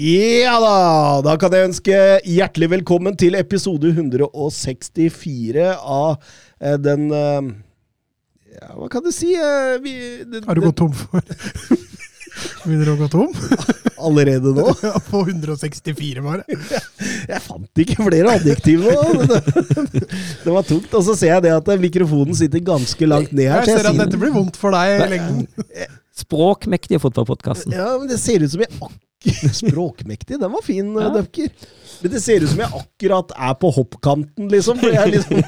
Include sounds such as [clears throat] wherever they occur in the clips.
Ja da! Da kan jeg ønske hjertelig velkommen til episode 164 av eh, den eh, ja, Hva kan du si? eh, vi, den, Har du gått tom for [laughs] Begynner du å gå tom? [laughs] Allerede nå? [laughs] Ja, På 164, bare. Jeg fant ikke flere adjektiv nå. Det, det var tungt. Og så ser jeg det at mikrofonen sitter ganske langt ned her. Jeg ser at dette blir vondt for deg i lengden. Språkmektige fotballpodkasten. Ja, men det ser ut som jeg akkurat [laughs] Språkmektig, den var fin, Ja. Dupker. Men det ser ut som jeg akkurat er på hoppkanten, liksom. Jeg liksom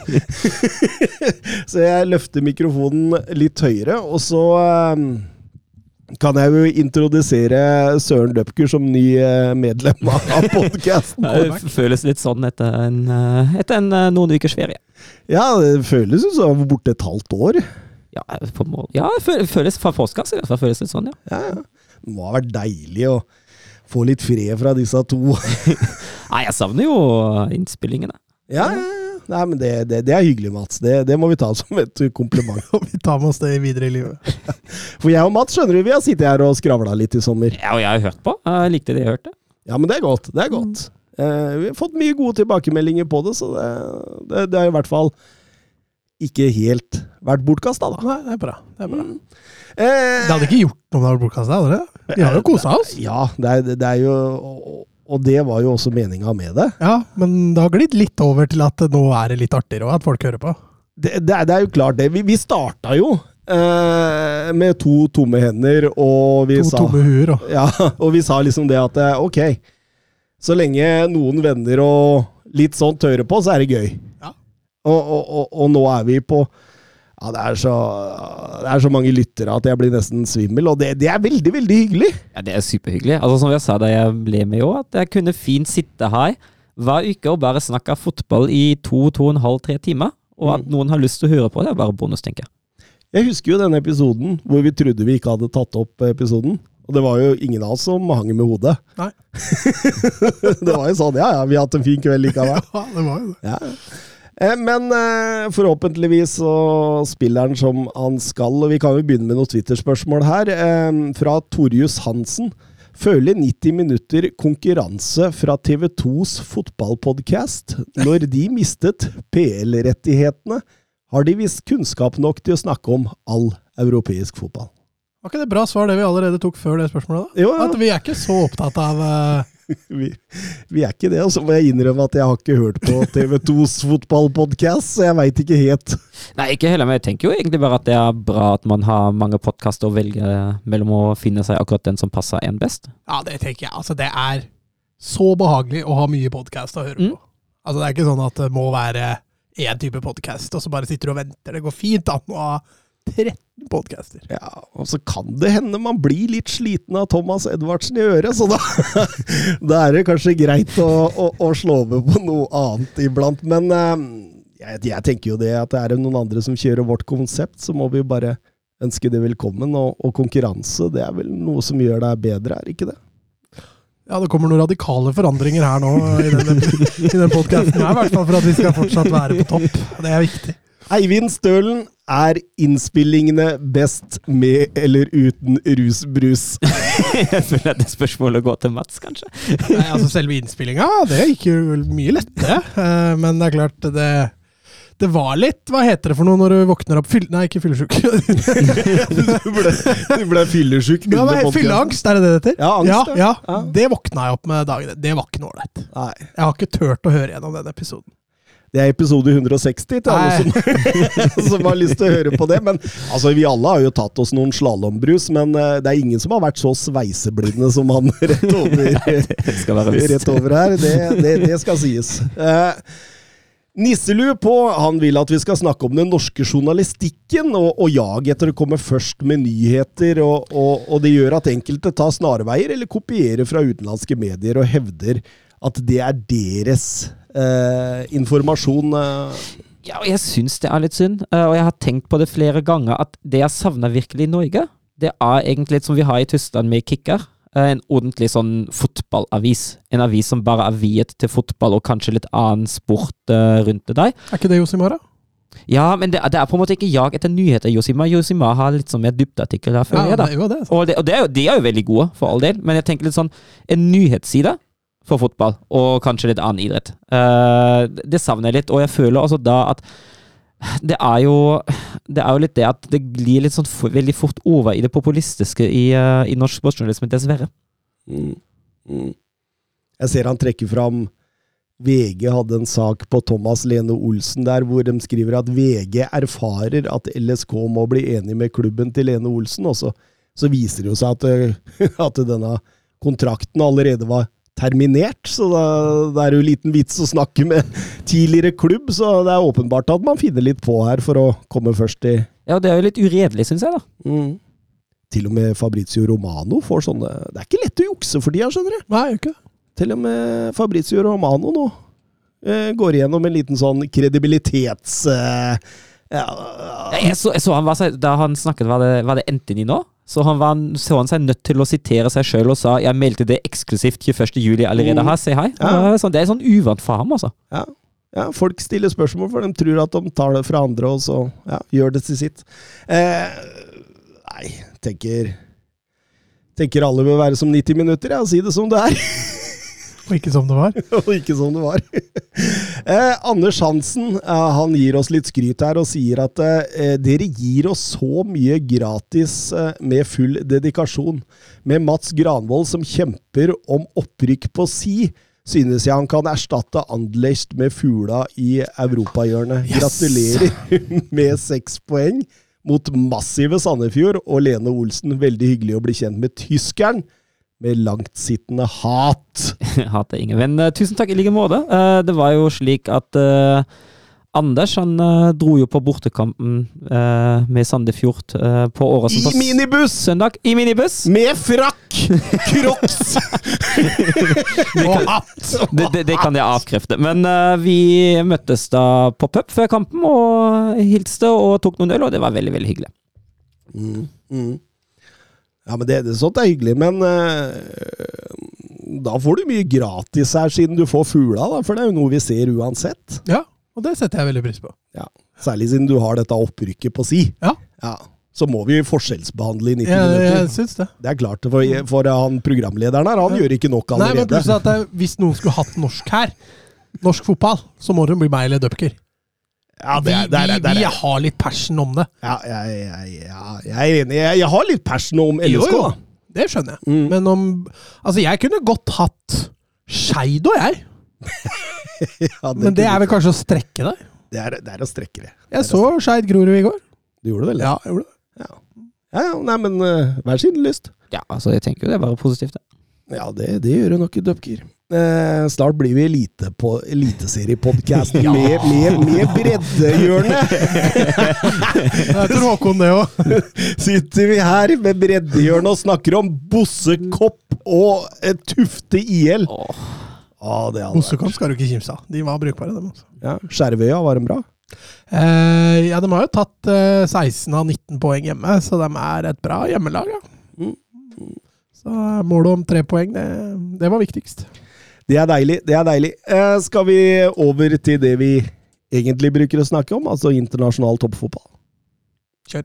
[laughs] så jeg løfter mikrofonen litt høyere, og så eh, kan jeg jo introdusere Søren Dupker som ny eh, medlem av [laughs] podkasten. Det føles litt sånn etter, en, eh, etter en, eh, noen ukers ferie. Ja, det føles jo som borte et halvt år. Ja, på mål. ja det føles, fra postkassa i hvert fall. Føles litt sånn, ja. Ja, ja. Det må ha vært deilig å få litt fred fra disse to. [laughs] Nei, jeg savner jo innspillingene. Ja, ja, ja. Nei, men det, det, det er hyggelig, Mats. Det, det må vi ta som et kompliment. Og [laughs] vi tar med oss det videre i livet. [laughs] For jeg og Mats skjønner du, vi har sittet her og skravla litt i sommer. Ja, og jeg har hørt på. Jeg likte det jeg hørte. Ja, men det er godt. Det er godt. Eh, vi har fått mye gode tilbakemeldinger på det, så det, det, det er i hvert fall ikke helt vært bortkasta, da. Nei, det er bra. Det er bra. Eh, Det hadde ikke gjort noe om det hadde vært bortkasta. Vi har jo kosa oss. Ja, det er, det er jo og, det var jo også meninga med det. Ja, men det har glidd litt over til at nå er det litt artigere òg, at folk hører på. Det, det, er, det er jo klart, det. Vi, vi starta jo eh, med to tomme hender, og vi To sa tomme huer og Ja, og vi sa liksom det at eh, ok, så lenge noen venner og litt sånt hører på, så er det gøy. Og, og, og, og nå er vi på ja, det er, så, det er så mange lyttere at jeg blir nesten svimmel, og det, det er veldig, veldig hyggelig. Ja, Det er superhyggelig. Altså Som jeg sa da jeg ble med i år, at jeg kunne fint sitte her hver uke og bare snakke fotball i to, to og en halv, tre timer. Og at noen har lyst til å høre på det, er bare bonus, tenker jeg. Jeg husker jo denne episoden hvor vi trodde vi ikke hadde tatt opp episoden. Og det var jo ingen av oss som hang med hodet. Nei. [laughs] det var jo sånn, ja ja, vi har hatt en fin kveld likevel. [laughs] Ja, det var jo det. Ja. Eh, Men eh, forhåpentligvis så spiller han som han skal, og vi kan jo begynne med noen Twitter-spørsmål her. Eh, Fra Torjus Hansen. Føler 90 minutter konkurranse fra TV2s fotballpodkast. Når de mistet PL-rettighetene, har de visst kunnskap nok til å snakke om all europeisk fotball. Var ikke det bra svar, det vi allerede tok før det spørsmålet? da? Jo, ja. At vi er ikke så opptatt av eh, [laughs] Vi, vi er ikke det, og så må jeg innrømme at jeg har ikke hørt på TV2s fotballpodkast, så jeg veit ikke helt. Nei, ikke heller, men jeg tenker jo egentlig bare at det er bra at man har mange podkaster å velge mellom å finne seg akkurat den som passer en best. Ja, det tenker jeg. Altså, det er så behagelig å ha mye podkast å høre på. Mm. Altså, det er ikke sånn at det må være én type podkast, og så bare sitter du og venter. Det går fint an å ha 13 podcaster. Ja, og så kan det hende man blir litt sliten av Thomas Edvardsen i øret, så da, [laughs] da er det kanskje greit å, å, å slå over på noe annet iblant. Men eh, jeg, jeg tenker jo det at det er noen andre som kjører vårt konsept, så må vi bare ønske det velkommen. Og, og konkurranse, det er vel noe som gjør deg bedre, er ikke det? Ja, det kommer noen radikale forandringer her nå i den, den podkasten her, i hvert fall for at vi skal fortsatt være på topp. Det er viktig. Eivind Stølen, er innspillingene best med eller uten rusbrus? [laughs] jeg føler at det spørsmålet går til Mats, kanskje. Nei, altså Selve innspillinga, det gikk jo mye lettere. eh, Men det er klart, det, det var litt Hva heter det for noe når du våkner opp fyll, Nei, ikke fyllesyk. [laughs] Du ble, du ble fyllesyk Ja, under men podcasten. Fylleangst, er det det det heter? Ja, angst, ja, ja. ja. Ja. Det våkna jeg opp med dagen Det var ikke noe ålreit. Jeg har ikke turt å høre gjennom den episoden. Det er episode 160 til alle som, [laughs] som har lyst til å høre på det. Men altså, vi alle har jo tatt oss noen slalåmbrus, men eh, det er ingen som har vært så sveiseblinde som han [laughs] rett over, rett over her. Det, det, det skal sies. Eh, på han vil at vi skal snakke om den norske journalistikken og, og jaget etter å komme først med nyheter, og, og, og det gjør at enkelte tar snarveier eller kopierer fra utenlandske medier og hevder at det er deres eh, informasjon. Eh. Ja, og jeg syns det er litt synd, eh, og jeg har tenkt på det flere ganger, at det jeg savner virkelig i Norge, det er egentlig litt som vi har i Tyskland med Kicker. Eh, en ordentlig sånn fotballavis. En avis som bare er viet til fotball og kanskje litt annen sport uh, rundt det der. Er ikke det Josimara? Ja, men det, det, er på en måte ikke jag etter nyheter. Josima Josima har litt sånn mer dybdeartikkel her, føler ja, jeg. da. Det, og, det, og det er jo, de er jo veldig gode, for all del, men jeg tenker litt sånn En nyhetsside for fotball, og kanskje litt annen idrett. Uh, det savner jeg litt, og jeg føler altså da at det er jo det er jo litt det at det glir litt sånn for, veldig fort over i det populistiske i, uh, i norsk sportsjournalisme, dessverre. Mm. Mm. Jeg ser han trekker fram VG hadde en sak på Thomas Lene Olsen der hvor de skriver at VG erfarer at LSK må bli enig med klubben til Lene Olsen. Og så viser det jo seg at, [laughs] at denne kontrakten allerede var terminert, så da, det er jo liten vits å snakke med tidligere klubb, så det er åpenbart at man finner litt på her for å komme først i Ja, det er jo litt uredelig, syns jeg, da. mm. Til og med Fabrizio Romano får sånne Det er ikke lett å jukse for de, skjønner du. Nei, ikke. Til og med Fabrizio Romano nå eh, går igjennom en liten sånn kredibilitets... Eh, ja, Ja, jeg, så, jeg så han var, Da han snakket, var det, var det Enteny nå? Så han var, så han seg nødt til å sitere seg sjøl og sa 'jeg meldte det eksklusivt 21. juli allerede her', si hei. Ja. Det er sånn- Det er sånn uvant for ham, altså. ja, ja, folk stiller spørsmål, for de tror at de tar det fra andre, og så ja, gjør det til sitt. Eh, nei, tenker Tenker alle bør være som 90 minutter, ja. Si det som det er. [laughs] Og ikke som det var. [laughs] og ikke som det var. [laughs] eh, Anders Hansen eh, han gir oss litt skryt her og sier at eh, dere gir oss så mye gratis eh, med full dedikasjon. Med Mats Granvold som kjemper om opprykk på si, synes jeg han kan erstatte Anderlecht med fugla i europahjørnet. Yes! Gratulerer [laughs] med seks poeng mot massive Sandefjord og Lene Olsen. Veldig hyggelig å bli kjent med tyskeren med langtsittende hat. [laughs] Hater ingen. Men uh, tusen takk i like måte. Uh, det var jo slik at uh, Anders han eh, dro jo på bortekampen med Sandefjord på året som s- minibuss! søndag. I minibuss! Med frakk! Crocs! [laughs] [laughs] Og hatt! Det, det, det kan jeg avkrefte. Men vi møttes da på pub før kampen og hilste og tok noen øl, og det var veldig, veldig hyggelig. Mm, mm. Ja, men det, det, sånt er hyggelig, men eh, da får du mye gratis her, siden du får fugla, da, for det er jo noe vi ser uansett. Ja, og det setter jeg veldig pris på. Ja. Særlig siden du har dette opprykket på si. Ja. Ja. Så må vi forskjellsbehandle i 90 Jeg, jeg synes det. Det er klart, for, for han programlederen her, han Ja. gjør ikke nok allerede. Nei, men plutselig at det, Hvis noen skulle hatt norsk her, norsk fotball, så må det bli meg eller Dupker. Ja, Vi, det er- der, er- vi, vi har litt passion om det. ja, jeg, jeg, jeg, jeg er enig. Jeg, har litt passion om LSK, Jo, jo. Det skjønner jeg. Mm. Men om Altså, jeg kunne godt hatt Skeid og jeg, [laughs] Ja, men det er vel kanskje å strekke det. det, er, det er å strekke det. Jeg så Skeid Grorud i går. Du gjorde vel det? Ja, jeg gjorde det. Ja, ja, nei, men uh, hver sin lyst. Ja, altså, jeg tenker jo det er bare positivt. det. Ja, det, det gjør jo nok i Dupker. Eh, snart blir vi elite på eliteseriepodkast [laughs] Ja. med, med, med breddehjørnet! [laughs] Tror Håkon det òg. [laughs] Sitter vi her med breddehjørnet og snakker om Bossekopp og eh, Tufte IL. Oh. Ah, vært. Skal du ikke kimse av. De var brukbare, dem. Altså. Ja, Skjervøya, var de bra? Eh, ja, de har jo tatt eh, 16 av 19 poeng hjemme, så de er et bra hjemmelag. Ja. Mm. Så målet om tre poeng, det, det var viktigst. Det er deilig. det er deilig. Eh, skal vi over til det vi egentlig bruker å snakke om, altså internasjonal toppfotball? Kjør.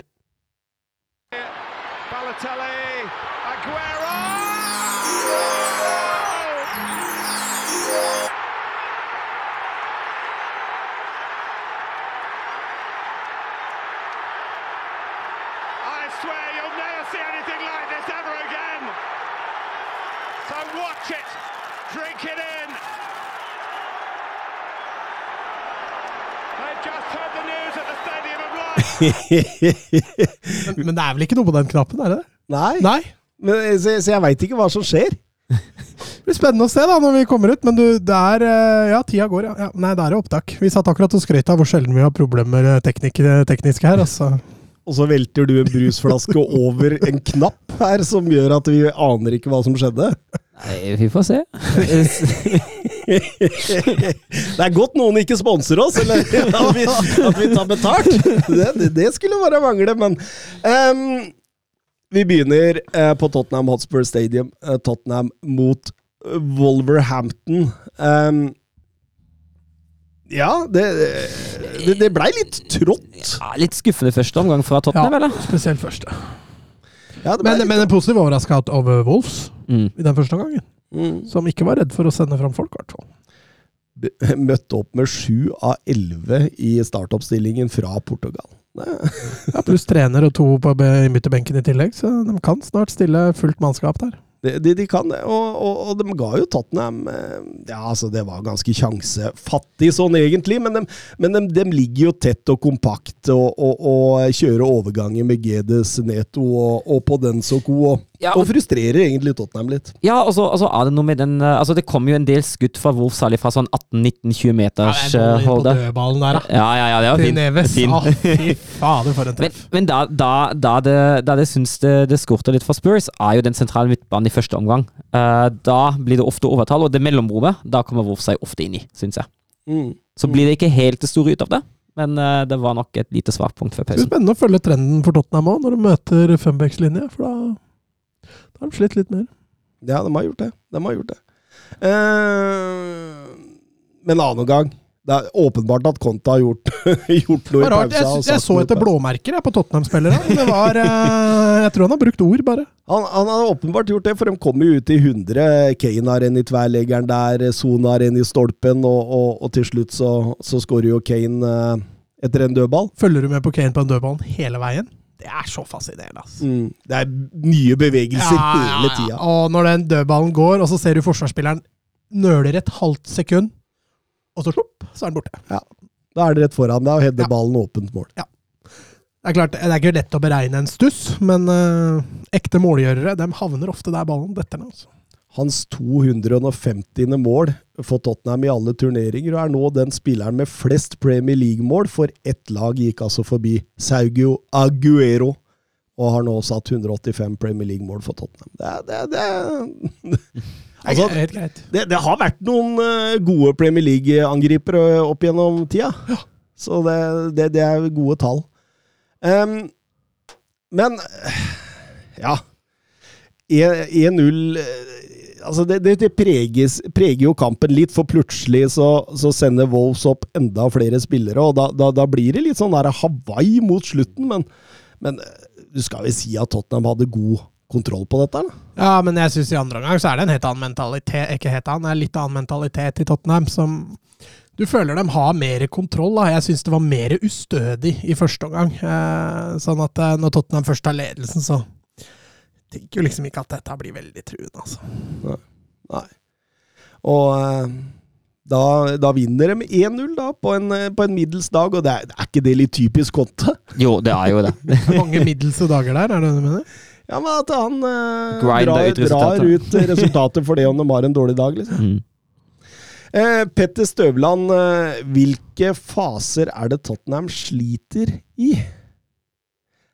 Men, men det er vel ikke noe på den knappen, er det det? Nei, Nei. Men, så, så jeg veit ikke hva som skjer. Det blir spennende å se da når vi kommer ut, men du, det er eh, Ja, tida går, ja. ja. Nei, det er opptak. Vi satt akkurat og skrøt av hvor sjelden vi har problemer eh, teknik tekniske her. altså. Og så velter du en brusflaske [laughs] over en knapp her, som gjør at vi aner ikke hva som skjedde. Nei, vi får se. [laughs] Det er godt noen ikke sponser oss, eller [laughs] at vi, at vi tar betalt. Det, det, det skulle bare mangle, men um, Vi begynner eh, på Tottenham Hotspur Stadium. eh, Tottenham mot Wolverhampton. Um, ja, det, det, det blei litt trått. Ja, litt skuffende første omgang fra Tottenham, Ja, eller? spesielt første. Ja, det Men, litt- men en positiv overraskelse over Wolves Mm. i den første gangen. Mm. Som ikke var redd for å sende fram folk, i hvert fall. [laughs] Møtte opp med sju av elleve i startoppstillingen fra Portugal. [laughs] Ja, pluss trener og to på midtbenken i tillegg, så de kan snart stille fullt mannskap der. de, de, de kan det, og, og, og de ga jo Tottenham eh, Ja, altså, det var ganske sjansefattig sånn egentlig, men de, men de, de ligger jo tett og kompakt og, og, og kjører overganger med Gedes, Neto og, og på den så god, og, Ja, og frustrerer egentlig Tottenham litt. Ja, og så og er det noe med den eh, Altså, det kommer jo en del skudd fra Wolf, særlig fra sånn 18-19-20 meters eh, på holde. dødballen der, da. Ja, ja, ja, det var fin. fint. Neves. Fin. Å, fy fader, for en treff. men da, da, da, det, da det syns det, det skorter litt for Spurs, er jo den sentrale midtbanen i første omgang. Uh, da blir det ofte overtall, og det mellomrommet, da kommer Wolf seg ofte inn i, syns jeg. Mm. Så blir det ikke helt det store ut av det, men eh, det var nok et lite svakpunkt før Det blir pausen. spennende å følge trenden for Tottenham òg, når de møter fembackslinje. For da, da har de slitt litt mer. Ja, de har gjort det. De har gjort det. Eh, men annen gang Det er åpenbart at Conte har gjort, [laughs] gjort noe i pausa. Jeg, jeg, jeg så etter blåmerker jeg, på Tottenham-spillere. Eh, Jeg tror han har brukt ord, bare. Han, han har åpenbart gjort det, for de kommer jo ut i 100. Kane har en i tverleggeren der, Son har en i stolpen, og, og, og til slutt så, så skårer jo Kane eh, etter en dødball. Følger du med på Kane på en dødball hele veien? Det er så fascinerende, altså. Mm. Det er nye bevegelser hele tida. Og når den dødballen går, og så ser du forsvarsspilleren nøler et halvt sekund, og så slopp, så er den borte. Ja. Da er det rett foran deg og header Ja. ballen åpent mål. Det er klart, det er ikke lett å beregne en stuss, men eh, ekte målgjørere de havner ofte der ballen detter ned. Altså. Hans 250. mål for Tottenham i alle turneringer, og er nå den spilleren med flest Premier League-mål, for ett lag gikk altså forbi Saugio Aguero, og har nå satt 185 Premier League-mål for Tottenham. Det, er- det, det, [laughs] altså, det, det har vært noen eh, gode Premier League-angripere opp gjennom tida, så det, det, det er gode tall. Um, men ja 1-0 altså det, det, det preges, preger jo kampen litt, for plutselig så, så sender Wolves opp enda flere spillere, og da, da, da blir det litt sånn der Hawaii mot slutten, men, men du skal vel si at Tottenham hadde god kontroll på dette? eller? Ja, men jeg syns i andre omgang så er det en helt annen mentalitet Ikke helt annen, er litt annen mentalitet i Tottenham som du føler de har mer kontroll. da. Jeg syns det var mer ustødig i første omgang. Eh, sånn at eh, når Tottenham først tar ledelsen, så tenker jo liksom ikke at dette blir veldig truende. altså. Nei. Og eh, da, da vinner de 1-0 da, på en, eh, på en middels dag, og det er, er ikke det litt typisk Conte? Jo, det er jo det. [laughs] Det er mange middelse dager der, er det det du mener? Ja, men at han eh, drar, ut drar resultatet. ut eh, resultatet for det om de har en dårlig dag, liksom. Mm. Eh, Petter Støvland, eh, hvilke faser er det Tottenham sliter i?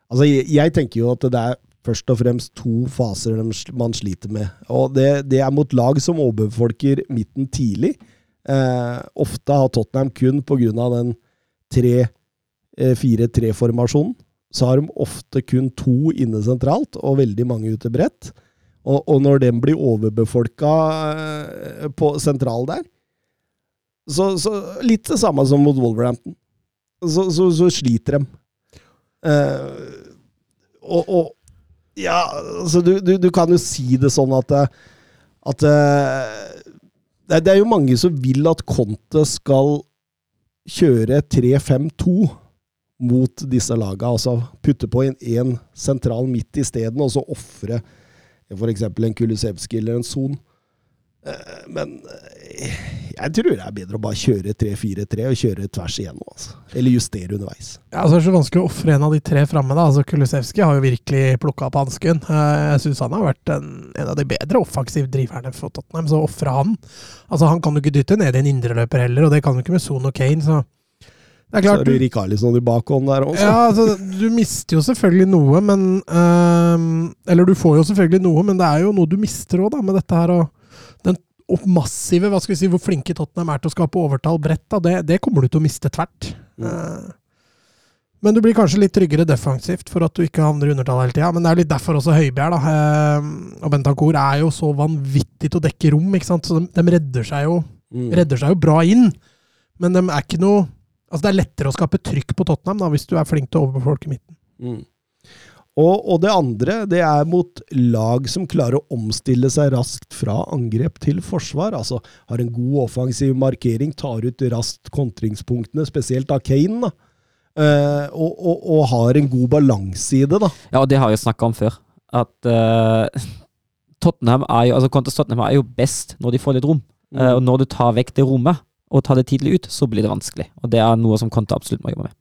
Altså, jeg, jeg tenker jo at det er først og fremst to faser man sliter med. Og det, det er mot lag som overbefolker midten tidlig. Eh, ofte har Tottenham kun pga. den 3-4-3-formasjonen, så har de ofte kun to inne sentralt og veldig mange ute bredt. Og, og når den blir overbefolka eh, på sentral der, så, så litt det samme som mot Wolverhampton. Så, så, så sliter de. Eh, og Ja, altså du, du, du kan jo si det sånn at eh, at eh, det, det er jo mange som vil at Conte skal kjøre 3-5-2 mot disse laga. Altså putte på en, en sentral midt isteden, og så ofre f.eks. en Kulisevskij eller en Son. Eh, Men eh, Jeg tror det er bedre å bare kjøre 3-4-3 og kjøre tvers igjennom. Altså. Eller justere underveis. Ja, altså, det er så vanskelig å ofre en av de tre framme. Altså, Kulusevski har jo virkelig plukka opp hansken. Eh, Jeg syns han har vært en, en av de bedre offensivdriverne for Tottenham. Så ofre han Altså, Han kan jo ikke dytte ned i en indreløper heller, og det kan jo ikke med Son og Kane. så det er Så klart, er det du, Rikarlisson i bakhånd der også. ja, altså, du mister jo selvfølgelig noe, men øh, Eller du får jo selvfølgelig noe, men det er jo noe du mister òg, da, med dette her. og Og massive, hva skal vi si, hvor flinke Tottenham er til å skape overtall bredt, da, det, det kommer du til å miste tvert. Mm. Eh, men du blir kanskje litt tryggere defensivt for at du ikke havner i undertall hele tida. Men det er litt derfor også Høibjerg da, eh, og Bentancour er jo så vanvittig til å dekke rom. ikke sant? Så de, de redder, seg jo, Mm. redder seg jo bra inn. Men de er ikke noe Altså Det er lettere å skape trykk på Tottenham da, hvis du er flink til å overbefolke midten. Mm. Og, og det andre, det er mot lag som klarer å omstille seg raskt fra angrep til forsvar. Altså har en god offensiv markering, tar ut raskt kontringspunktene, spesielt av Kane. da. Eh, og, og, og har en god balanse i det, da. Ja, og det har jeg snakka om før. At eh, Tottenham er jo altså Contes Tottenham er jo best når de får litt rom. Eh, og når du tar vekk det rommet, og tar det tidlig ut, så blir det vanskelig. Og det er noe som Conte absolutt må jobbe med.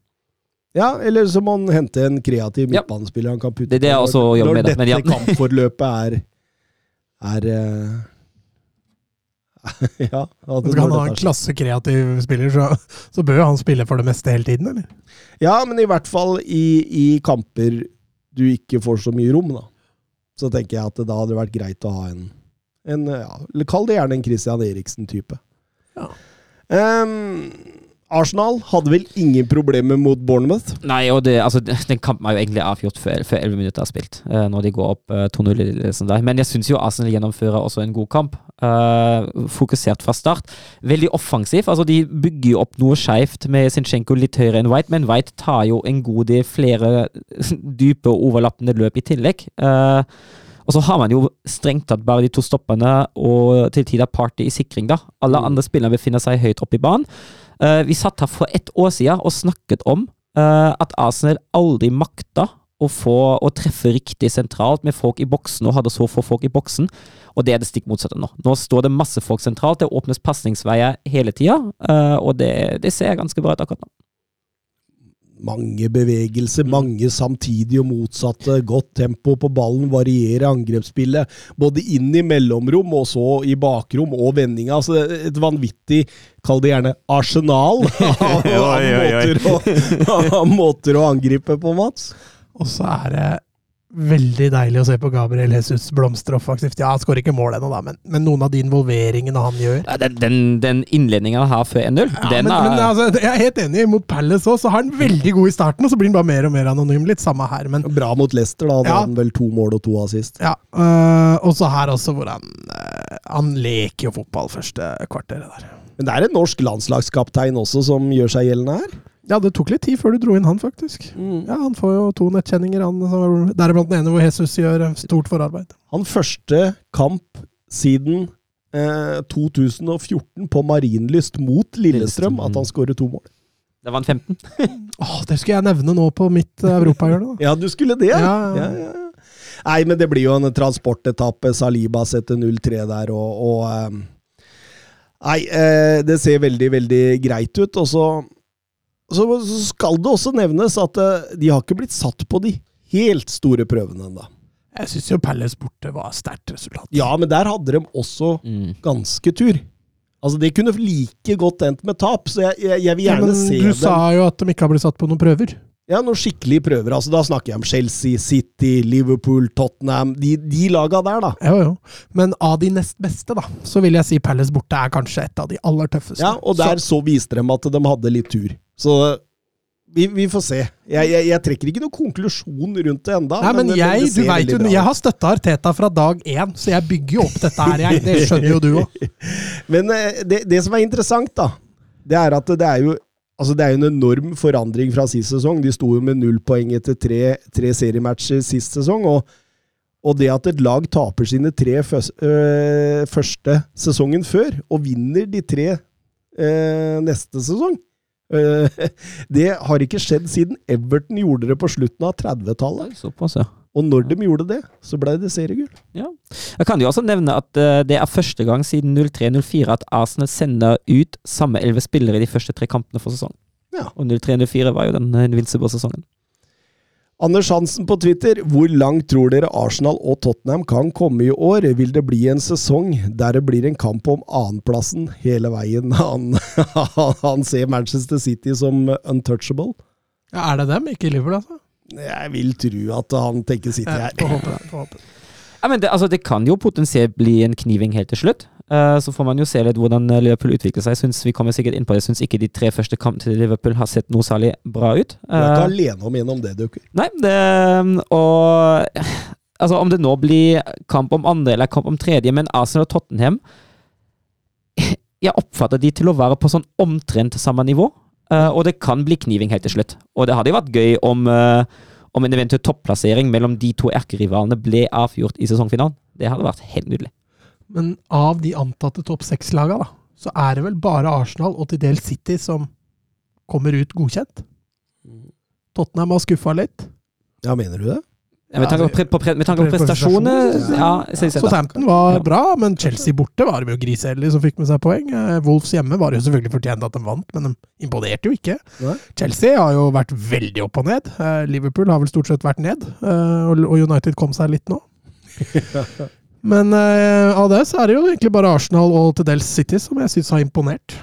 Ja, eller så må han hente en kreativ midtbanespiller han kan putte Det er det jeg på også med, Når dette ja. kampforløpet er er uh, [laughs] Ja. Skal han ha en er- klassekreativ spiller, så, så bør han spille for det meste hele tiden, eller? Ja, men i hvert fall i, i kamper du ikke får så mye rom, da. Så tenker jeg at det da hadde vært greit å ha en, en ja, Kall det gjerne en Christian Eriksen-type. Ja. Ehm, Arsenal hadde vel ingen problemer mot Bournemouth. Nei, og det, altså, den kampen er jo egentlig avgjort før, elleve 11 minutter er spilt, uh, når de går opp uh, 2-0. eller noe sånt der. Men jeg syns jo Arsenal gjennomfører også en god kamp. Uh, fokusert fra start. Veldig offensiv. altså De bygger jo opp noe skeivt med Zinchenko litt høyere enn White, men White tar jo en god del flere [laughs] dype og overlappende løp i tillegg. Uh, og så har man jo strengt tatt bare de to stoppene og til tider Party i sikring, da. Alle Mm. andre spillere befinner seg høyt oppe i banen. Eh, vi satt her for ett år siden og snakket om eh, at Arsenal aldri makta å få å treffe riktig sentralt med folk i boksen, og hadde så få folk i boksen. Og det er det stikk motsatte nå. Nå står det masse folk sentralt, det åpnes pasningsveier hele tida, eh, og det, det ser ganske bra ut akkurat nå. Mange bevegelser, mange samtidig og motsatte. Godt tempo på ballen, varierer angrepsspillet. Både inn i mellomrom og så i bakrom og vendinga. Altså et vanvittig, kall det gjerne, arsenal [laughs] av, av, måter, å, [laughs] av måter å angripe på, Mats. Og så er det veldig deilig å se på Gabriel Jesus blomstre offensivt. Ja, han skårer ikke mål ennå, da, men, men noen av de involveringene han gjør Ja, Den, den, den innledninga her før 1-0, ja, den men, er men altså, Jeg er helt enig. Mot Palace òg, så har han veldig god i starten, og så blir han bare mer og mer anonym. Litt samme her, men Bra mot Leicester, da. Da Ja. han vel to mål og to assist. ja. øh, og så her også, hvor han øh, Han leker jo fotball første kvarteret der. Men det er en norsk landslagskaptein også som gjør seg gjeldende her. Ja, det tok litt tid før du dro inn han, faktisk. Ja, Han får jo to nettkjenninger, han. Deriblant den ene hvor Jesus gjør eh, stort forarbeid. Han første kamp siden eh, 2014 på Marienlyst mot Lillestrøm, Lillestrøm, at han skårer to mål. Det var en 15. [laughs] Åh, det skulle jeg nevne nå på mitt eh, europahjørne. da. [laughs] Ja, du skulle det? Ja, ja, ja. ja. Nei, men det blir jo en transportetappe. Saliba setter 0-3 der, og, og eh, Nei, eh, det ser veldig, veldig greit ut. Og så, så, så skal det også nevnes at eh, de har ikke blitt satt på de helt store prøvene ennå. Jeg syns jo Palace borte var sterkt resultat. Ja, men der hadde de også Mm. ganske tur. Altså, Det kunne like godt endt med tap, så jeg, jeg, jeg vil Ja, men se du dem. sa jo at de ikke har blitt satt på noen prøver. Ja, noen skikkelige prøver. altså Da snakker jeg om Chelsea, City, Liverpool, Tottenham. De, de laga der, da. Jo, jo. Men av de nest beste, da, så vil jeg si Palace borte er kanskje et av de aller tøffeste. Ja, Og der Så, så viste de at de hadde litt tur. Så vi, vi får se. Jeg, jeg, jeg trekker ikke noen konklusjon rundt det enda. nei, men men jeg, du vet jo, jeg har støtta Arteta fra dag én, så jeg bygger jo opp dette her, jeg. Det skjønner jo du òg. [laughs] Men eh, det, det som er interessant, da, det er at det er jo Altså Det er jo en enorm forandring fra sist sesong. De sto jo med null poeng etter tre, tre seriematcher sist sesong. Og, og det at et lag taper sine tre øh, første sesongen før, og vinner de tre øh, neste sesong øh, [laughs] Det har ikke skjedd siden Everton gjorde det på slutten av 30-tallet. Såpass, ja. Og når de gjorde det, så ble det seriegull. Jeg kan jo også nevne at eh, det er første gang siden 03-04 at Arsenal sender ut samme elleve spillere i de første tre kampene for sesongen. Ja. Og 03-04 var jo den eh, invincible-sesongen. Anders Hansen på Twitter, hvor langt tror dere Arsenal og Tottenham kan komme i år? Vil det bli en sesong der det blir en kamp om annenplassen hele veien? [laughs] Han, han ser Manchester City som untouchable. Ja, er det dem, ikke Liverpool, altså? Jeg vil tro at han tenker City her. Ja, håpe håpe. Ja, men det, altså, det kan jo potensielt bli en kniving helt til slutt. Eh, så får man jo se litt hvordan eh, Liverpool utvikler seg. Jeg synes Vi kommer sikkert inn på det. Jeg syns ikke de tre første kampene til Liverpool har sett noe særlig bra ut. Du er ikke Eh, alene om gjennom det, dukker. Nei, det Og Altså, om det nå blir kamp om andre eller kamp om tredje, men Arsenal og Tottenham Jeg oppfatter de til å være på sånn omtrent samme nivå, og det kan bli kniving helt til slutt. Og det hadde jo vært gøy om, eh, om en eventuell topplassering mellom de to erkerivalene ble avgjort i sesongfinalen. Det hadde vært helt nydelig. Men av de antatte topp seks-laga, da, så er det vel bare Arsenal og til dels City som kommer ut godkjent. Tottenham har skuffa litt. Ja, mener du det? Ja, med tanke på, pre, på, pre, med tanke på prestasjoner Ja, så. Southampton var bra, men Chelsea borte var de jo griseheldige som fikk med seg poeng. Wolfs Wolves hjemme var jo selvfølgelig fortjent at de vant, men de imponerte jo ikke. Chelsea har jo vært veldig opp og ned. Eh, Liverpool har vel stort sett vært ned, eh, og United kom seg litt nå. [laughs] Men eh, av det så er det jo egentlig bare Arsenal og til dels City som jeg syns har imponert.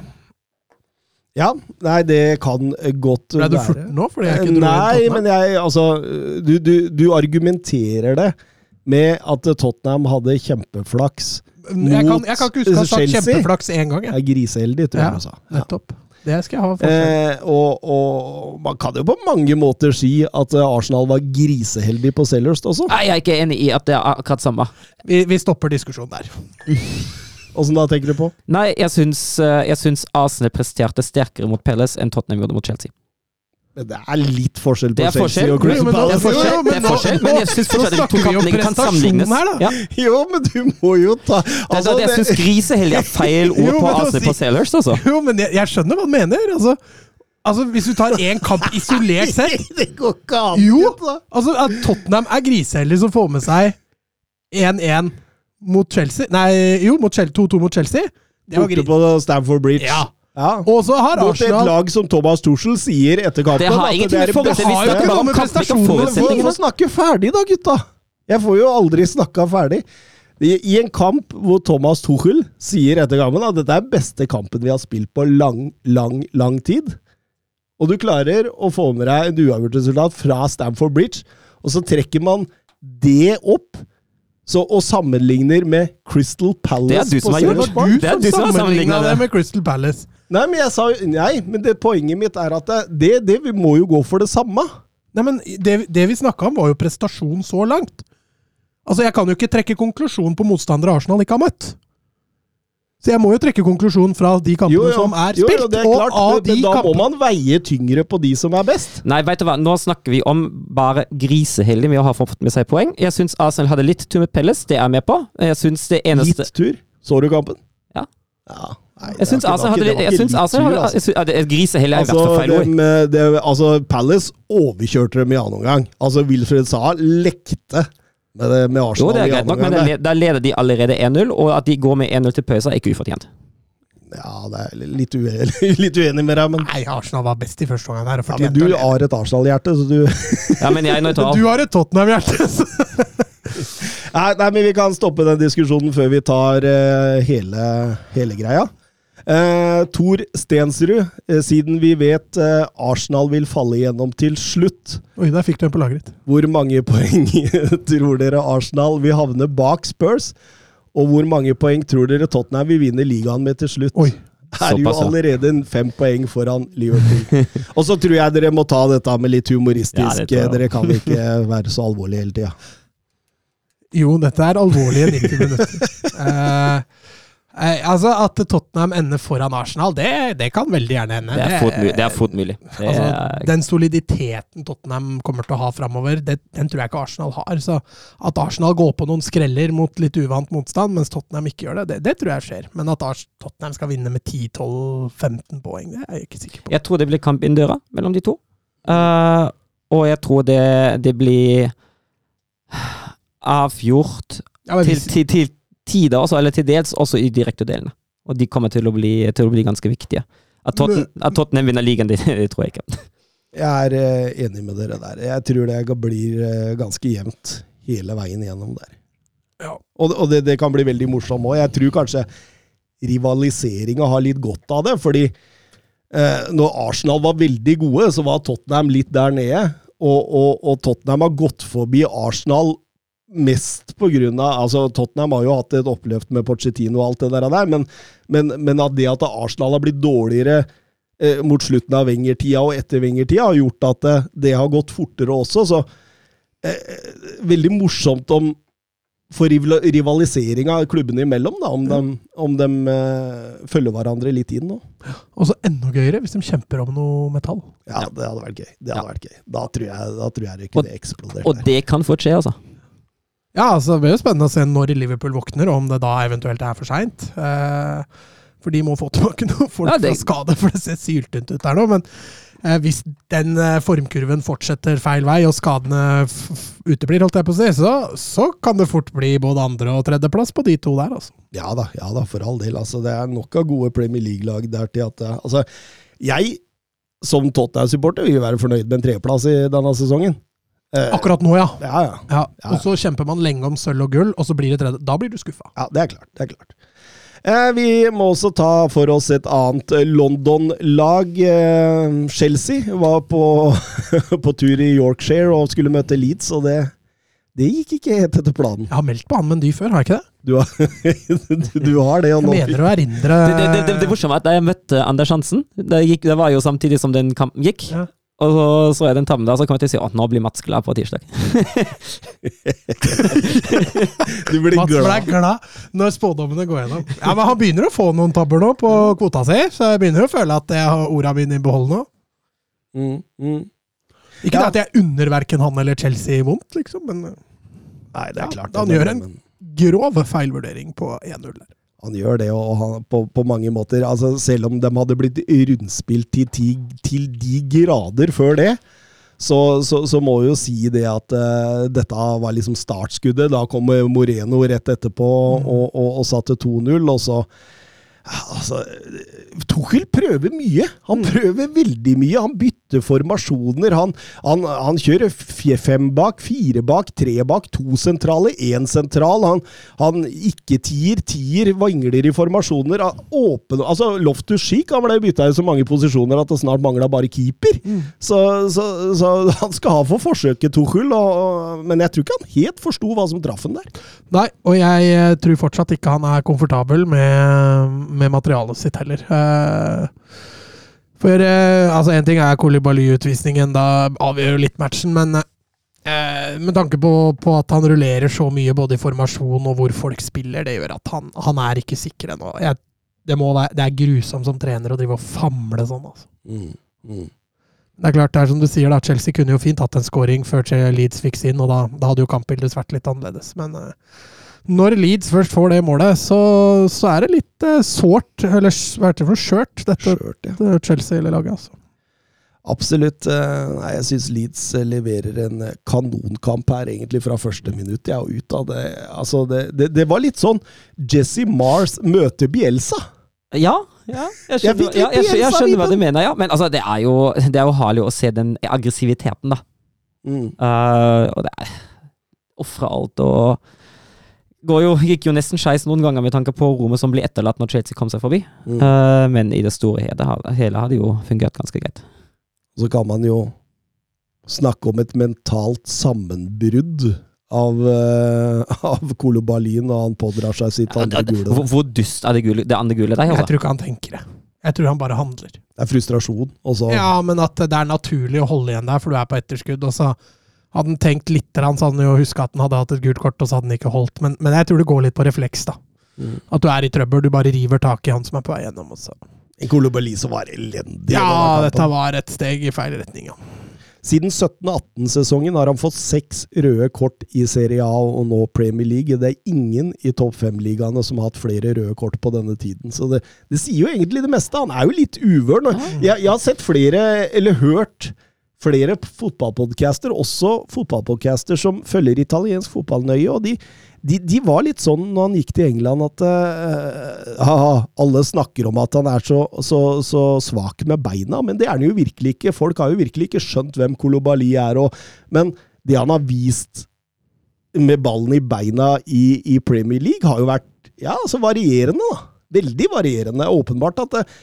Ja, nei, det kan godt være. Ble du være. furt nå? Fordi jeg ikke dro Nei, men jeg Altså, du, du, du argumenterer det med at Tottenham hadde kjempeflaks. jeg, kan, jeg kan ikke huske å ha sagt kjempeflaks én gang. Jeg Jeg. er griseheldig, tror jeg Ja, du sa. Ja. Nettopp. Det skal jeg ha. Eh, og, og man kan jo på mange måter si at eh, Arsenal var griseheldig på Sellers også. Nei, jeg er ikke enig i at det er akkurat samme. Vi, vi stopper diskusjonen der. [laughs] Åssen da, tenker du på? Nei, jeg syns, eh, jeg syns Arsenal presterte sterkere mot Palace enn Tottenham gjorde mot Chelsea. Det er litt forskjell på Chelsea og Crystal Palace. det er forskjell, men det er nå- forskjell, men jeg syns fortsatt at de to kampene kan sammenlignes. her, da. Ja. Jo, men du må jo ta Det, altså, det, jeg det- syns griseheldig er feil [laughs] ord Jo, på Arsenal på Sailors, altså. Jo, men jeg, jeg skjønner hva du mener. Altså, altså Hvis du tar én kamp [laughs] isolert sett [laughs] Det går ikke an! Jo. Altså Tottenham er griseheldig som får med seg 1-1 mot Chelsea Nei, jo, 2-2 mot Chelsea. Det var Borte på Stamford Bridge. Ja. Ja. Og så har Mot et lag som Thomas Tuchel sier etter kampen Det har ingenting det med prestasjoner. om Få snakke ferdig, da, gutta! Jeg får jo aldri snakka ferdig. I i en kamp hvor Thomas Tuchel sier etter kampen at dette er beste kampen vi har spilt på lang, lang, lang tid, og du klarer å få med deg et uavgjort resultat fra Stamford Bridge, og så trekker man det opp så, og sammenligner med Crystal Palace Det er du som har gjort det. Du Det er du som har sammenligna det med Crystal Palace. Nei, men jeg sa Nei, men det, poenget mitt er at det, det, det vi må jo gå for det samme. Nei, men Det, det vi snakka om, var jo prestasjon så langt. Altså, Jeg kan jo ikke trekke konklusjon på motstandere Arsenal ikke har møtt. Så jeg må jo trekke konklusjonen fra de kampene som er spilt. jo, det er og klart, av men, de men da må kampene man veie tyngre på de som er best. Nei, vet du hva, nå snakker vi om bare griseheldig med å ha fått med seg poeng. Jeg syns Arsenal hadde litt tur med Pelles, det er jeg med på. Jeg syns det eneste Litt tur. Så du kampen? Ja. ja. Nei, det Jeg syns Arsenal hadde Jeg syns Arsenal hadde er i hvert fall feil ord. altså, Palace overkjørte dem i annen omgang. Altså, Wilfred Saha lekte med, med Arsenal Jo, det er greit nok, men der, leder de allerede 1-0, og at de går med 1-0 til pause, er ikke ufortjent. Ja, det er litt uenig, [laughs] litt uenig med deg, men, Nei, Arsenal var best i første omgang her. ja, men du har et Arsenal-hjerte, så du Ja, men jeg er nøytral. [laughs] Du har et Tottenham-hjerte! så- [laughs] nei, nei, men vi kan stoppe den diskusjonen før vi tar uh, hele, hele greia. Eh, Tor Stensrud, eh, siden vi vet eh, Arsenal vil falle igjennom til slutt, Oi, der fikk du en på lageret. hvor mange [laughs] poeng tror dere Arsenal vil havne bak Spurs? Og hvor mange poeng tror dere Tottenham vil vinne ligaen med til slutt? Oi. Er jo allerede en fem poeng foran Liverpool. [laughs] Og så tror jeg dere må ta dette med litt humoristisk. Ja, dere kan ikke være så alvorlige hele tida. Jo, dette er alvorlige 90 minutter. [laughs] Eh, eh, altså, At Tottenham ender foran Arsenal, det, det kan veldig gjerne hende. Det er fort. Det er fort mulig. Altså, er, den soliditeten Tottenham kommer til å ha framover, den tror jeg ikke Arsenal har. Så At Arsenal går på noen skreller mot litt uvant motstand, mens Tottenham ikke gjør det, det, det tror jeg skjer. Men at Ars Tottenham skal vinne med 10-12-15 poeng, det er jeg ikke sikker på. jeg tror det blir kamp innen døra mellom de to. Uh, og jeg tror det, det blir avgjort Ja, hvis... til, til, til tider, også, eller til dels også i direktedelene. Og de kommer til å bli, til å bli ganske viktige. At, Totten, at Tottenham vinner ligaen, det, det tror jeg ikke. Jeg er eh, enig med dere der. Jeg tror det blir eh, ganske jevnt hele veien gjennom der. Ja. Og, og det, det kan bli veldig morsomt òg. Jeg tror kanskje rivaliseringa har litt godt av det. Fordi eh, når Arsenal var veldig gode, så var Tottenham litt der nede. Og, og, og Tottenham har gått forbi Arsenal mest på grunn av altså Tottenham har jo hatt et oppløft med Pochettino og alt det der, men, men, men at det at Arsenal har blitt dårligere eh, mot slutten av Wenger-tida og etter Wenger-tida, har gjort at det, det har gått fortere også. Så eh, veldig morsomt om for rival- rivaliseringa klubbene imellom, da, om de, om de eh, følger hverandre litt inn nå. og så enda gøyere hvis de kjemper om noe metall. Ja, det hadde vært gøy. Det hadde Ja. vært gøy. Da tror jeg, da tror jeg det kunne eksplodert. Og det kan fort skje, altså. Ja, altså Det blir jo spennende å se når Liverpool våkner, og om det da eventuelt er for seint. Eh, for de må få tilbake [laughs] noen folk Ja, det- fra skade, for det ser syltynt ut der nå. Men eh, hvis den eh, formkurven fortsetter feil vei, og skadene f f uteblir, holdt jeg på å si, så, så kan det fort bli både andre- og tredjeplass på de to der, altså. Ja da, ja da, for all del. Altså, det er nok av gode Premier League-lag der til at altså, Jeg, som Tottenham-supporter, vil være fornøyd med en tredjeplass i denne sesongen. Eh, Akkurat nå, ja. ja, ja. ja. Ja. Og så kjemper man lenge om sølv og gull, og så blir det tredje. Da blir du skuffa. Ja, det er klart. det er klart. Eh, vi må også ta for oss et annet London-lag. Eh, Chelsea var på, [laughs] på tur i Yorkshire og skulle møte Leeds, og det, det gikk ikke helt etter planen. Jeg har meldt på han Mendy før, har jeg ikke det? Du har, [laughs] du har det, og Jeg mener å erindre Det, det, det, det morsomme er at da jeg møtte Anders Hansen, det, gikk, det var jo samtidig som den kampen gikk. Og så så er det en tabbe der, så kommer jeg til å si at nå blir Mats glad på tirsdag. Du blir Mats ble glad. glad når spådommene går gjennom. Ja, men Han begynner å få noen tabber nå på kvota si, så jeg begynner å føle at jeg har orda mine i behold nå. Mm, mm. Ikke Ja. det at jeg unner verken han eller Chelsea vondt, liksom, men Nei, det er Ja, klart. han gjør en- grov feilvurdering på 1-0 der. Han gjør det, og han, på, på mange måter altså Selv om de hadde blitt rundspilt til, til, til de grader før det, så, så, så må vi jo si det at uh, dette var liksom startskuddet. Da kom Moreno rett etterpå og, og, og satte 2-0, og så Altså, Tuchel prøver mye. Han prøver veldig mye. Han bytter formasjoner. Han, han, han kjører fem bak, fire bak, tre bak, to sentrale, én sentral. Han, han ikke tier, vangler i formasjoner. Åpen, altså Loftus Cheek ble bytta i så mange posisjoner at det snart mangla bare keeper. Så, så, så han skal ha for forsøket, Tuchel. Og, men jeg tror ikke han helt forsto hva som traff han der. Nei, og jeg eh, tror fortsatt ikke han er komfortabel med, med materialet sitt heller. Eh, For eh, altså, en ting er Kolibali-utvisningen, da avgjør jo litt matchen, men eh, med tanke på, på at han rullerer så mye både i formasjon og hvor folk spiller, det gjør at han, han er ikke sikker ennå. Det, det er grusomt som trener å drive og famle sånn, altså. Mm, mm. Det er klart, det er som du sier, da, Chelsea kunne jo fint hatt en scoring før Leeds fikk sin, og da, da hadde jo kampbildet vært litt annerledes. Men eh, når Leeds først får det målet, så, så er det litt eh, sårt, eller hva heter det for skjørt, dette, Skjørt, ja. dette Chelsea-laget. altså. Absolutt. eh, Nei, jeg syns Leeds eh, leverer en eh, kanonkamp her, egentlig fra første minutt. Jeg er ut av det. Altså, det, det, det var litt sånn Jesse Mars møter Bielsa. Ja, ja. Jeg skjønner, jeg ja, jeg, skjønner- jeg skjønner hva du mener, ja. Men altså, det er jo, det er jo herlig å se den aggressiviteten, da. Mm. Uh, og det er Ofre alt og jo, Gikk jo nesten skeis noen ganger med tanke på rommet som ble etterlatt når Chelsea kom seg forbi. Mm. Uh, men i det store hele, har- hele har det jo fungert ganske greit. Så kan man jo snakke om et mentalt sammenbrudd av, uh, av Kolobalin og han pådrar seg sitt andre Hvor, gule. hvor dust er det, gule, det andre gule der? Jeg Altså? tror ikke han tenker det. Jeg tror han bare handler. Det er frustrasjon. Og så Ja, men at det er naturlig å holde igjen der, for du er på etterskudd. Og så hadde han tenkt litt, så hadde han jo huska at han hadde hatt et gult kort, og så hadde han ikke holdt. Men, men jeg tror det går litt på refleks, da. Mm. At du er i trøbbel, du bare river tak i han som er på vei gjennom. Og så. Som var elendig. Ja, dette var et steg i feil retning, ja. Siden 17-18-sesongen har han fått seks røde kort i Serie A og nå Premier League. Det er ingen i topp fem-ligaene som har hatt flere røde kort på denne tiden. Så det, det sier jo egentlig det meste. Han er jo litt uvøren. Jeg, jeg har sett flere, eller hørt flere fotballpodcaster, også fotballpodcaster som følger italiensk fotball nøye, og de, de, de var litt sånn når han gikk til England at uh, haha, alle snakker om at han er så, så, så, svak med beina, men det er han jo virkelig ikke. Folk har jo virkelig ikke skjønt hvem Kolobali er, og, men det han har vist med ballen i beina i, i Premier League, har jo vært ja, altså varierende, da. Veldig varierende. Åpenbart at uh,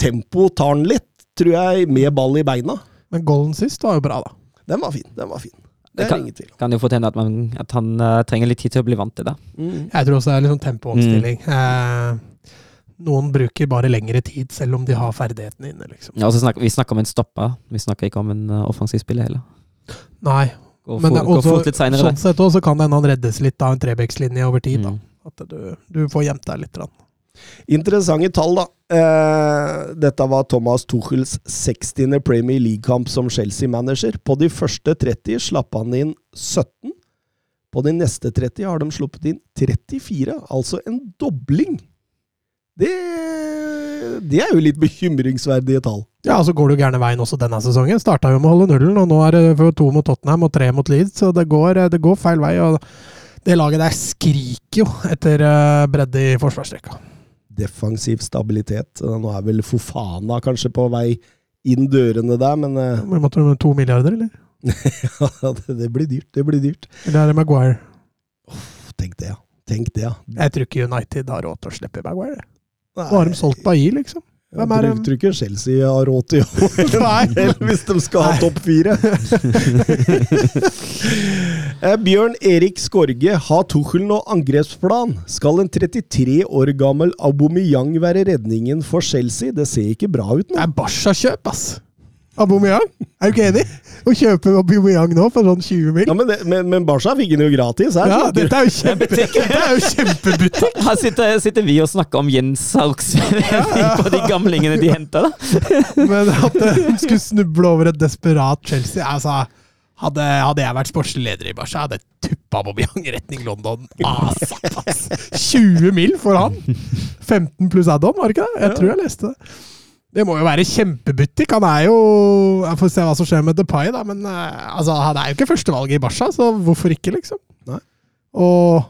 tempo tar han litt, tror jeg, med ball i beina. Men goalen sist var jo bra, da. Den var fin. Den var fin. Det, Det er kan, ingen tvil om. kan jo fortelle at, man, at han uh, trenger litt tid til å bli vant til det. Mm. Jeg tror også det er litt sånn tempoomstilling. Eh, noen bruker bare lengre tid, selv om de har ferdighetene inne, liksom. Ja, snakker, vi snakker om en stopper, vi snakker ikke om en uh, offensiv spiller heller. Nei, for, men det er også, senere. sånn sett også kan det hende han reddes litt av en Trebekslinje over tid. da. Mm. At du, du får gjemt deg litt. grann. Interessante tall, da. Eh, dette var Thomas Tuchels 60. Premier League-kamp som Chelsea-manager. På de første 30 slapp han inn 17. På de neste 30 har de sluppet inn 34, altså en dobling. Det, det er jo litt bekymringsverdige tall. Ja, så går det jo gærne veien også denne sesongen. Starta jo med å holde nullen, og nå er det to mot Tottenham og tre mot Leeds, så det går, det går feil vei. og Det laget der skriker jo etter eh, bredde i forsvarsrekka. Defensiv stabilitet. Eh, Nå er vel Fofana kanskje på vei inn dørene der, men Men Vi måtte ha to milliarder, eller? [laughs] det, det blir dyrt. Det blir dyrt. Eller er det Maguire? Tenk det, ja. Tenk det, ja. Jeg tror ikke United har råd til å slippe Maguire. Nå har de solgt Bailly, liksom. Jeg Hvem er det? tror ikke Chelsea har råd til å [laughs] Nei. [laughs] hvis de skal ha topp fire. [laughs] Eh, Bjørn Erik Skorge, har Tuchel noe angrepsplan? Skal en 33 år gammel Aubameyang være redningen for Chelsea? Det ser ikke bra ut nå. Det er Barca-kjøp, ass! Aubameyang? Er du ikke enig? Å kjøpe Aubameyang nå for sånn 20 mil? Ja, men, det, men, men Barca fikk den jo gratis her. Ja, dette er jo kjempe, dette er jo kjempebutikk! [laughs] Her sitter, sitter vi og snakker om Jens ja. [laughs] på de gamlingene de henter, da. [laughs] Men at de skulle snuble over et desperat Chelsea altså, hadde, hadde jeg vært sportslig leder i Barca, hadde jeg tuppa Aubameyang retning London. ASAP, ass! 20 mil for han! 15 pluss add-on, var det ikke det? Jeg tror jeg leste det. Det må jo være kjempebutikk. Han er jo Jeg får se hva som skjer med Depay, da, men eh, altså, han er jo ikke førstevalget i Barca, så hvorfor ikke, liksom? Nei. Og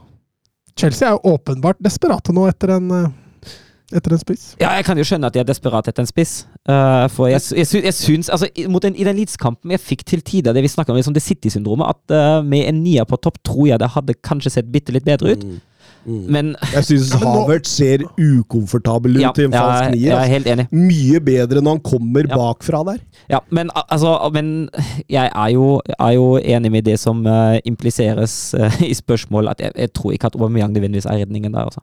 Chelsea er jo åpenbart desperate nå etter en, eh, etter en spiss. Ja, jeg kan jo skjønne at de er desperate etter en spiss. Uh, for jeg, jeg, jeg syns altså, i- mot den, I den Leeds-kampen jeg fikk til tider det vi snakket om, liksom det City-syndromet, at uh, med en nier på topp tror jeg det hadde kanskje sett bitte litt bedre ut. Mm. Mm. Men Jeg syns ja, Havert ser ukomfortabel ut ja, til en falsk nier. jeg er helt enig. Mye bedre når han kommer Ja. bakfra der. Ja, men altså Men jeg er jo, er jo enig med det som uh, impliseres uh, i spørsmålet, at jeg, jeg tror ikke at Aubameyang nødvendigvis er redningen der, altså.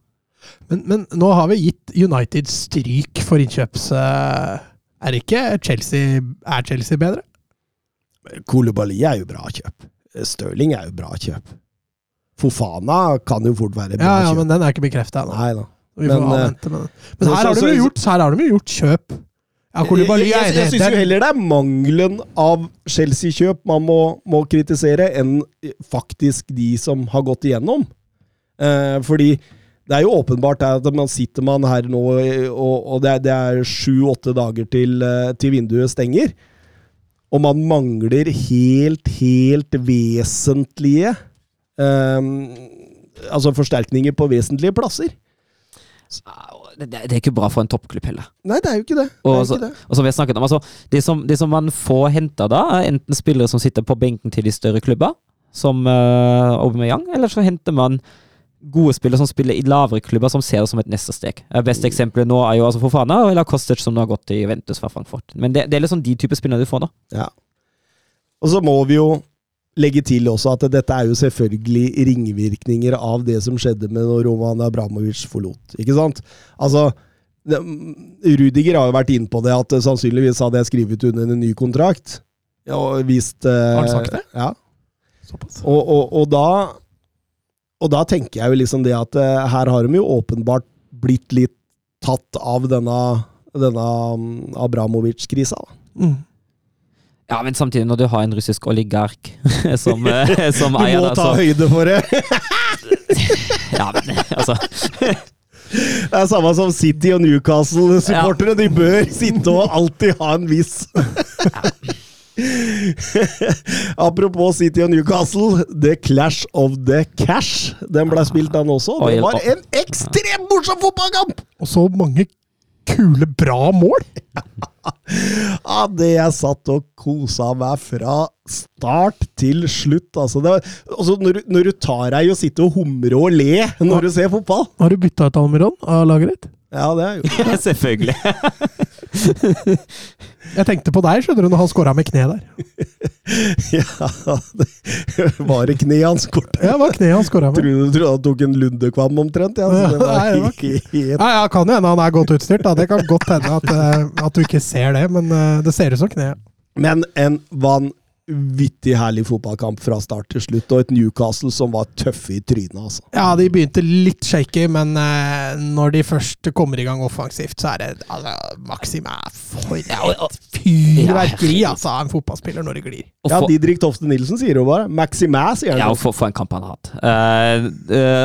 Men, men nå har vi gitt United stryk for innkjøps... eh, er ikke Chelsea Er Chelsea bedre? Kolibali er jo bra kjøp. Stirling er jo bra kjøp. Fofana kan jo fort være bra Ja, ja, men den er ikke bekrefta ennå. Men, eh, avvente den. Men så- her har, de jo gjort, her har de jo gjort kjøp. Ja, jeg jeg, jeg syns jo er- heller det er mangelen av Chelsea-kjøp man må, må kritisere, enn faktisk de som har gått igjennom. Eh, fordi det er jo åpenbart at man sitter man her nå, eh, og, og det er, sju-åtte dager til, eh, til vinduet stenger. Og man mangler helt, helt vesentlige eh, Altså forsterkninger på vesentlige plasser. Det, det er ikke bra for en toppklubb heller. Nei, det er jo ikke det. det, Og er så- ikke det. Og som vi har snakket om, altså, det, som, det som man får henta da, er enten spillere som sitter på benken til de større klubber, som uh, Aubameyang, eller så henter man gode spillere som spiller i lavere klubber, som ser det som et neste steg. Eh, Beste eksempelet nå er jo altså Fofana eller Kostic, som nå har gått til Juventus fra Frankfurt. Men det, det er liksom de typer spillere du får nå. Ja. Og så må vi jo legge til også at dette er jo selvfølgelig ringvirkninger av det som skjedde med når Roman Abramovic forlot. Ikke sant? Altså, Rudiger har jo vært inne på det, at sannsynligvis hadde jeg skrevet under en ny kontrakt. Og visst eh, Har han sagt det? Ja. Såpass. Og, og, og da Og da tenker jeg jo liksom det at eh, her har de jo åpenbart blitt litt tatt av denne, denne mm, Abramovic-krisa. Mm. Ja, men samtidig, når du har en russisk oligark [laughs] som, [laughs] eh, som Du må ta så høyde for det! [laughs] Ja, men altså Det er samme som City og Newcastle-supportere. De bør sitte og alltid ha en viss Apropos City og Newcastle, The Clash of the Cash. Den ble spilt, den også. Det var en ekstremt morsom fotballkamp! Og så mange kule, bra mål! [laughs] Ja, det jeg satt og kosa meg fra start til slutt. Altså, det var, altså når, når du tar deg i å sitte og humre og le når du ser fotball Har du bytta ut Almiron av laget ditt? Ja, det har jeg gjort. Ja, Selvfølgelig. Jeg tenkte på deg, skjønner du, når han scora med kne der. [laughs] Ja, det var det kneet hans med? Ja, det var kneet han scora med. Tror du han tok en lundekvam omtrent? Ja, var Nei, helt Ja, ja, kan jo hende han er godt utstyrt. Da. Det kan godt hende at, eh, at du ikke ser det, men eh, det ser ut som kne. Men en vanvittig herlig fotballkamp fra start til slutt, og et Newcastle som var tøffe i trynet, altså. Ja, de begynte litt shaky, men eh, når de først kommer i gang offensivt, så er det altså, Maxim er for et fyrverkeri altså, av en fotballspiller når det glir. Ja, Didrik Tofte Nilsen sier jo bare Maximæ, sier han. Ja, for, for en kamp han har hatt.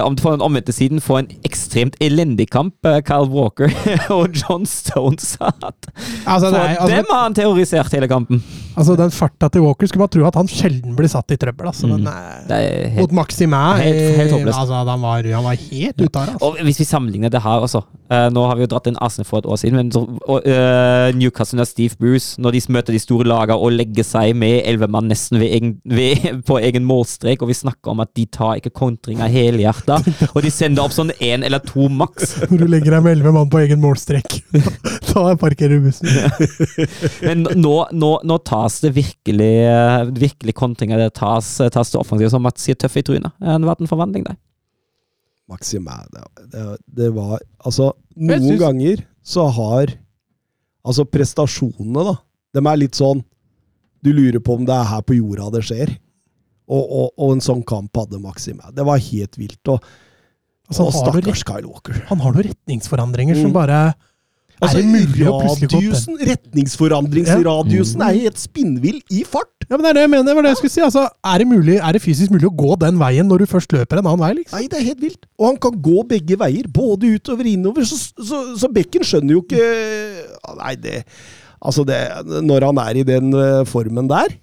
Om du om på den omvendte siden, for en ekstremt elendig kamp uh, Kyle Walker [laughs] og John Stones har hatt. Altså, For er, altså, dem har han terrorisert hele kampen. Altså, den farta til Walker skulle man tro at han sjelden blir satt i trøbbel, altså, Mm. men eh, Det er helt mot Maximæ helt- helt altså, han, var, han var helt ute av det. Altså. Og hvis vi sammenligner det her også uh, Nå har vi jo dratt inn Arsenal for et år siden, men eh, Newcastle og Steve Bruce, når de møter de store lagene og legger seg med elleve mann nesten ved egen, ved, [laughs] på egen målstrek, og vi snakker om at de tar ikke kontringa helhjerta, [laughs] og de sender opp sånn én eller to maks. Når du legger deg med elleve mann på egen målstrek, [laughs] da parkerer du bussen. Men nå, nå, nå tas det virkelig, virkelig kontringer. Det tas, tas det offensivt, som Mats sier, tøff i trynet. Det har vært en forvandling der. Maximæ, det, det, det var Altså, noen synes... ganger så har Altså, prestasjonene, da. De er litt sånn Du lurer på om det er her på jorda det skjer. Og, og, og en sånn kamp hadde Maximæ. Det var helt vilt. Og, Altså, og han, har noe, stakkars Kyle Walker. han har noen retningsforandringer som Mm. bare Altså, radiusen, retningsforandringsradiusen er helt spinnvill i fart! Ja, men Det er det jeg mener. det var det jeg skulle si. Altså, er, det mulig, er det fysisk mulig å gå den veien når du først løper en annen vei? liksom? Nei, det er helt vilt. Og han kan gå begge veier, både utover og innover. Så, så, så Bekken skjønner jo ikke Nei, det Altså, det Når han er i den eh, formen der,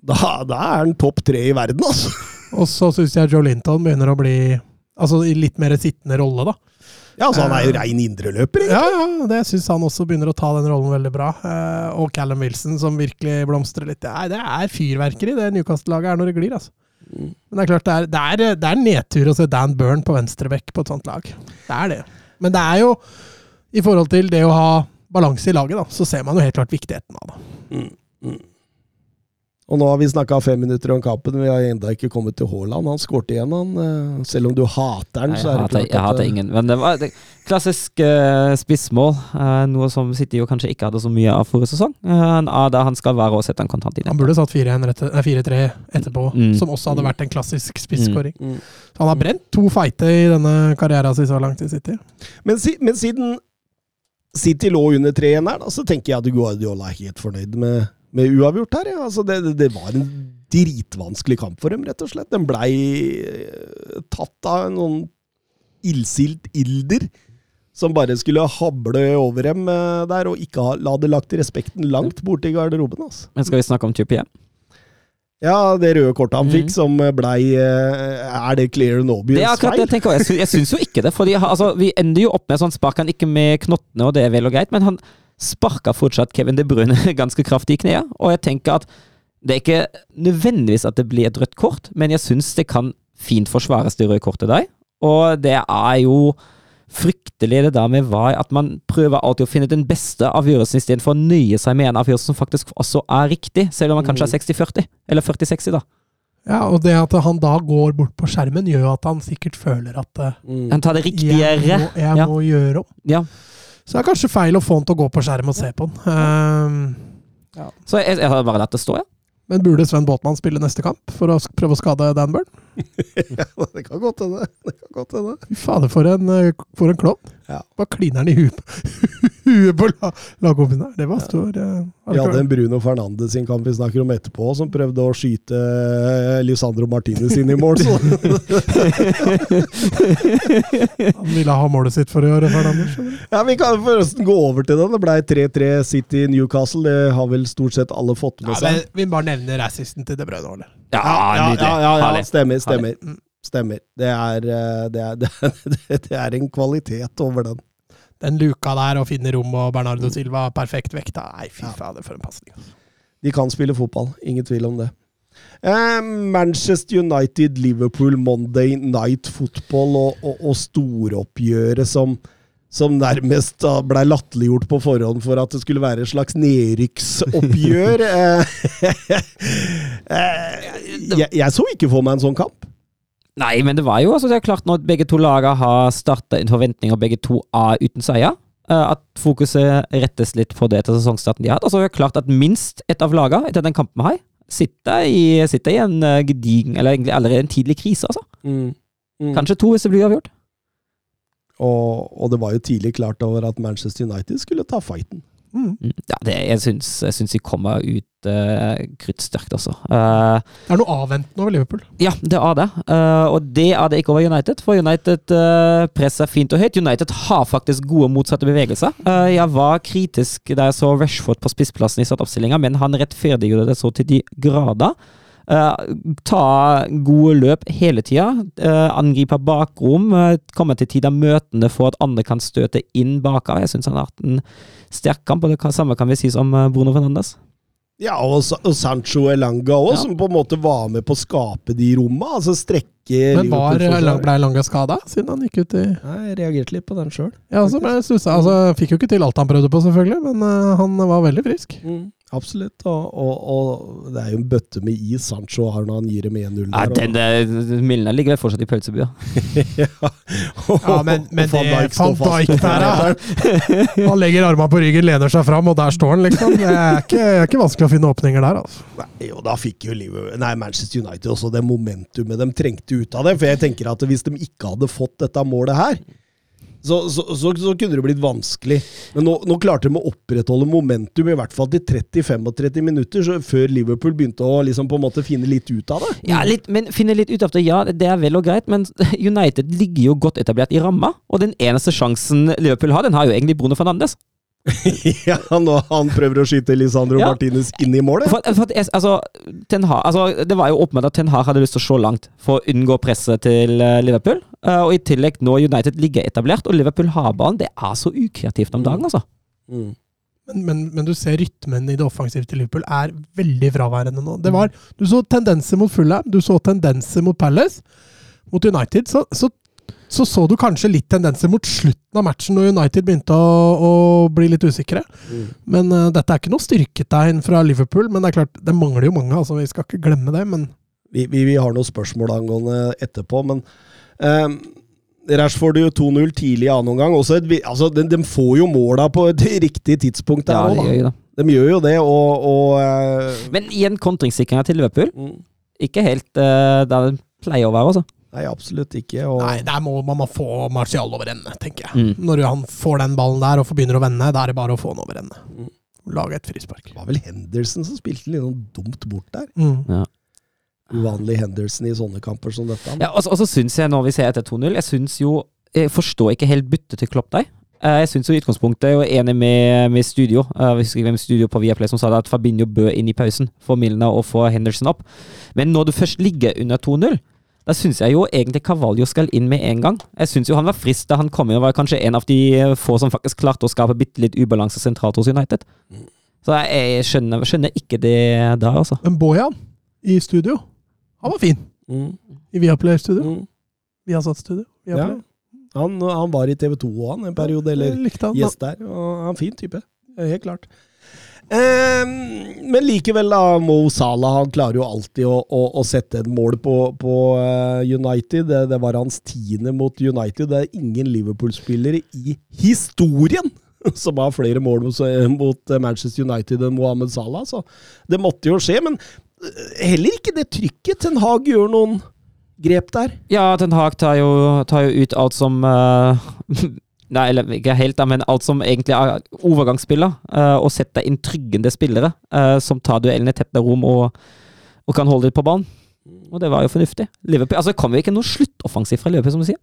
da, da er han topp tre i verden, altså. Og så syns jeg Joe Linton begynner å bli altså, i litt mer sittende rolle, da. Ja, altså, han er jo rein indreløper. Ja, ja, det syns han også begynner å ta den rollen veldig bra. Eh, og Callum Wilson, som virkelig blomstrer litt. Nei, det er fyrverkeri, det Newcastle-laget er når det glir, altså. Mm. Men det er klart, det er, det er, det er nedtur å se Dan Burn på venstrebekk på et sånt lag. Det er det. Men det er jo, i forhold til det å ha balanse i laget, da, så ser man jo helt klart viktigheten av det. Mm, mm. Og nå har vi snakka fem minutter om kampen, vi har ennå ikke kommet til Haaland. Han skårte igjen, han. eh, Selv om du hater han, så er det hater, at jeg hater ingen. Men det var det, klassisk uh, spissmål. Uh, noe som City jo kanskje ikke hadde så mye av forrige sesong. Uh, han skal være og sette en kontant i det. Han burde satt 4-1 rett- nei, 4-3 etterpå, Mm. som også hadde vært en klassisk spisskåring. Mm. Så han har brent to feite i denne karrieren sin så langt i City. Men, si, men siden City lå under 3-1 her, da, så tenker jeg at Guardiola er helt fornøyd med, med uavgjort her. Ja. Altså, det, det, var en dritvanskelig kamp for dem, rett og slett. Den blei eh, tatt av noen illsilt ilder som bare skulle hable over dem eh, der, og ikke ha, la det lagt respekten langt borti garderoben. Altså. Men skal vi snakke om Trippier? Ja, det røde kortet han fikk, som blei eh, Er det clear and obvious Det er akkurat det feil? jeg tenker. Jeg, sy jeg syns jo ikke det. Fordi altså, Vi ender jo opp med sånn spark han ikke med knottene, og det er vel og greit, men han sparka fortsatt Kevin De Bruyne [laughs] ganske kraftig i kneet. Og jeg tenker at det er ikke nødvendigvis at det blir et rødt kort, men jeg syns det kan fint forsvares, det røde kortet der. Og det er jo fryktelig det der med VAR, at man prøver alltid å finne den beste avgjørelsen istedenfor å nøye seg med en avgjørelse som faktisk også er riktig, selv om man kanskje er 60-40, eller 40-60, da. Ja, og det at han da går bort på skjermen, gjør jo at han sikkert føler at Mm. Han tar det jeg, riktigere. må, jeg Ja. må gjøre opp. Ja. Så det er kanskje feil å få han til å gå på skjerm og se på den. Ehm, Så jeg, jeg har bare latt det stå, ja. men burde Sven Båtmann spille neste kamp for å prøve å skade Dan Burn? [laughs] ja, det kan godt hende. Det kan godt hende. Fy fader, for en, eh, for en klovn. Ja. Bare kliner han i huet [laughs] huet på lagkompisen der. Det var stor. eh, Vi hadde en Bruno Fernandes sin kamp vi snakker om etterpå, som prøvde å skyte eh, Lisandro Martinez inn i mål. Så. [laughs] Han ville ha målet sitt for i år, Fernandes. Ja, Vi kan forresten gå over til den. Det ble 3-3 City Newcastle. Det har vel stort sett alle fått med seg. Ja, vi bare nevner assisten til De Bruyne. Ole. Ja, ja, ja, ja, stemmer. Stemmer. Mm. stemmer. Det, er, eh, det, er, [laughs] det, er, det er en kvalitet over den. Den luka der og finne rom og Bernardo Silva perfekt vekta. Nei, fy fader, for en pasning. De kan spille fotball, ingen tvil om det. Eh, Manchester United, Liverpool, Monday Night Football og, og, og storoppgjøret som, som nærmest ble latterliggjort på forhånd for at det skulle være et slags nedrykksoppgjør. [laughs] Eh, [laughs] eh, jeg, jeg så ikke for meg en sånn kamp. Nei, men det var jo altså, det er klart når begge to lagene har starta en forventning, og begge to er uten seier, eh, at fokuset rettes litt på det til sesongstarten de har hatt. Altså, det er klart at minst ett av lagene etter den kampen har, sitter i, sitter i en eh, gedigen, eller egentlig allerede en tidlig krise, altså. Mm. Mm. Kanskje to hvis det blir avgjort. Og, og det var jo tidlig klart over at Manchester United skulle ta fighten. Mm. Mm, Ja, det, jeg, syns, jeg syns de kommer ut uh, kruttsterkt, altså. Uh, Det er noe avventende over Liverpool. Ja, det er det. Uh, og det er det ikke over United, for United uh, presser fint og høyt. United har faktisk gode motsatte bevegelser. Uh, jeg var kritisk da jeg så Rashford på spissplassen i startoppstillinga, men han rettferdiggjorde det så til de grader. Eh, ta gode løp hele tida. Uh, angripe bakrom. Uh, komme til tider møtende for at andre kan støte inn baka. Jeg syns han har hatt en sterk kamp, og det kan, samme kan vi si om Bruno Fernandes. Ja, og, og Sancho Elanga òg, Ja. som på en måte var med på å skape de romma. Altså strekke Men var, ble Elanga skada siden han gikk ut i Nei, Jeg reagerte litt på den sjøl. Ja, altså. Altså, fikk jo ikke til alt han prøvde på, selvfølgelig, men han var veldig frisk. Mm, absolutt. Og, og, og det er jo en bøtte med is Sancho har når han gir dem 1-0 Ja, der. den der Milner ligger vel fortsatt i pølsebua. [laughs] ja. [laughs] Ja, men, men det står Van. Dijk der, ja. [laughs] Han legger armene på ryggen, lener seg fram, og der står han, liksom. Det er ikke, er ikke vanskelig å finne åpninger der, altså. Nei, jo, da fikk jo Liverpool, nei, Manchester United også det momentumet de trengte ut av det. For jeg tenker at hvis de ikke hadde fått dette målet her, så, så, så, så kunne det blitt vanskelig. Men nå, nå klarte de å opprettholde momentum, i hvert fall til 30-35 minutter, så, før Liverpool begynte å liksom på en måte finne litt ut av det. Ja, litt, men finne litt ut av det, ja, det er vel og greit, men [laughs] United ligger jo godt etablert i ramma, og den eneste sjansen Liverpool har, den har jo egentlig Bruno Fernandes. [laughs] ja, nå han prøver å skyte Lisandro Ja. Martinez inn i målet. For, for jeg- altså, Ten Hag, altså, det var jo åpenbart at Ten Hag hadde lyst til å slå langt for å unngå presset til eh, Liverpool. Uh, og i tillegg, nå United ligger etablert, og Liverpool har ballen. Det er så ukreativt om dagen, altså. Mm. Men, men, men du ser rytmen i det offensive til Liverpool er veldig fraværende nå. Det var, du så tendenser mot Fulham, du så tendenser mot Palace. Mot United så så, så så du kanskje litt tendenser mot slutten av matchen, når United begynte å, å bli litt usikre. Mm. Men uh, dette er ikke noe styrketegn fra Liverpool. Men det er klart, det mangler jo mange, altså vi skal ikke glemme det. Men Vi, vi, vi har noen spørsmål angående etterpå, men um Rashford 2-0 tidlig i annen omgang. Også altså, de, de får jo måla på et [laughs] riktig tidspunkt Ja, der det òg, gjør. De gjør jo det, og, og uh... Men igjen kontringssikringa til Liverpool. mm, Ikke helt uh, der det pleier å være, altså. Nei, absolutt ikke. Og, nei, der må man må få Martial over ende, tenker jeg. Mm. Når han får den ballen der og får begynner å vende, da er det bare å få han over ende. Mm. Lage et frispark. Det var vel Henderson som spilte litt sånn dumt bort der. Mm. Uvanlig Henderson i sånne kamper som dette. Ja, og så- syns jeg, når vi ser etter 2-0 Jeg syns jo Jeg forstår ikke helt byttet til Klopp der. Eh, Jeg syns i utgangspunktet Jeg er enig med, med studio husker hvem studio på Viaplay som sa det at Fabinho bød inn i pausen for Milner og få Henderson opp. Men når du først ligger under 2-0, da syns jeg jo egentlig Cavalio skal inn med en gang. Jeg syns jo han var frisk da han kom inn og var kanskje en av de få som faktisk klarte å skape bitte litt ubalanse sentralt hos United. Så jeg, jeg skjønner, skjønner ikke det der, altså. Men Bojan i studio, han var fin. Mm, I Viaplay-studio. mm. Viasat-studio. Ja. Han, han var i TV 2 òg, han en periode, eller gjest der. Og han er en fin type. Helt klart. Ehm, men likevel, da. Mo Salah han klarer jo alltid å, å, å sette et mål på, på eh, United. Det, det var hans tiende mot United. Det er ingen Liverpool-spillere i historien [laughs] som har flere mål mot, mot Manchester United enn Mohammed Salah. Så det måtte jo skje. Men eh, heller ikke det trykket. Ten Hag gjør noen grep der. Ja, Ten Hag tar jo, tar jo ut alt som eh, [laughs] Nei, eller ikke helt, da, men alt som egentlig er overgangsspiller. Uh, og sette inn tryggende spillere uh, som tar duellene tett med rom og, og kan holde det på banen. Og det var jo fornuftig. Liverpool, altså Det vi ikke noe sluttoffensiv fra Liverpool, som du sier.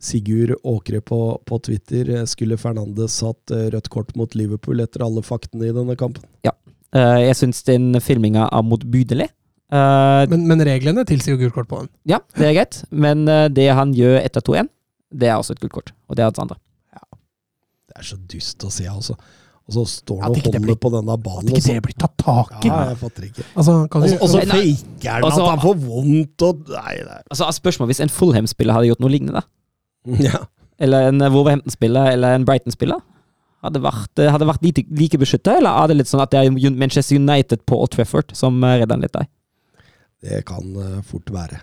Sigurd Åkre på, på Twitter eh, skulle Fernandes hatt rødt kort mot Liverpool etter alle faktene i denne kampen. Eh, jeg syns den filminga er motbydelig. Uh, Men, men reglene tilsier jo gult kort på den. ja, det er greit, men uh, det han gjør etter 2-1, det er også et gult kort. Og det er hans andre. Det er så dust å se, altså. Og så står han og holder blir- på denne ballen. At ikke så- det blir tatt tak i! Ja, jeg fatter ikke. Altså, Og så- faker han altså- at han får vondt og Nei, det er Altså, Spørsmål hvis en Fulham-spiller hadde gjort noe lignende. [laughs] Ja. Eller en Wolverhampton-spiller eller en Brighton-spiller. Hadde vært, eh, hadde vært like, like beskytta, eller er det litt sånn at det er Manchester United på Old Trafford som eh, redder han litt der? Det kan eh, fort være.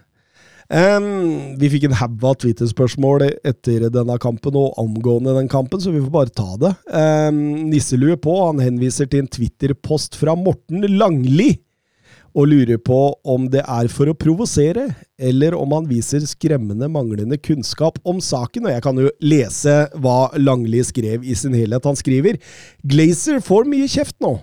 Em, vi fikk en haug av Twitter-spørsmål etter denne kampen og omgående den kampen, så vi får bare ta det. Um, Nisselue på, han henviser til en Twitter-post fra Morten Langli, og lurer på om det er for å provosere, eller om han viser skremmende manglende kunnskap om saken. Og jeg kan jo lese hva Langli skrev i sin helhet. Han skriver Glazer får mye kjeft nå.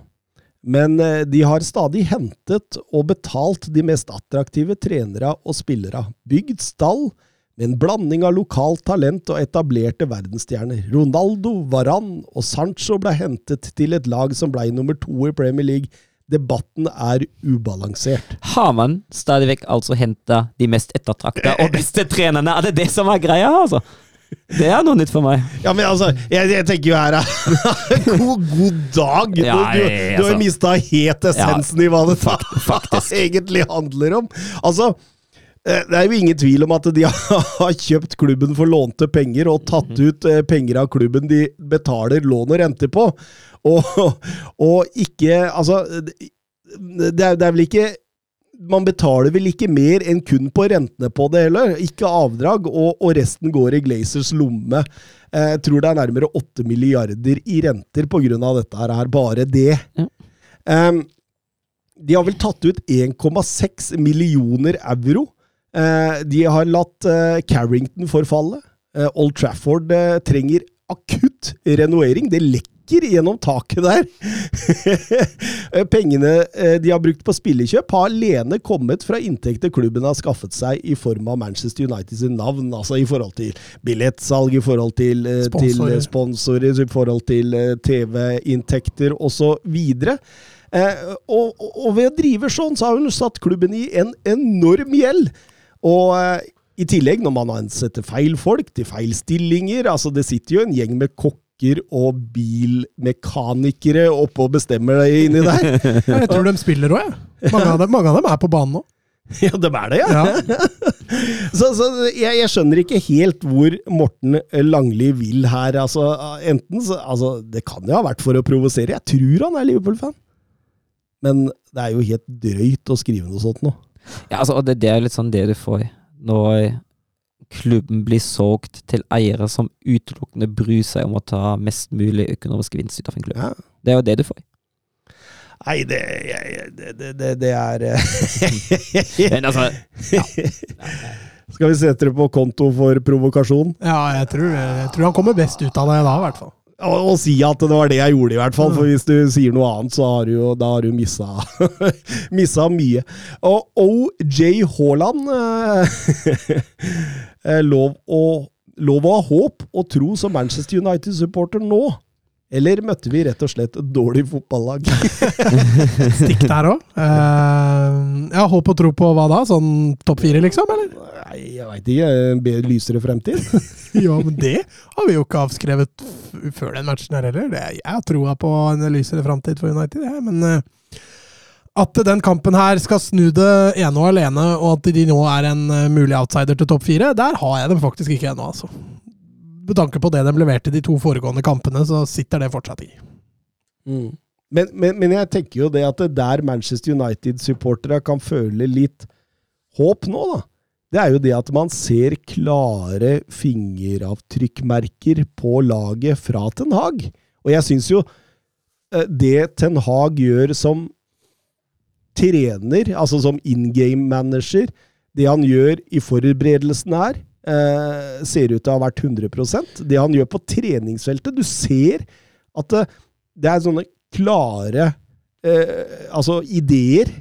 Men eh, de har stadig hentet og betalt de mest attraktive trenere og spillere. Bygd stall med en blanding av lokalt talent og etablerte verdensstjerner. Ronaldo, Varan og Sancho ble hentet til et lag som ble nummer to i Premier League. Debatten er ubalansert. Har man stadig vekk altså henta de mest ettertrakta og beste trenerne? Er det det som er greia, altså? Det er noe nytt for meg. Ja, men altså, jeg, jeg tenker jo her [laughs] god, god dag! Ja, du, du, du har jo mista helt essensen i hva det [laughs] faktisk. egentlig handler om. Altså, eh, det er jo ingen tvil om at de [laughs] har kjøpt klubben for lånte penger og tatt Mhm. ut eh, penger av klubben de betaler lån og renter på. Og, og ikke Altså, det er, det er vel ikke man betaler vel ikke mer enn kun på rentene på det heller, ikke avdrag, og, og resten går i Glazers lomme. Eh, Jeg tror det er nærmere 8 milliarder i renter av dette her, bare det. Ja. Em, de har vel tatt ut 1,6 millioner euro. Eh, de har latt eh, Carrington forfalle. Eh, Old Trafford eh, trenger akutt renovering. Det lekker gjennom taket der. [laughs] Eh, Pengene eh, de har brukt på spillekjøp, har alene kommet fra inntekter klubben har skaffet seg i form av Manchester Uniteds navn. Altså i forhold til billettsalg, i forhold til, eh, til Sponsorer. i forhold til TV-inntekter osv. Eh, og, og, ved å drive sånn, så har hun satt klubben i en enorm gjeld. Og eh, i tillegg, når man ansetter feil folk til feil stillinger altså Det sitter jo en gjeng med kokker og bilmekanikere oppe og bestemmer det inni der. [laughs] Ja, jeg tror de spiller òg, jeg. Mange av, dem, mange av dem er på banen nå. [laughs] Ja, de er det, ja. Ja. [laughs] Så, så jeg, jeg skjønner ikke helt hvor Morten Langli vil her. Altså, enten så, altså, Det kan jo ha vært for å provosere. Jeg tror han er Liverpool-fan. Men det er jo helt drøyt å skrive noe sånt nå. Ja, altså, og det, det er litt sånn det du får når klubben blir solgt til eiere som utelukkende bryr seg om å ta mest mulig økonomisk vinst ut av en klubb. Ja. Det er jo det du får. Nei, det, det, det, det, det er eh, [laughs] Men altså, [laughs] Skal vi sette det på konto for provokasjon? Ja, jeg tror, jeg tror han kommer best ut av det da, i hvert fall. Og, og si at det var det jeg gjorde, i hvert fall. For hvis du sier noe annet, så har du jo da har du missa, [laughs] missa mye. Og OJ Haaland eh, lov, å, lov å ha håp og tro som Manchester United-supporter nå. Eller møtte vi rett og slett et dårlig fotballag? [laughs] Stikk der òg. ja, håp og tro på hva da? Sånn topp fire, liksom? eller? Nei, jeg veit ikke. Bedre, lysere fremtid? [laughs] Ja, men det har vi jo ikke avskrevet før den matchen her heller. Er- jeg har troa på en lysere fremtid for United, jeg. Men eh, at den kampen her skal snu det ene og alene, og at de nå er en eh, mulig outsider til topp fire, der har jeg dem faktisk ikke ennå, altså. Med tanke på det de leverte de to foregående kampene, så sitter det fortsatt i. Mm. Men, men, men jeg tenker jo det at det der Manchester United-supporterne kan føle litt håp nå, da, det er jo det at man ser klare fingeravtrykkmerker på laget fra Ten Hag. Og jeg syns jo eh, det Ten Hag gjør som trener, altså som in game manager, det han gjør i forberedelsen her, eh, ser ut til å ha vært 100% Det han gjør på treningsfeltet Du ser at det, det er sånne klare eh, altså ideer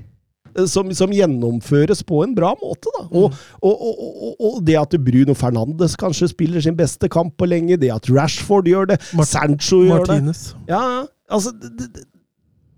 eh, som, som, gjennomføres på en bra måte. Da. Og, mm. og, og, og, det at Bruno Fernandes kanskje spiller sin beste kamp på lenge, det at Rashford gjør det, Mart Sancho gjør Martinez. det Ja, altså det,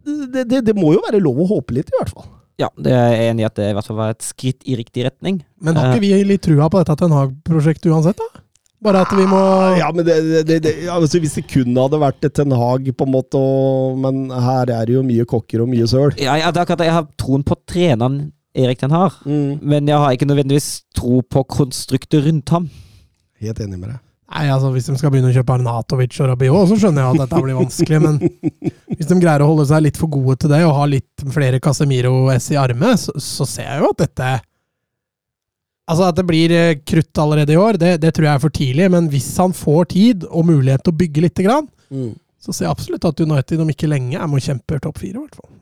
det, det, det, må jo være lov å håpe litt, i hvert fall. Ja, det er jeg enig i at det i hvert fall var et skritt i riktig retning. Men har ikke vi litt trua på dette Ten Hag-prosjektet uansett, da? Bare at vi må Ja, men det, det, det, altså Hvis det kun hadde vært et Ten Hag, på en måte, og, men her er det jo mye kokker og mye søl. Ja, ja, det er akkurat det. Jeg har troen på treneren Erik Ten Hag, mm. men jeg har ikke nødvendigvis tro på konstruktet rundt ham. Helt enig med deg. Nei, altså Hvis de skal begynne å kjøpe Arnatovic og Rabiot, så skjønner jeg at dette blir vanskelig. Men hvis de greier å holde seg litt for gode til det, og ha litt flere Casemiro-S i armet, så, så, ser jeg jo at dette Altså At det blir eh, krutt allerede i år, det, det, tror jeg er for tidlig. Men hvis han får tid og mulighet til å bygge lite grann, mm. så ser jeg absolutt at United om ikke lenge er med og kjemper topp fire. i hvert fall.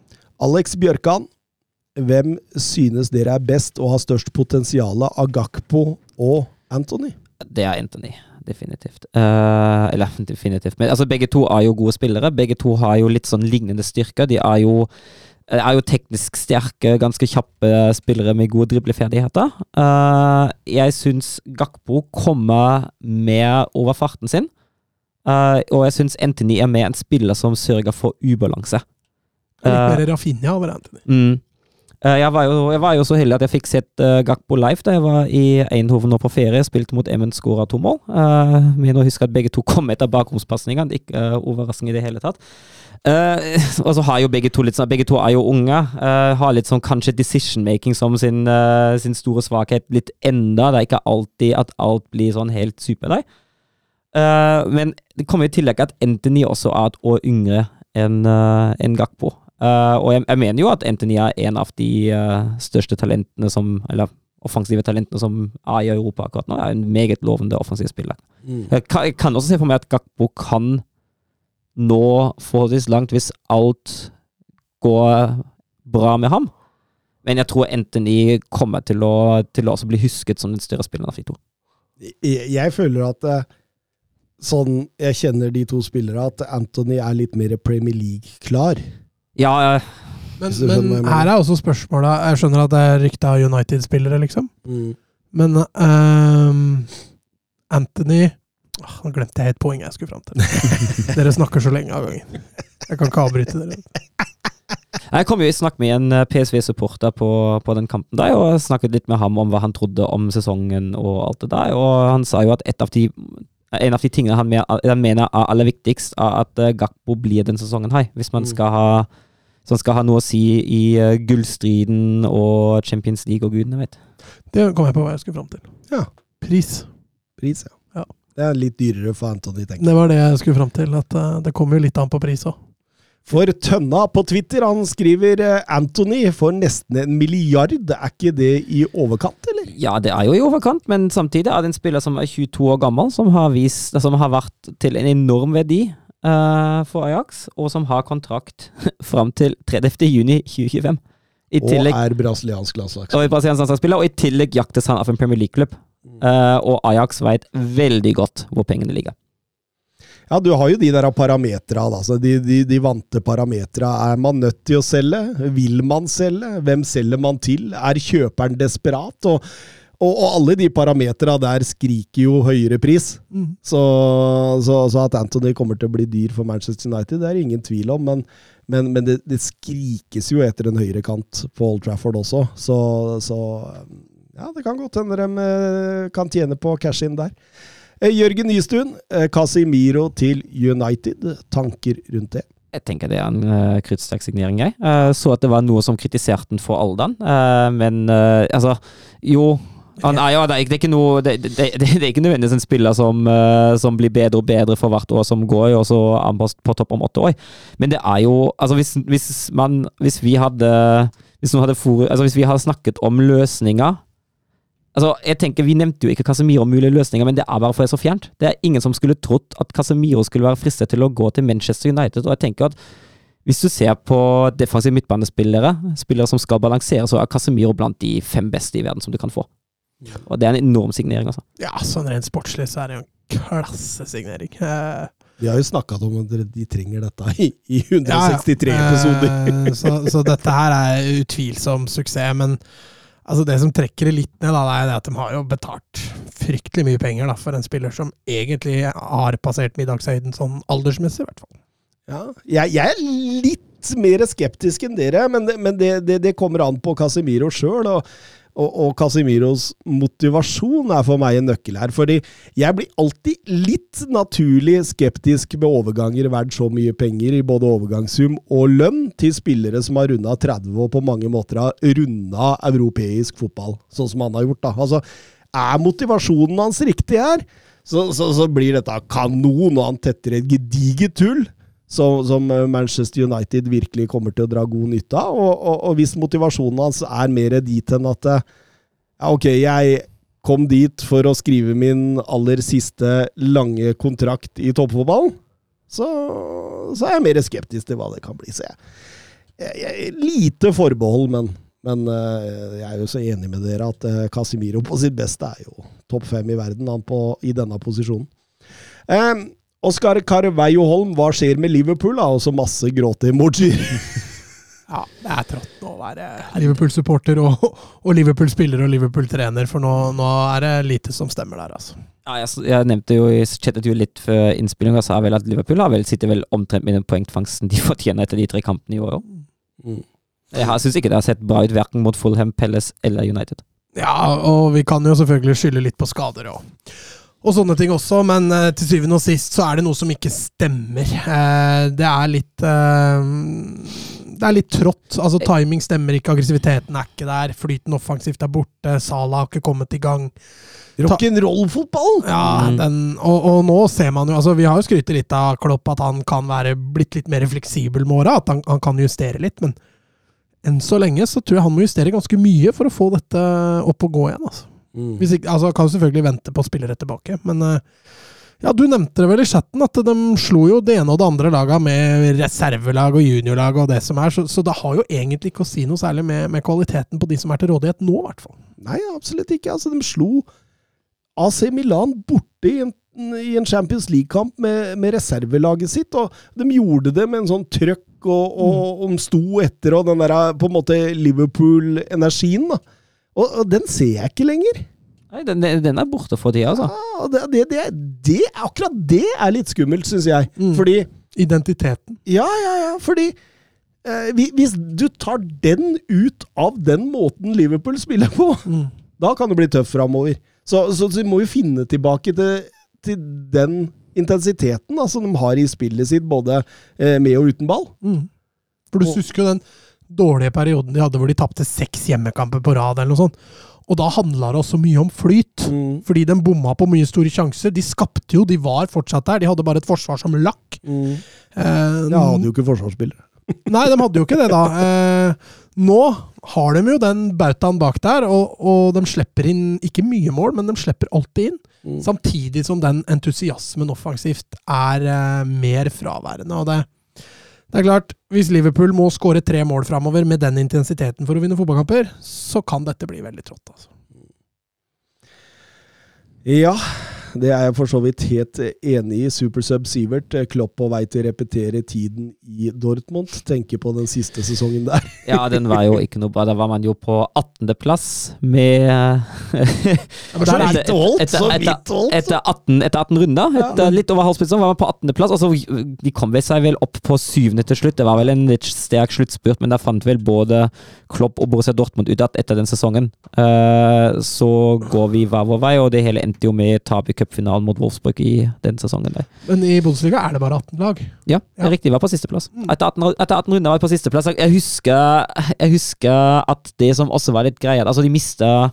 Alex Bjørkan, hvem synes dere er best og har størst potensial av Gakpo og Anthony? Det er Anthony definitivt. Uh, eller [laughs] definitivt. Men altså, begge to er jo gode spillere. Begge to har jo litt sånn lignende styrker. De er jo, er jo teknisk sterke, ganske kjappe spillere med gode dribleferdigheter. Uh, jeg syns Gakpo kommer mer over farten sin. Uh, og jeg syns Anthony er med en spiller som sørger for ubalanse. Litt mer raffinia over Anthony. Mm. Eh, jeg var, jo, jeg var, jo, så heldig at jeg fikk sett uh, Gakpo live da jeg var i Eindhoven nå på ferie. Spilte mot Emund, skåra to mål. Uh, men å huske at begge to [laughs] kom etter bakromspasningene. Ikke uh, overraskende i det hele tatt. Uh, og så har jo begge to litt sånn Begge to er jo unge. Har litt sånn kanskje decision-making som sin, sin, store svakhet litt enda. Det er ikke alltid at alt blir sånn helt super Uh, men det kommer i tillegg at Anthony også er et år yngre enn en Gakpo. Uh, og jeg, jeg, mener jo at Anthony er en av de uh, største talentene som Eller offensive talentene som er i Europa akkurat nå. Er en meget lovende offensiv spiller. Mm. Jeg, kan, jeg, kan, også se for meg at Gakbo kan nå forholdsvis langt hvis alt går bra med ham. Men jeg tror Anthony kommer til å, til å også bli husket som den større spilleren av de to. Jeg, jeg føler at uh, sånn jeg kjenner de to spillere, at Anthony er litt mer Premier League-klar. Ja, men, men her er også spørsmålet Jeg skjønner at det er rykte av United-spillere, liksom. Mm. Men um, Anthony oh, Nå glemte jeg et poeng jeg skulle fram til. [laughs] dere snakker så lenge av gangen. Jeg kan ikke avbryte dere. Jeg kom jo i snakk med en eh, PSV-supporter på, på, den kampen der, og snakket litt med ham om hva han trodde om sesongen og alt det der. Og han sa jo at et av de en av de tingene han mener er aller viktigst, er at eh, Gakpo blir den sesongen her. Hvis man mm. skal ha som skal ha noe å si i uh, gullstriden og Champions League og gudene vet. Det kom jeg på hva jeg skulle fram til. Ja. Pris. Pris, ja. ja. Det er litt dyrere for Anthony, tenker jeg. Det var det jeg skulle fram til. At uh, det kommer jo litt an på pris òg. For Tønna på Twitter han skriver eh, Anthony får nesten en milliard. Er ikke det i overkant, eller? Ja, det er jo i overkant, men samtidig er det en spiller som er 22 år gammel, som har, vist, som har vært til en enorm verdi for Ajax, og som har kontrakt [laughs] fram til 30. juni 2025. I tillegg, og er brasiliansk landslagsspiller. Og i tillegg jaktes han av en Premier League-klubb. Uh, og Ajax veit veldig godt hvor pengene ligger. Ja, du har jo de der parametra, altså de, de, de vante parametra. Er man nødt til å selge? Vil man selge? Hvem selger man til? Er kjøperen desperat? Og og, og, alle de parametera der skriker jo høyere pris. Mm. Så, så, så, at Anthony kommer til å bli dyr for Manchester United, det er ingen tvil om. Men, men, men det, det, skrikes jo etter en høyrekant på Old Trafford også. Så, så ja, det kan godt hende de eh, kan tjene på cash in der. Eh, Jørgen Nystuen, eh, Casimiro til United. Tanker rundt det? Jeg tenker det er en uh, kruttsterk signering, jeg. Uh, så at det var noe som kritiserte den for alderen. Uh, men uh, altså Jo, han er jo, det, er, ikke noe Det, det, det, er ikke nødvendigvis en spiller som, uh, som, blir bedre og bedre for hvert år som går, og så er på topp om åtte år. Men det er jo Altså, hvis, hvis man Hvis vi hadde Hvis, hadde for, altså hvis vi hadde snakket om løsninger Altså, jeg tenker Vi nevnte jo ikke Casemiro mulige løsninger, men det er bare for det er så fjernt. Det er ingen som skulle trodd at Casemiro skulle være fristet til å gå til Manchester United, og jeg tenker at hvis du ser på defensive midtbanespillere, spillere som skal balansere, så er Casemiro blant de fem beste i verden som du kan få. Og det er en enorm signering, altså. Ja, sånn rent sportslig så er det jo en klassesignering. Eh, Vi har jo snakka om at de trenger dette i, i 163 episoder. Eh, [laughs] så, så dette her er utvilsom suksess, men altså det som trekker det litt ned, da, det er at de har jo betalt fryktelig mye penger da, for en spiller som egentlig har passert middagshøyden sånn aldersmessig, i hvert fall. Ja, jeg, jeg er litt mer skeptisk enn dere, men det, men det, det, det kommer an på Casemiro sjøl. Og, og, Casemiros motivasjon er for meg en nøkkel her. Fordi jeg blir alltid litt naturlig skeptisk med overganger verdt så mye penger i både overgangssum og lønn til spillere som har runda 30 og på mange måter har runda europeisk fotball, sånn som han har gjort. da. Altså, Er motivasjonen hans riktig her, så, så, så blir dette kanon, og han tetter et gediget tull som, som Manchester United virkelig kommer til å dra god nytte av. Og, og, og hvis motivasjonen hans er mer dit enn at ja, ok, jeg kom dit for å skrive min aller siste lange kontrakt i toppfotballen, så, så er jeg mer skeptisk til hva det kan bli. Så jeg, jeg, jeg Lite forbehold, men, men eh, jeg er jo så enig med dere at eh, Casimiro på sitt beste er jo topp fem i verden han på, i denne posisjonen. Um, Oskar Carveio Holm, hva skjer med Liverpool? da? Også masse gråte-emojier. [laughs] Ja, det er trått å være Liverpool-supporter og, og Liverpool-spiller og Liverpool-trener, for nå, nå er det lite som stemmer der, altså. Ja, jeg, jeg nevnte jo, jeg chattet jo litt før innspillinga, sa vel at Liverpool har vel sitter vel omtrent med den poengfangsten de [laughs] fortjener etter de tre kampene i år òg. Mm. Jeg syns ikke det har sett bra ut verken mot Fulham, Pelles eller United. Ja, og vi kan jo selvfølgelig skylde litt på skader og, og sånne ting også, men uh, til syvende og sist så er det noe som ikke stemmer. Uh, det er litt eh, Det er litt trått. Altså, timing stemmer ikke, aggressiviteten er ikke der, flyten offensivt er borte, Salah har ikke kommet i gang. Rock'n'roll-fotball! Ja, Mm. den, og, og nå ser man jo altså Vi har jo skrytt litt av Klopp at han kan være blitt litt mer fleksibel med åra, at han, han kan justere litt, men enn så lenge så tror jeg han må justere ganske mye for å få dette opp og gå igjen. altså. Mm. Hvis ikke, altså kan selvfølgelig vente på spillere tilbake, men eh, ja, du nevnte det vel i chatten, at de slo jo det ene og det andre laget med reservelag og juniorlag og det som er, så, så det har jo egentlig ikke å si noe særlig med, med kvaliteten på de som er til rådighet nå, i hvert fall. Nei, absolutt ikke. Altså, de slo AC Milan borte i en, i en Champions League-kamp med, med reservelaget sitt, og de gjorde det med en sånn trøkk, og, og, og de sto etter, og den der på en måte Liverpool-energien. da. Og, og den ser jeg ikke lenger. Nei, den, den er borte for tida, altså. Ja, det, det, det, det, akkurat det er litt skummelt, syns jeg. Mm. Fordi Identiteten. Ja, ja, ja. Fordi eh, hvis du tar den ut av den måten Liverpool spiller på, Mm. [laughs] da kan det bli tøft framover. Så, så, så vi må jo finne tilbake til, til den intensiteten da, som de har i spillet sitt, både eh, med og uten ball. Mm. For du Og- husker jo den dårlige perioden de hadde hvor de tapte seks hjemmekamper på rad, eller noe sånt. Og da handla det også mye om flyt. Mm. Fordi de bomma på mye store sjanser. De skapte jo, de var fortsatt der. De hadde bare et forsvar som lakk. Mm. Eh, de hadde jo ikke forsvarsspillere. [laughs] Nei, de hadde jo ikke det, da. Eh, nå har de jo den bautaen bak der, og, og de slipper inn ikke mye mål, men de slipper alltid inn. Mm. Samtidig som den entusiasmen offensivt er eh, mer fraværende. Og det, det er klart, hvis Liverpool må skåre tre mål framover med den intensiteten for å vinne fotballkamper, så kan dette bli veldig trått. Altså. Ja, det er jeg for så vidt helt enig i. Supersub Sivert, eh, Klopp på vei til å repetere tiden i Dortmund. Tenker på den siste sesongen der. [laughs] Ja, den var jo ikke noe bra. Da var man jo på 18.-plass med men Så vidt holdt! Så etter, vidt holdt! etter, 18, etter 18 runder, etter litt over halvspillet, var man på 18.-plass. Altså, de kom vel seg vel opp på syvende til slutt. Det var vel en litt sterk sluttspurt, men da fant vel både Klopp og Borussia Dortmund ut at etter den sesongen eh, så går vi hver vår vei, og det hele endte jo med tap i cupfinalen mot Wolfsburg i den sesongen. der. Men i Bundesliga er det bare 18 lag. Ja, Ja. riktig. Vi var på sisteplass. Mm. Etter 18, etter 18 runder var vi på sisteplass. Jeg husker, jeg husker at det som også var litt greia Altså, de mista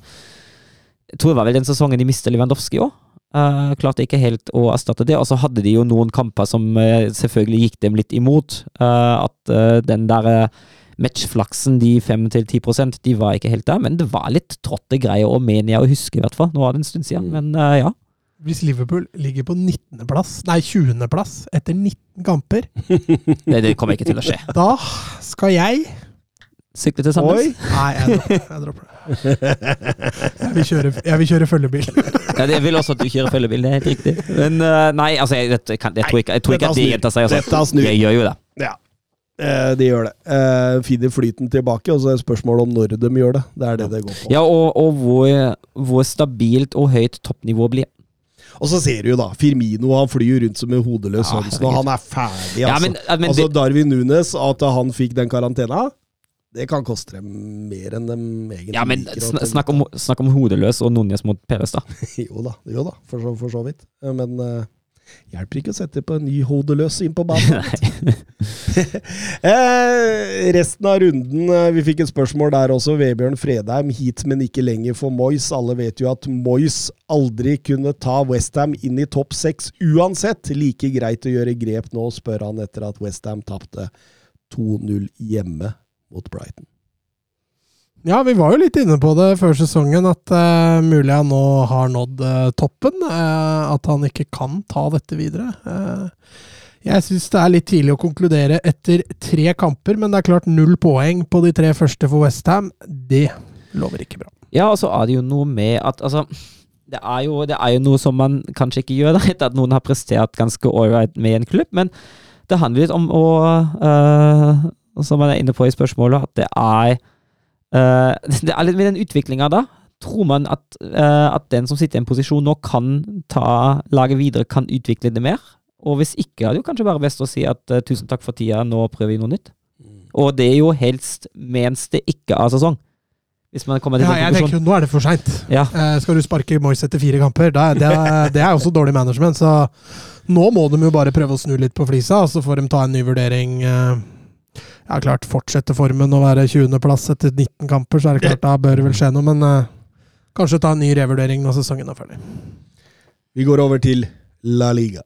Jeg tror det var vel den sesongen de mista Lewandowski òg. Uh, klarte ikke helt å erstatte det. Og så hadde de jo noen kamper som uh, selvfølgelig gikk dem litt imot. Uh, at eh, den der eh, matchflaksen, de 5-10% de var ikke helt der. Men det var litt tråtte greier, og jeg å huske, i hvert fall. Nå var det en stund siden, men eh, ja. Hvis Liverpool ligger på 19.-plass, nei 20.-plass etter 19 kamper, [laughs] Det, det kommer ikke til å skje. da skal jeg Sykle til Sandnes? Oi! Nei, jeg dropper, jeg dropper det. Jeg vil kjøre, jeg vil kjøre følgebil. [laughs] Ja, jeg vil også at du kjører følgebil, det er helt riktig. Men eh, nei, altså, jeg, jeg, kan- jeg, tror ikke, jeg tror ikke at de gjentar seg. Altså. Jeg gjør jo det. Ja, eh, de gjør det. Eh, finner flyten tilbake, og så er det spørsmål om når de gjør det. Det er det det går på. Ja, og, og hvor, hvor stabilt og høyt toppnivå blir. Og så ser du jo da, Firmino han flyr rundt som en hodeløs Ja, høns nå. Han er ferdig, altså. men, men altså Darwin Nunes, at han fikk den karantena, det kan koste dem mer enn de egentlig ja, men liker sn snakk, om, snakk om hodeløs og Núñez mot PVS, da. [laughs] Jo da, jo da, for så, for så vidt. Men eh, hjelper ikke å sette på en ny hodeløs inn på banen. [laughs] [laughs] eh, resten av runden, eh, vi fikk et spørsmål der også. Vebjørn Fredheim, hit, men ikke lenger for Moyes. Alle vet jo at Moyes aldri kunne ta Westham inn i topp seks uansett. Like greit å gjøre grep nå, spør han etter at Westham tapte 2-0 hjemme mot Brighton. Ja, vi var jo litt inne på det før sesongen, at uh, mulig han nå har nådd uh, toppen. Uh, at han ikke kan ta dette videre. Eh, jeg syns det er litt tidlig å konkludere etter tre kamper, men det er klart null poeng på de tre første for Westham. Det lover ikke bra. Ja, og så er det jo noe med at altså det er, jo, det er jo noe som man kanskje ikke gjør, [laughs] etter at noen har prestert ganske ålreit med en klubb, men det handler litt om å Som man er inne på i spørsmålet, at det er øh, [laughs] Det er litt med den utviklinga da. Tror man at, uh, at den som sitter i en posisjon nå, kan ta laget videre, kan utvikle det mer? Og hvis ikke, er det jo kanskje bare best å si at uh, tusen takk for tida, nå prøver vi noe nytt. Og det er jo helst mens det ikke er sesong. Hvis man kommer til Ja, jeg tenker tenker nå er det for seint. Ja. Uh, skal du sparke Moyes etter fire kamper? Det, er- det, er- det er også dårlig management. Så nå må de jo bare prøve å snu litt på flisa, og så får de ta en ny vurdering. eh. Ja, klart, fortsetter formen å være 20.-plass etter 19 kamper, så er det klart, [laughs] da bør det vel skje noe. Men uh, kanskje ta en ny revurdering når sesongen er ferdig. Vi går over til La Liga.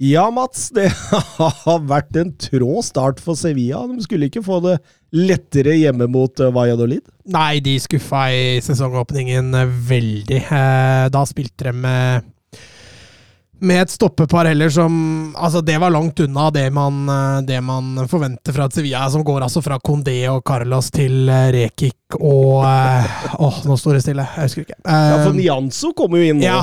Ja, Mats, det [laughs] har vært en trå start for Sevilla. De skulle ikke få det lettere hjemme mot eh, Valladolid. Nei, de skuffa i sesongåpningen veldig. Eh, Da spilte de med med et stoppepar heller som Altså, det var langt unna det man, eh, det man forventer fra et Sevilla, som går altså fra Condé og Carlos til eh, Rekik og eh, Åh, nå står det stille. Jeg husker ikke. Ja, For Nianzo kommer jo inn nå. ja,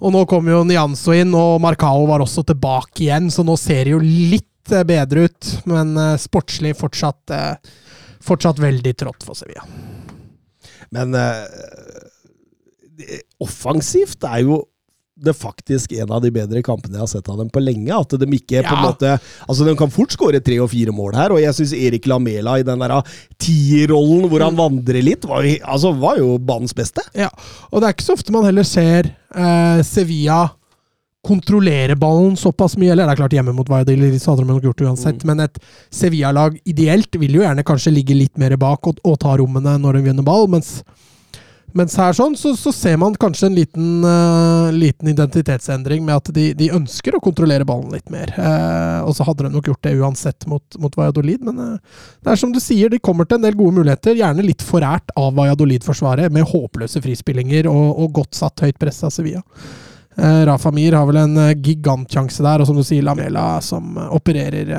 og nå kommer jo Nianzo inn, og Marcao var også tilbake igjen, så nå ser det jo litt bedre ut. Men sportslig fortsatt, fortsatt veldig trått for Sevilla. Men offensivt er jo det faktisk en av de bedre kampene jeg har sett av dem på lenge. At de ikke på en måte Altså, de kan fort skåre tre og fire mål her, og jeg syns Erik Lamela i den der tierrollen hvor han Mm. vandrer litt, var, jo- altså, var jo banens beste. Ja, og det er ikke så ofte man heller ser eh, Sevilla kontrollere ballen såpass mye. Eller det er klart hjemme mot Valladolid, så hadde de nok gjort det uansett. Men et Sevilla-lag ideelt vil jo gjerne kanskje ligge litt mer bak og, og ta rommene når de vinner ball, mens mens her sånn, så, så ser man kanskje en liten, uh, liten identitetsendring med at de, de ønsker å kontrollere ballen litt mer. Uh, og så hadde de nok gjort det uansett mot, mot Valladolid, men uh, det er som du sier, de kommer til en del gode muligheter. Gjerne litt forært av Valladolid-forsvaret, med håpløse frispillinger og, og godt satt høyt press av Sevilla. Rafa Mir har vel en gigantsjanse der, og som du sier, Lamela som opererer,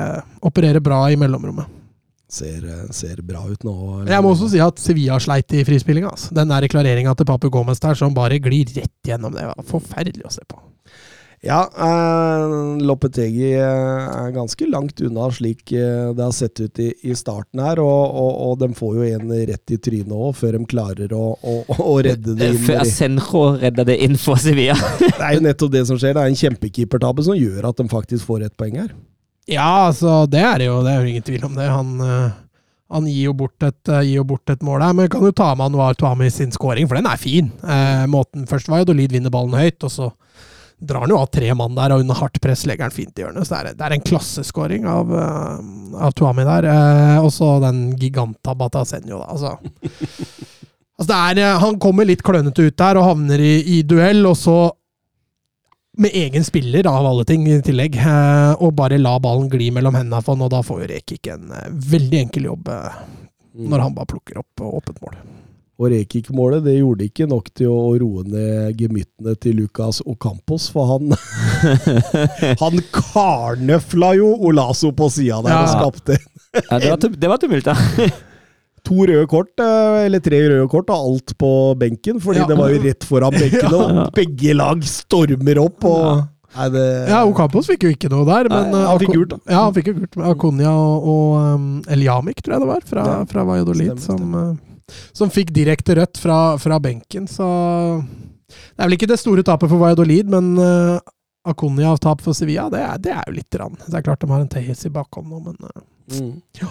opererer bra i mellomrommet. Ser, eh, ser bra ut nå. Jeg må også si at Sevilla sleit i frispillinga. Altså. Den der klareringa til Papu Gomez der som bare glir rett gjennom. Det var forferdelig å se på. Ja, eh, Lopetegi eh, er ganske langt unna slik eh, det har sett ut i, i starten her, og, og, og de får jo en rett i trynet òg, før de klarer å, å, å redde det inn. Før Asenjo redda det inn for Sevilla. Det er jo nettopp det som skjer. Det er en kjempekeepertabbe som gjør at de faktisk får ett poeng her. Ja, altså, det er det jo. Det er jo ingen tvil om det. Han, eh, han gir, jo bort et, eh, gir bort et mål her, men kan jo ta med Anwar Tuami sin scoring, for den er fin. Eh, måten Først var jo Dolid vinner ballen høyt, og så drar han jo av tre mann der, og under hardt press legger han fint i hjørnet. Så det er, det er en klasseskåring av, eh, av Tuami der. Eh, og så den gigantabba til Asenjo, da. Altså. [laughs] Altså det er, han kommer litt klønete ut der og havner i, i duell, og så med egen spiller av alle ting i tillegg, eh, og bare la ballen gli mellom hendene for han, og da får jo Rekik en eh, veldig enkel jobb eh, når han bare plukker opp åpent mål. Og Rekik-målet det gjorde ikke nok til å roe ned gemyttene til Lucas Ocampos, for han [laughs] Han karnøfla jo Olaso på sida der og skapte Ja, det var, tum- det var tumult, ja. [laughs] to røde kort, eh, eller tre røde kort, og alt på benken, fordi Ja. det var jo rett foran [laughs] benken, og begge lag stormer opp. og... Nei, det, Ja, Ocampos fikk jo ikke noe der, men Nei, eh, han fikk gult, da. Ja, han fikk jo gult. Akonia og, og um, Eljamik, tror jeg det var, fra, Ja, fra Valladolid, stemmer, som, eh, som fikk direkte rødt fra, fra benken, så Det er vel ikke det store tapet for Valladolid, men uh, Akonia-tap for Sevilla, det er, det er jo lite grann. Det er klart de har en Tejes i bakhånd nå, men uh, Mm. Eh,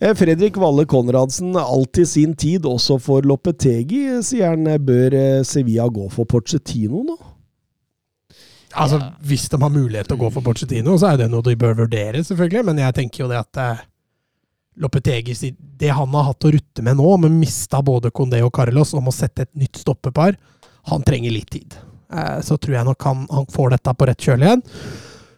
Fredrik Valle Konradsen, i sin tid, også for Lopetegi, sier han. eh, Bør eh, Sevilla gå for Porcetino nå? Altså, Hvis de har mulighet til å gå for Porcetino, så er det noe de bør vurdere, selvfølgelig. Men jeg tenker jo det at Lopetegi, det han har hatt å rutte med nå, med mista både Condé og Carlos om å sette et nytt stoppepar, han trenger litt tid. Eh, så tror jeg nok han, han får dette på rett kjøl igjen.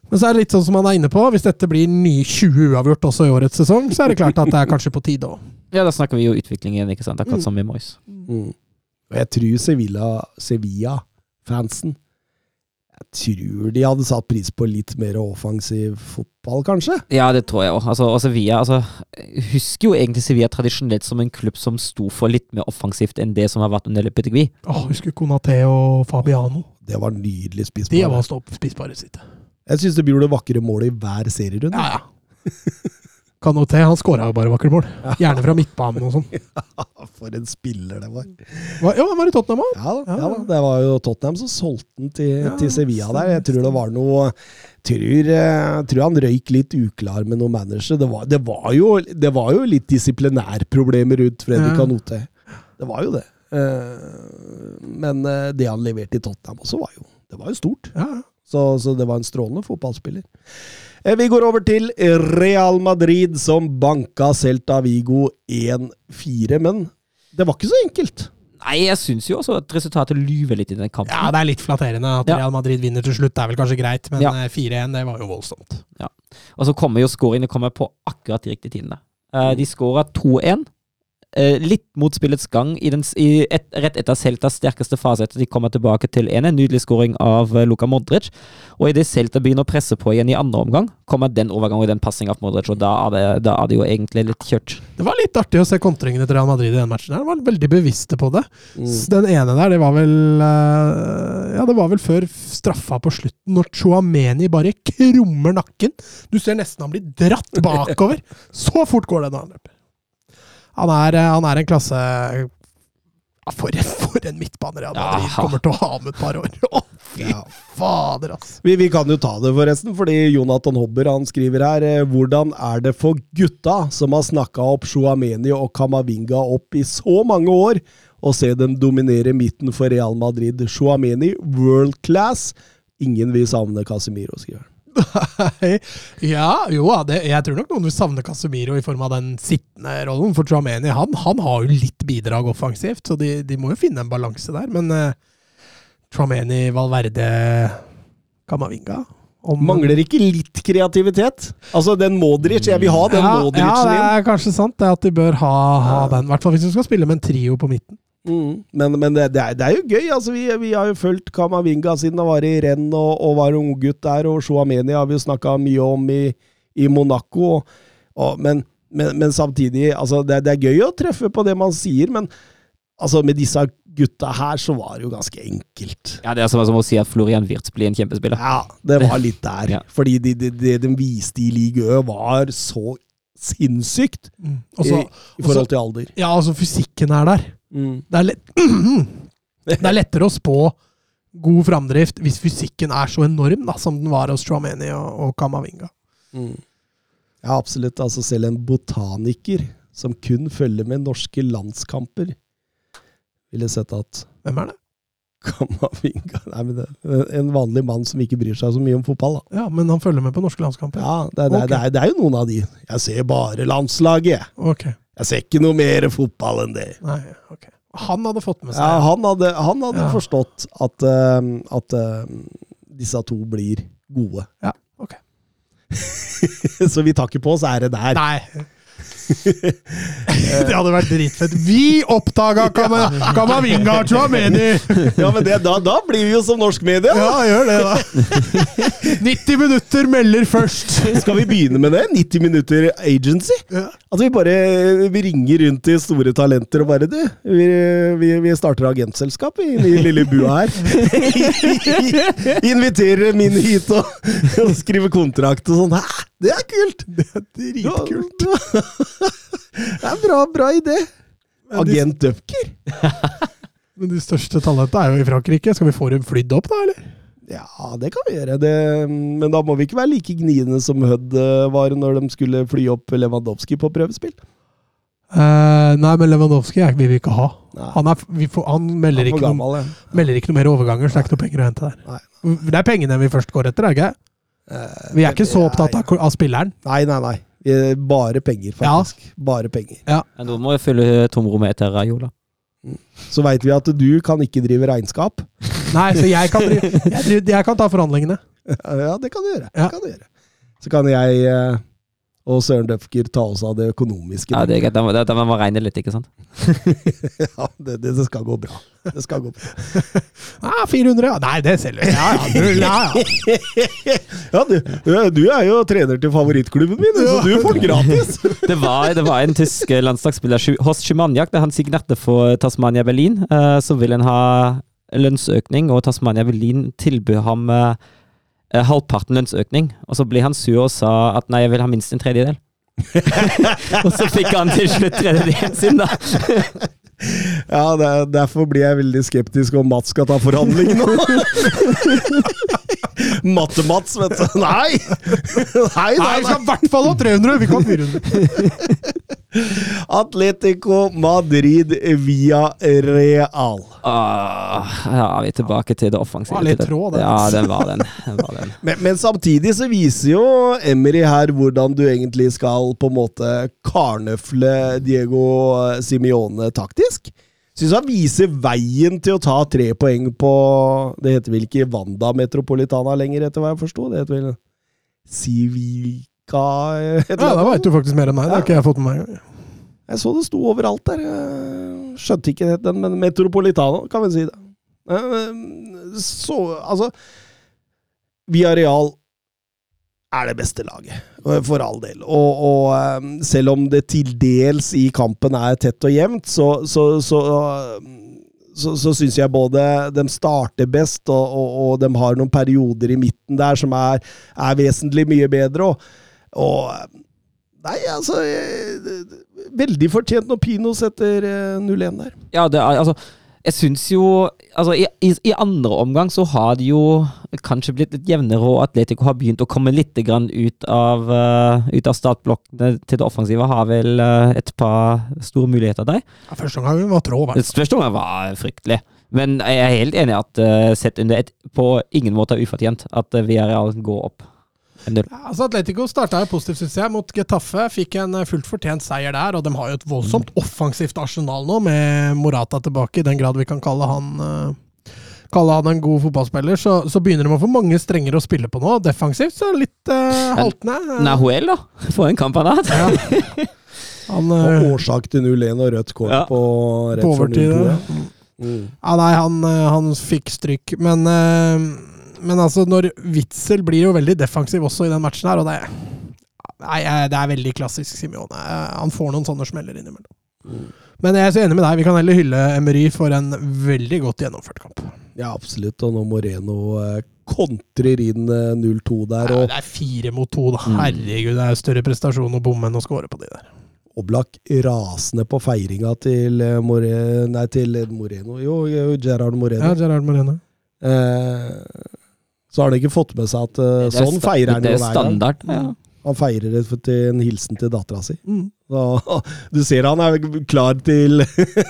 Men så er det litt sånn som han er inne på, hvis dette blir nye 20 uavgjort også i årets sesong, så er det klart at det er kanskje på tide òg. [laughs] Ja, da snakker vi jo utvikling igjen, ikke sant? akkurat som med Moyes. Mm. Og jeg tror Sevilla, Sevilla-fansen Jeg tror de hadde satt pris på litt mer offensiv fotball, kanskje? Ja, det tror jeg òg. Altså, og Sevilla altså, husker jo egentlig Sevilla tradisjonelt som en klubb som sto for litt mer offensivt enn det som har vært under Lepetegui. Åh, husker Konaté og Fabiano. Det var nydelig spiss. De var stå spisbare sitt. Jeg syns det blir det vakre målet i hver serierunde. Ja, ja. [laughs] Kanoté, han skåra jo bare vakre mål. Gjerne fra midtbanen og sånn. [laughs] For en spiller det var. Hva- Ja, var det Tottenham òg. Ja, da, ja da, det var jo Tottenham som solgte den til, Ja, til Sevilla der. Jeg tror det var noe tror, eh, tror han røyk litt uklar med noen manager. Det var, det var, jo, det var jo litt disiplinærproblemer rundt Fredrik Ja. Anote. Det var jo det. Eh, Men eh, det han leverte i Tottenham også, var jo, det var jo stort. Ja, ja. Så, så det var en strålende fotballspiller. Eh, Vi går over til Real Madrid, som banka Celta Vigo 1-4. Men det var ikke så enkelt. Nei, jeg syns jo også at resultatet lyver litt i den kampen. ja, det er litt flatterende at Real Madrid vinner til slutt. Det er vel kanskje greit, men Ja. eh, 4-1, det var jo voldsomt. Ja. Og så kommer jo scoringene kommer på akkurat de riktige tidene. Eh, de skåra 2-1. Eh, litt mot spillets gang, i den, i et, rett etter Celtas sterkeste fase etter de kommer tilbake til 1 En nydelig skåring av eh, Luka Modric. Og idet Celta begynner å presse på igjen i andre omgang, kommer den overgangen og den passinga av Modric, og da er, det, da er det jo egentlig litt kjørt. Det var litt artig å se kontringene til Real Madrid i den matchen. her. De var veldig bevisste på det. Mm. Den ene der, det var vel eh, Ja, det var vel før straffa på slutten, når Chouameni bare krummer nakken. Du ser nesten han blir dratt bakover. [laughs] Så fort går det når han løper. Han er, eh, han er en klasse for, en, for en midtbaner Real Madrid kommer til å ha om et par år. [laughs] Å, fy Ja. fader, ass! Vi, vi kan jo ta det, forresten, fordi Jonathan Hobber han skriver her eh, Hvordan er det for gutta som har snakka opp Shuameni og Kamavinga opp i så mange år, å se dem dominere midten for Real Madrid? Shuameni, world class. Ingen vil savne Casemiro, skriver han. Ja, jo, det, jeg tror nok noen vil savne Casemiro i form av den sittende rollen. For Trameni han, han har jo litt bidrag offensivt, så de, de må jo finne en balanse der. Men uh, Chouameni, Valverde, Kamavinga om- Mangler ikke litt kreativitet? Altså, den Modric Jeg vil ha den ja, Modricen ja, det er kanskje sant det at de bør ha, ha den. I hvert fall hvis du skal spille med en trio på midten. Mm. Men, men det, det, er, det er jo gøy. altså Vi, vi har jo fulgt Kamavinga siden han var i renn og, og var unggutt der, og Shuameni har vi jo snakka mye om i, i Monaco. Og, og, men, men, men samtidig altså det, det er gøy å treffe på det man sier, men altså med disse gutta her så var det jo ganske enkelt. Ja, Det er som, som å si at Florian Wirtz blir en kjempespiller. Ja, det var litt der. [laughs] Ja. Fordi det de, de, de viste i Ligue Ø, var så sinnssykt mm. også, i, i forhold til alder. ja, altså fysikken er der. Mm. Det er, lett, [clears throat] det er lettere å spå god framdrift hvis fysikken er så enorm da, som den var hos Chouameni og, og Kamavinga. Mm. Ja, absolutt. Altså selv en botaniker som kun følger med norske landskamper, ville sett at Hvem er det? Kamavinga Nei, men det, En vanlig mann som ikke bryr seg så mye om fotball, da. Ja, men han følger med på norske landskamper. Ja, det, det, okay. det, er, det er jo noen av de. Jeg ser bare landslaget. Ok. Jeg ser ikke noe mer fotball enn det. Nei, ok. Han hadde fått med seg Ja, han hadde, han hadde Ja. forstått at, uh, at uh, disse to blir gode. Ja, ok. [laughs] Så vi tar ikke på oss det der. Nei. [laughs] det hadde vært dritfett. Vi oppdaga [laughs] Kama- Kamavinga Chuameni! Ja, men det, da, da blir vi jo som norsk media. Ja, gjør det, da. 90 minutter melder først. Skal vi begynne med det? 90 minutter agency? Ja. At vi bare vi ringer rundt til store talenter og bare Du, vi, vi, vi starter agentselskap i den lille bua her. [laughs] Inviterer min hit og, og skriver kontrakt og sånn. Hæ? Det er kult! Det er dritkult. Det er en bra, bra idé. Agent Dupker? [laughs] Men de største talentene er jo i Frankrike. Skal vi få dem flydd opp, da, eller? Ja, det kan vi gjøre. Det, men da må vi ikke være like gniende som Hødd eh, var når de skulle fly opp Lewandowski på prøvespill. Uh, nei, men Lewandowski er, vil vi ikke ha. Han, er, vi får, han melder, Han ikke gammel, noen, ja. melder ikke noe mer overganger, så det er ikke noe penger å hente der. Nei. Det er pengene vi først går etter, er det ikke? Eh, Vi er ikke så opptatt av, av spilleren. Nei, nei, nei. Bare penger, faktisk. Bare penger. Ja, Nå må jeg fylle tomrommet etter Raiola. Så veit vi at du kan ikke drive regnskap. Nei, så jeg kan, drive, jeg, driver, jeg kan ta forhandlingene. Ja, det kan du gjøre. Ja. Det kan du gjøre. Så kan jeg eh, og Søren Døfker ta oss av det økonomiske. Ja, det er greit. Da må- da- da må man regne litt, ikke sant? [laughs] Ja, det, det, det skal gå bra. Det skal gå bra. [laughs] Ah, 400, ja. Nei, det selger vi. Ja, ja, ja, ja. [laughs] Ja, du, du er jo trener til favorittklubben min, så du får det gratis! Det var, det var en tysk landslagsspiller, Schu- Horst Schumaniak, da han signerte for Tasmania Berlin. eh, Så ville han ha lønnsøkning, og Tasmania Berlin tilbød ham eh, eh, halvparten lønnsøkning. Og så ble han sur og sa at nei, jeg vil ha minst en tredjedel. [laughs] og så fikk han til slutt tredjedelen sin, da. [laughs] Ja, det, Derfor blir jeg veldig skeptisk om Mats skal ta forhandlingene nå. [laughs] Matte-Mats, vet du. Nei! Nei, Nei, nei, vi skal i hvert fall ha 300! Vi kan ha 400. Atletico Madrid via Real. Ah, ja, vi er tilbake til det offensive. Var litt trå, den. Ja, den var den. den, var den. [laughs] Men, men samtidig så viser jo Emery her hvordan du egentlig skal på en måte karnøfle Diego Simione taktisk. Syns han viser veien til å ta tre poeng på Det heter vel ikke Wanda Metropolitana lenger, etter hva jeg forsto? Det heter vel Civica et eller Ja, da annet. veit du faktisk mer enn meg. Det har ikke jeg fått med meg. Jeg så det sto overalt der. Skjønte ikke den, men Metropolitano, kan vi si det. Eh, Så, altså Villarreal er det beste laget, for all del. Og, og eh, selv om det til dels i kampen er tett og jevnt, så, så, så, så, så syns jeg både de starter best, og, og, og de har noen perioder i midten der som er, er vesentlig mye bedre. Og, og Nei, altså eh, Veldig fortjent når Pino setter eh, 0-1 der. Ja, det er, altså Jeg syns jo altså, i, i, I andre omgang så har det jo kanskje blitt litt jevnere, og Atletico har begynt å komme litt grann ut av, uh, ut av startblokkene til det offensive. Har vel uh, et par store muligheter der. Ja, første omgang var trå, første omgang var fryktelig. Men jeg er helt enig i at uh, sett under ett på ingen måte er ufortjent at uh, Villarreal går opp. 1-0. Ja, altså Atletico starta positivt, syns jeg, mot Getafe. Fikk en eh, fullt fortjent seier der, og de har jo et voldsomt offensivt arsenal nå, med Morata tilbake, i den grad vi kan kalle han eh, Kalle han en god fotballspiller, så, så begynner de å få mange strenger å spille på nå. Defensivt så er det litt uh, haltende. Nahuel, da. [laughs] Få en kamp han har hatt. Ja. [laughs] Han, Og årsak til 0-1 og rødt kort Ja. på rett på før overtid. 0-2. ja. ja. Mm. Ja, nei, han, han fikk stryk, men eh, Men altså, når Witzel blir jo veldig defensiv også i den matchen her, og det Nei, eh, det er veldig klassisk Simione. Eh, Han får noen sånne smeller innimellom. Mm. Men jeg er så enig med deg, vi kan heller hylle Emery for en veldig godt gjennomført kamp. Ja, absolutt. Og når Moreno eh, kontrer inn eh, 0-2 der, Ja, det er fire mot to, da. Mm. Herregud, det er større prestasjon å bomme enn å score på de der. Oblak rasende på feiringa til, Moreno More, nei, til Moreno. Jo, Gerard Moreno. Ja, Gerard Moreno. Eh, så har de ikke fått med seg at uh, er sånn feirer han det jo er hver gang. standard. Ja. Han feirer det til en hilsen til dattera si. Mm. Så, [laughs] du ser han er klar til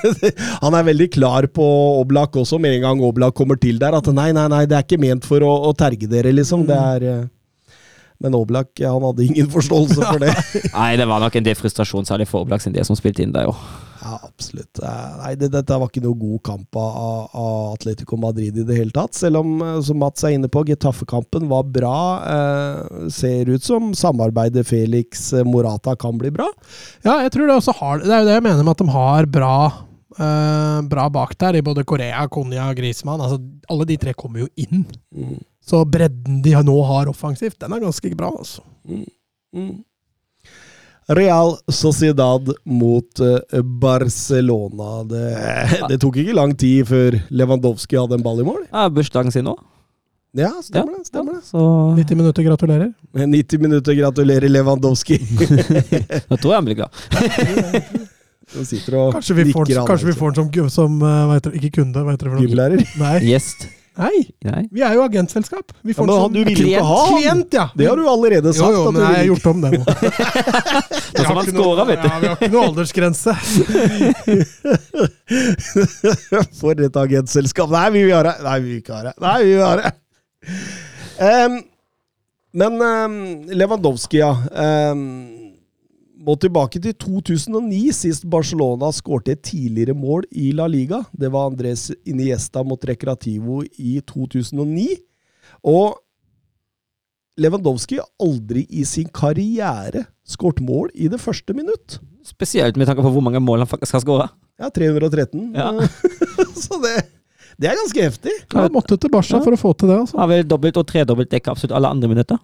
[laughs] Han er veldig klar på Oblak også, med en gang Oblak kommer til der. At nei, nei, nei, det er ikke ment for å, å terge dere, liksom. Det er, eh, Men Oblak han hadde ingen forståelse for det. [laughs] Nei, det var nok en del frustrasjon, særlig for Oblak sin del, som spilte inn der jo. Ja, absolutt. Eh, Nei, det, dette var ikke noe god kamp av, av Atletico Madrid i det hele tatt. Selv om, eh, som Mats er inne på, Getafe-kampen var bra. Eh, ser ut som samarbeidet Felix-Morata kan bli bra. Ja, jeg tror det også har Det er jo det jeg mener med at de har bra eh, bra bak der, i både Korea, Konya og Griezmann. Altså, alle de tre kommer jo inn. Mm. Så bredden de nå har offensivt, den er ganske bra. altså. Mm. Real Sociedad mot eh, Barcelona. Det, det tok ikke lang tid før Lewandowski hadde en ball i mål. Ja, Bursdagen sin òg. Ja, stemmer det. stemmer det. Så 90 minutter, gratulerer. [laughs] 90 minutter, gratulerer Lewandowski. da tror jeg han blir glad. Kanskje vi får kanskje vi får den som, som eh, ikke kunde, hva heter det? Gymlærer. Gjest. Nei, Nei. vi er jo agentselskap. Vi Ja, men han, du vil jo ikke ha han! klient, ja. Det har du allerede sagt. Jo, jo, at men du jeg har gjort om det nå. Det som han vet du. Ja, vi har ikke noe aldersgrense. [laughs] For et agentselskap. Nei, vi vil ha det! Nei, vi vil ikke ha det. Nei, vi vil ha det. Um, men um, Lewandowski, ja. Em, må tilbake til 2009, sist Barcelona skårte et tidligere mål i La Liga. Det var Andres Iniesta mot Recreativo i 2009. Og Lewandowski har aldri i sin karriere skåret mål i det første minutt. Spesielt med tanke på hvor mange mål han faktisk har skåra. Ja, 313. Ja. [laughs] Så det, det er ganske heftig. Han måtte til Barca for å få til det. altså. Har vel dobbelt og tredobbelt dekk absolutt alle andre minutter.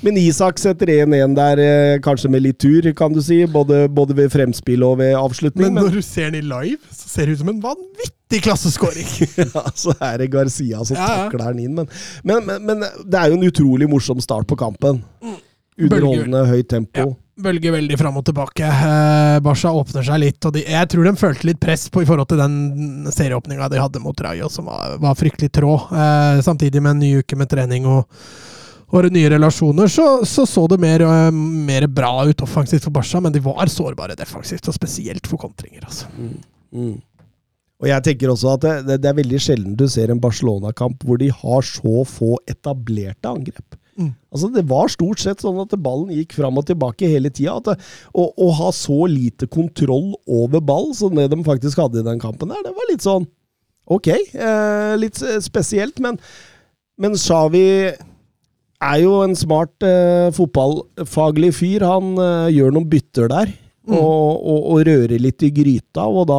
Men Isak setter 1-1 der, eh, kanskje med litt tur, kan du si. Både, både ved fremspill og ved avslutning. Men Men, når du ser den i live, så ser det ut som en vanvittig klasseskåring. [laughs] ja, så er det Garcia som Ja, ja. takler den inn. Men, men, men, det er jo en utrolig morsom start på kampen. Underholdende, høyt tempo. Ja. Bølger veldig fram og tilbake. Eh, Barca åpner seg litt, og de, jeg tror de følte litt press på i forhold til den serieåpninga de hadde mot Rayo, som var, var fryktelig trå. Eh, samtidig med en ny uke med trening og, og nye relasjoner, så så, så det mer, eh, mer bra ut offensivt for Barca, men de var sårbare defensivt, og spesielt for kontringer. altså. Mm. Og jeg tenker også at det, det, det er veldig sjelden du ser en Barcelona-kamp hvor de har så få etablerte angrep. Mm. Altså Det var stort sett sånn at ballen gikk fram og tilbake hele tida. Å ha så lite kontroll over ball som det de faktisk hadde i den kampen, der, det var litt sånn Ok, eh, litt spesielt, men, men Xavi er jo en smart eh, fotballfaglig fyr. Han eh, gjør noen bytter der. Mm. Og, og, og røre litt i gryta, og da,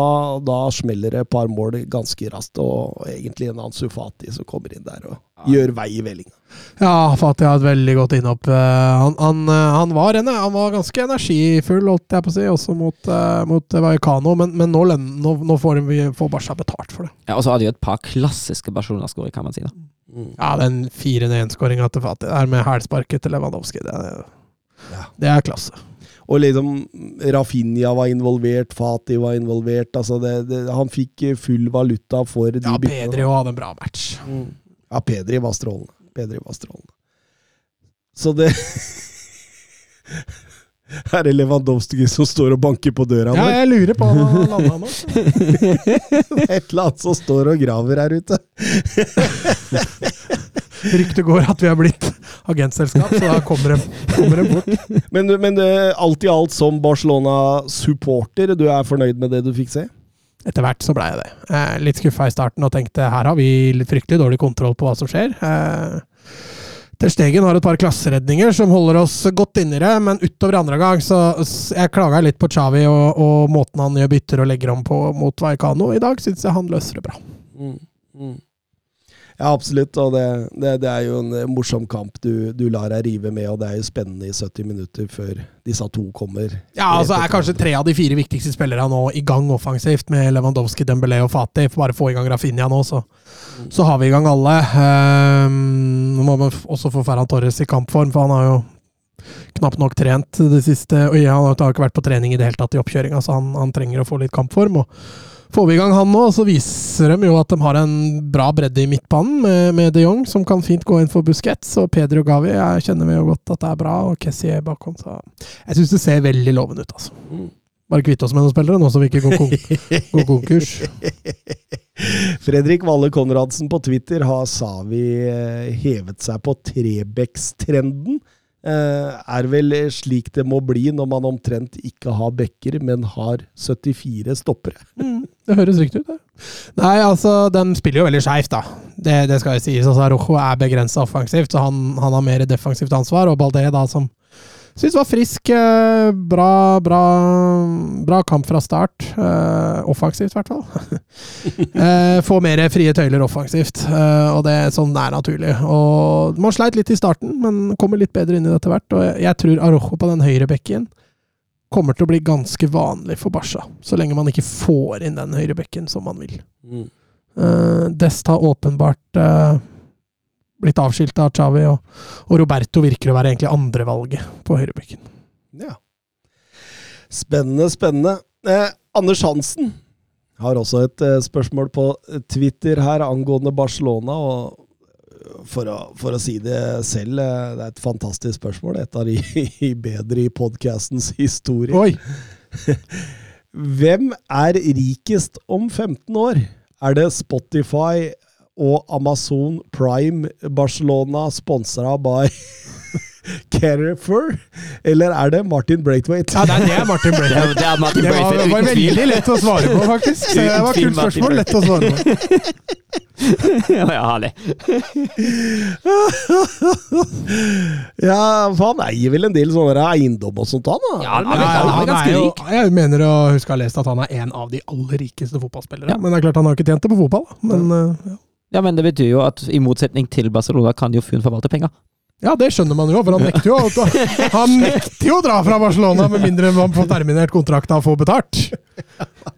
da smeller det et par mål ganske raskt. Og egentlig en annen Sufati som kommer inn der og gjør vei i vellinga. Ja, Fatih har et veldig godt innhopp. Eh, Han, han, eh, han, var, en, han var ganske energifull, holdt jeg på å si, også mot, uh, mot Vallecano, men, men nå, nå, nå får vi får Barca betalt for det. Ja, Og så hadde de et par klassiske Barcelona-skåringer, kan man si. da. Ja, den 4-1-skåringa til Fatih der med hælsparket til Lewandowski, det, er- Ja. det er klasse. Og liksom Rafinha var involvert, Fati var involvert. altså det, det, Han fikk full valuta for de Ja, byttene. Pedri òg hadde en bra match. Mm. Ja, Pedri var strålende. Pedri var strålende. Så det [laughs] Er det Lewandowski som står og banker på døra. Ja, jeg lurer på om han [laughs] landa nå. Et eller annet som står og graver her ute. [laughs] Ryktet går at vi har blitt agentselskap, så da kommer de, bort. Men, men eh, alt i alt, som Barcelona-supporter, du er fornøyd med det du fikk se? Etter hvert så blei jeg det. Eh, litt skuffa i starten og tenkte her har vi litt fryktelig dårlig kontroll på hva som skjer. Eh, Ter Stegen har et par klasseredninger som holder oss godt inni det, men utover andre gang så Jeg klaga litt på Chavi og, og måten han gjør bytter og legger om på mot Vallecano. I dag syns jeg han løser det bra. Mm, mm. Ja, absolutt. Og det, det, det er jo en eh, morsom kamp du, du lar deg rive med, og det er jo spennende i 70 minutter før disse to kommer. Ja, altså er kanskje tre av de fire viktigste spillerne nå i gang offensivt, med Lewandowski, Dembélé og Fati. Bare få i gang Rafinha nå, så, så har vi i gang alle. Um, Nå må vi også få Ferran Torres i kampform, for han har jo knapt nok trent det siste og ja, Han har ikke vært på trening i det hele tatt i oppkjøringa, så han, han trenger å få litt kampform. og Får vi i gang han nå, så viser de jo at de har en bra bredde i midtbanen med, med de Jong, som kan fint gå inn for Busquets. Og Pedro Gavi jeg kjenner vi jo godt at det er bra, og Kessie bakom. Så jeg syns det ser veldig lovende ut, altså. Mm. Bare kvitte oss med noen spillere, nå som vi ikke går, kon [laughs] går konkurs. Fredrik Valle Konradsen på Twitter har Savi eh, hevet seg på Trebecks-trenden. Eh, er vel slik det må bli når man omtrent ikke har bekker, men har 74 stoppere. Mm, det høres riktig ut, det. Nei, altså, den spiller jo veldig skeivt, da. Det, det skal jo sies. Altså, Rojo er begrensa offensivt, så han, han har mer defensivt ansvar. Og Balde, da, som syns var frisk. eh, Bra, bra, bra kamp fra start. Eh, offensivt, i hvert fall. [laughs] få mer frie tøyler offensivt, eh, og det sånn er naturlig. Og Man sleit litt i starten, men kommer litt bedre inn i det etter hvert. Og jeg, tror Arojo på den høyre bekken kommer til å bli ganske vanlig for Barca, så lenge man ikke får inn den høyrebekken som man vil. Mm. Dest har åpenbart eh, blitt avskilt av Xavi, og, og Roberto virker å være egentlig andrevalget på høyrebekken. Ja. Spennende, spennende. Eh, Anders Hansen har også et eh, spørsmål på Twitter her angående Barcelona. og for å, for å si det selv, eh, det er et fantastisk spørsmål. Et av de [laughs] bedre i podkastens historie. Oi! [laughs] Hvem er rikest om 15 år? Er det Spotify og Amazon Prime Barcelona sponsa by [laughs] Carrefour? Eller er det Martin Braithwaite? Ja, det er, Martin Braithwaite. det er Martin Det var, Braithwaite, var veldig lett å svare på, faktisk. Så det var et kult spørsmål. Lett å svare på. [laughs] ja, ja, herlig. [laughs] Ja, for han eier vel en del sånne eiendom og sånt, han? da? Ja, han er, han er han er jo, rik. jeg mener å huske å ha lest at han er en av de aller rikeste fotballspillere. Ja. Men det er klart han har ikke tjent det på fotball. Men eh, Ja, men det betyr jo at i motsetning til Barcelona kan jo Fun forvalte penger. ja, det skjønner man jo, for han nekter jo, å- [laughs] han nekter jo å dra fra Barcelona med mindre man får terminert kontrakta og får betalt.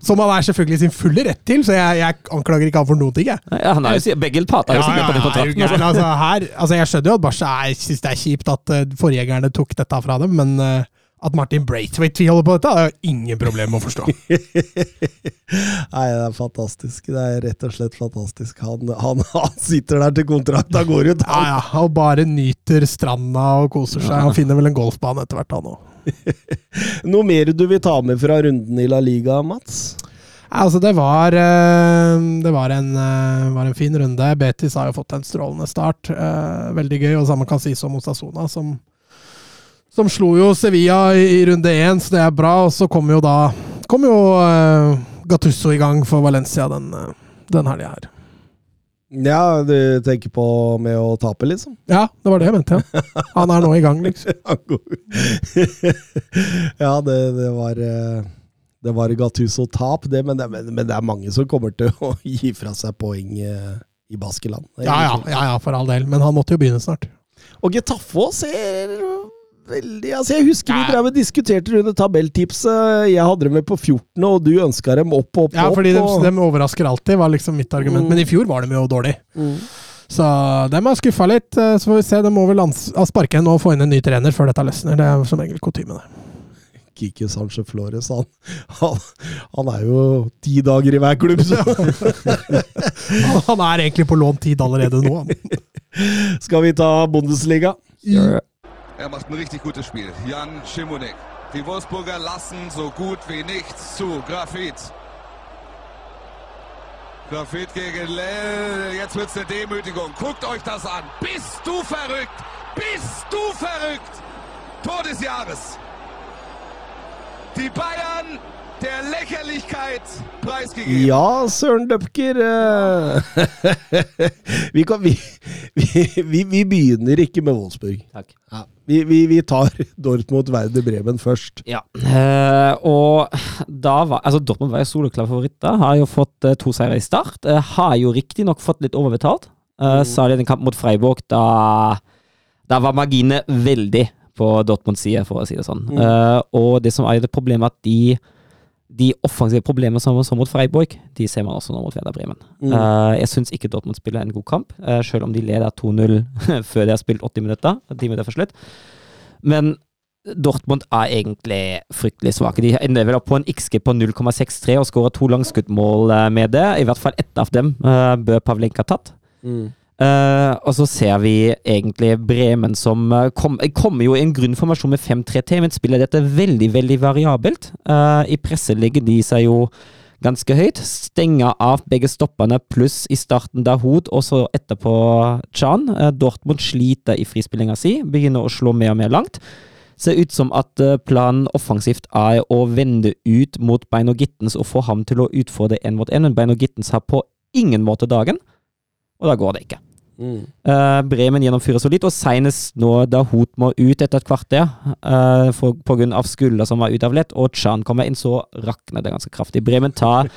Som han er selvfølgelig sin fulle rett til, så jeg, jeg anklager ikke han for jeg. Ja, han er jo, begge parter har jo signert på den kontrakten. Ja, Altså. Altså, her, altså, jeg skjønner jo at Barca syns det er kjipt at uh, forgjengerne tok dette fra dem, men eh, at Martin Braithwaite tviholder på dette, har jeg ingen problem med å forstå. [laughs] Nei, det er fantastisk. Det er rett og slett fantastisk. Han, han, [laughs] han sitter der til kontrakta går ut. Ja, ja, Og bare nyter stranda og koser seg. Han finner vel en golfbane etter hvert, han òg. [laughs] Noe mer du vil ta med fra runden i La Liga, Mats? Altså, det var, eh, det var en, eh, var en fin runde. Betis har jo fått en strålende start. Eh, Veldig gøy. Og samme kan sies om Osasona, som, som slo jo Sevilla i, runde én, så det er bra. Og så kom jo da kom jo uh, Gattusso i gang for Valencia den, eh, den helga her. Ja, du tenker på med å tape, liksom? Ja, det var det jeg mente, ja. Han er nå i gang, liksom. [laughs] [laughs] ja, det, det var eh, Det var Gattuso-tap, det, men det, men, det er mange som kommer til å [laughs] gi fra seg poeng eh, i Baskeland. Ja, ja, ja, ja, for all del. Men han måtte jo begynne snart. Og Getafe ser veldig altså Jeg husker vi drev og diskuterte rundt tabelltipset. Jeg hadde dem med på 14, og du ønska dem opp, og opp, Ja, opp. fordi de, og, de overrasker alltid, var liksom mitt argument. Mm. Men i fjor var de jo dårlig. Mm. Så de har skuffa litt. eh, Så får vi se. De må vel sparke en og få inn en ny trener før dette løsner. Det er som regel kutyme, det. Kike Sanchez Flores, han, han, han er jo ti dager i hver klubb, så [laughs] Han er egentlig på lånt tid allerede nå. skal vi ta Bundesliga. Er macht ein richtig gutes Spiel. Jan Schimonek. Die Wolfsburger lassen so gut wie nichts zu. Grafit. Grafit gegen Lell. Jetzt wird's eine Demütigung. Guckt euch das an. Bist du verrückt? Bist du verrückt? Tor des Jahres. Die Bayern der Lächerlichkeit preisgegeben. Ja, Søren [laughs] vi, kan, vi, vi, vi, vi begynner ikke med Wolfsburg. Takk. Ja, vi, vi, vi tar [laughs] Dortmund Werder Bremen først. Ja, eh, og da var Altså, Dortmund var jo soloklar favoritt. Har jo fått eh, to seire i start. Eh, har jo riktignok fått litt overbetalt. Uh, Særlig en kamp mot Freiburg, da Da var marginene veldig på Dortmunds side, for å si det sånn. Eh, og det som er det problemet, at de de offensive problemene som man så mot Freiburg, de ser man også nå mot Werder Bremen. Eh, jeg syns ikke Dortmund spiller en god kamp, uh, selv om de leder 2-0 [laughs] før de har spilt 80 minutter. 10 minutter for slutt. Men Dortmund er egentlig fryktelig svake. De ender vel opp på en XG på 0,63 og skårer to langskuddmål eh, med det. I hvert fall ett av dem uh, bør Pavlenka tatt. Eh, og så ser vi egentlig Bremen som kommer kom, kommer jo i en grunnformasjon med 5-3-T, men spiller dette veldig, veldig variabelt. Uh, I presset legger de seg jo ganske høyt. Stenger av begge stoppene, pluss i starten Dahoud, og så etterpå Chan. Eh, Dortmund sliter i frispillinga si, begynner å slå mer og mer langt. Ser ut som at eh, planen offensivt er å vende ut mot Beino Gittens og få ham til å utfordre én mot én, men Beino Gittens har på ingen måte dagen, og da går det ikke. Eh, Bremen gjennomfører solid, og senest nå da Hot må ut etter et kvarter uh, for, på grunn av skulder som var utavlett, og Chan kommer inn, så rakner det ganske kraftig. Bremen tar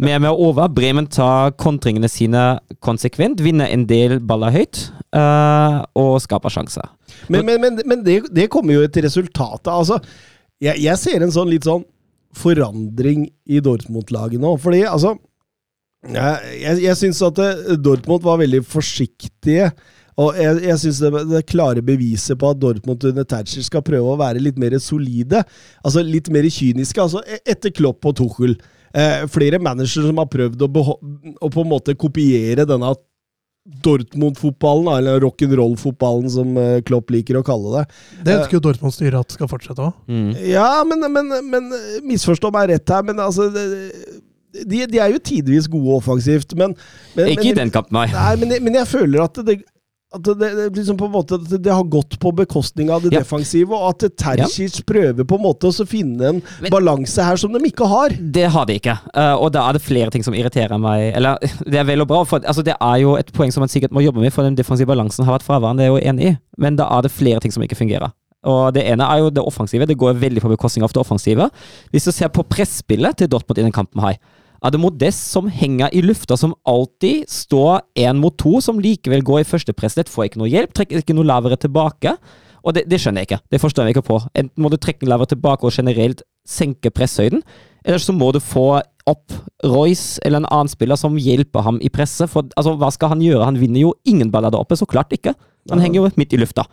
mer [laughs] med over. Bremen tar kontringene sine konsekvent, vinner en del baller høyt uh, og skaper sjanser. Men, men, men, men det, det kommer jo til resultatet. altså, jeg, jeg ser en sånn litt sånn forandring i Dortmund-laget nå. Fordi altså Jeg, jeg, jeg syns at eh, Dortmund var veldig forsiktige. Og jeg, jeg syns det, det klare beviset på at Dortmund under Thatcher skal prøve å være litt mer solide, altså litt mer kyniske, altså e- etter Klopp og Tuchel. Eh, flere managere som har prøvd å, beho- å på en måte kopiere denne Dortmund-fotballen, eller rock'n'roll-fotballen som eh, Klopp liker å kalle det. Det ønsker jo Dortmund-styret at skal fortsette òg. Mm. Ja, men, men, men misforstå meg rett her, men altså det, de, de er jo tidvis gode offensivt, men, men Ikke i den kampen, nei. Nei, men, jeg- men jeg føler at det, at det, det, liksom måte, at det har gått på bekostning av det Ja. defensive, og at Terzic prøver på en måte å finne en Men- balanse her som de ikke har. Det har de ikke, uh, og da er det flere ting som irriterer meg. Eller, [laughs] det er vel og bra, for altså, det er jo et poeng som man sikkert må jobbe med, for den defensive balansen har vært fraværende, det er jeg jo enig i, men da er det flere ting som ikke fungerer. Og Det ene er jo det offensive, det går veldig på bekostning av det offensive. Hvis du ser på presspillet til Dortmund i den kampen her, er det Modest som henger i lufta, som alltid står én mot to, som likevel går i første presslett, får ikke noe hjelp, trekker ikke noe lavere tilbake. Og det, det skjønner jeg ikke. Det forstår jeg ikke på. Enten må du trekke lavere tilbake og generelt senke presshøyden, eller så må du få opp Royce eller en annen spiller som hjelper ham i presset. For altså, hva skal han gjøre? Han vinner jo ingen baller der oppe, så klart ikke. Han henger jo midt i lufta.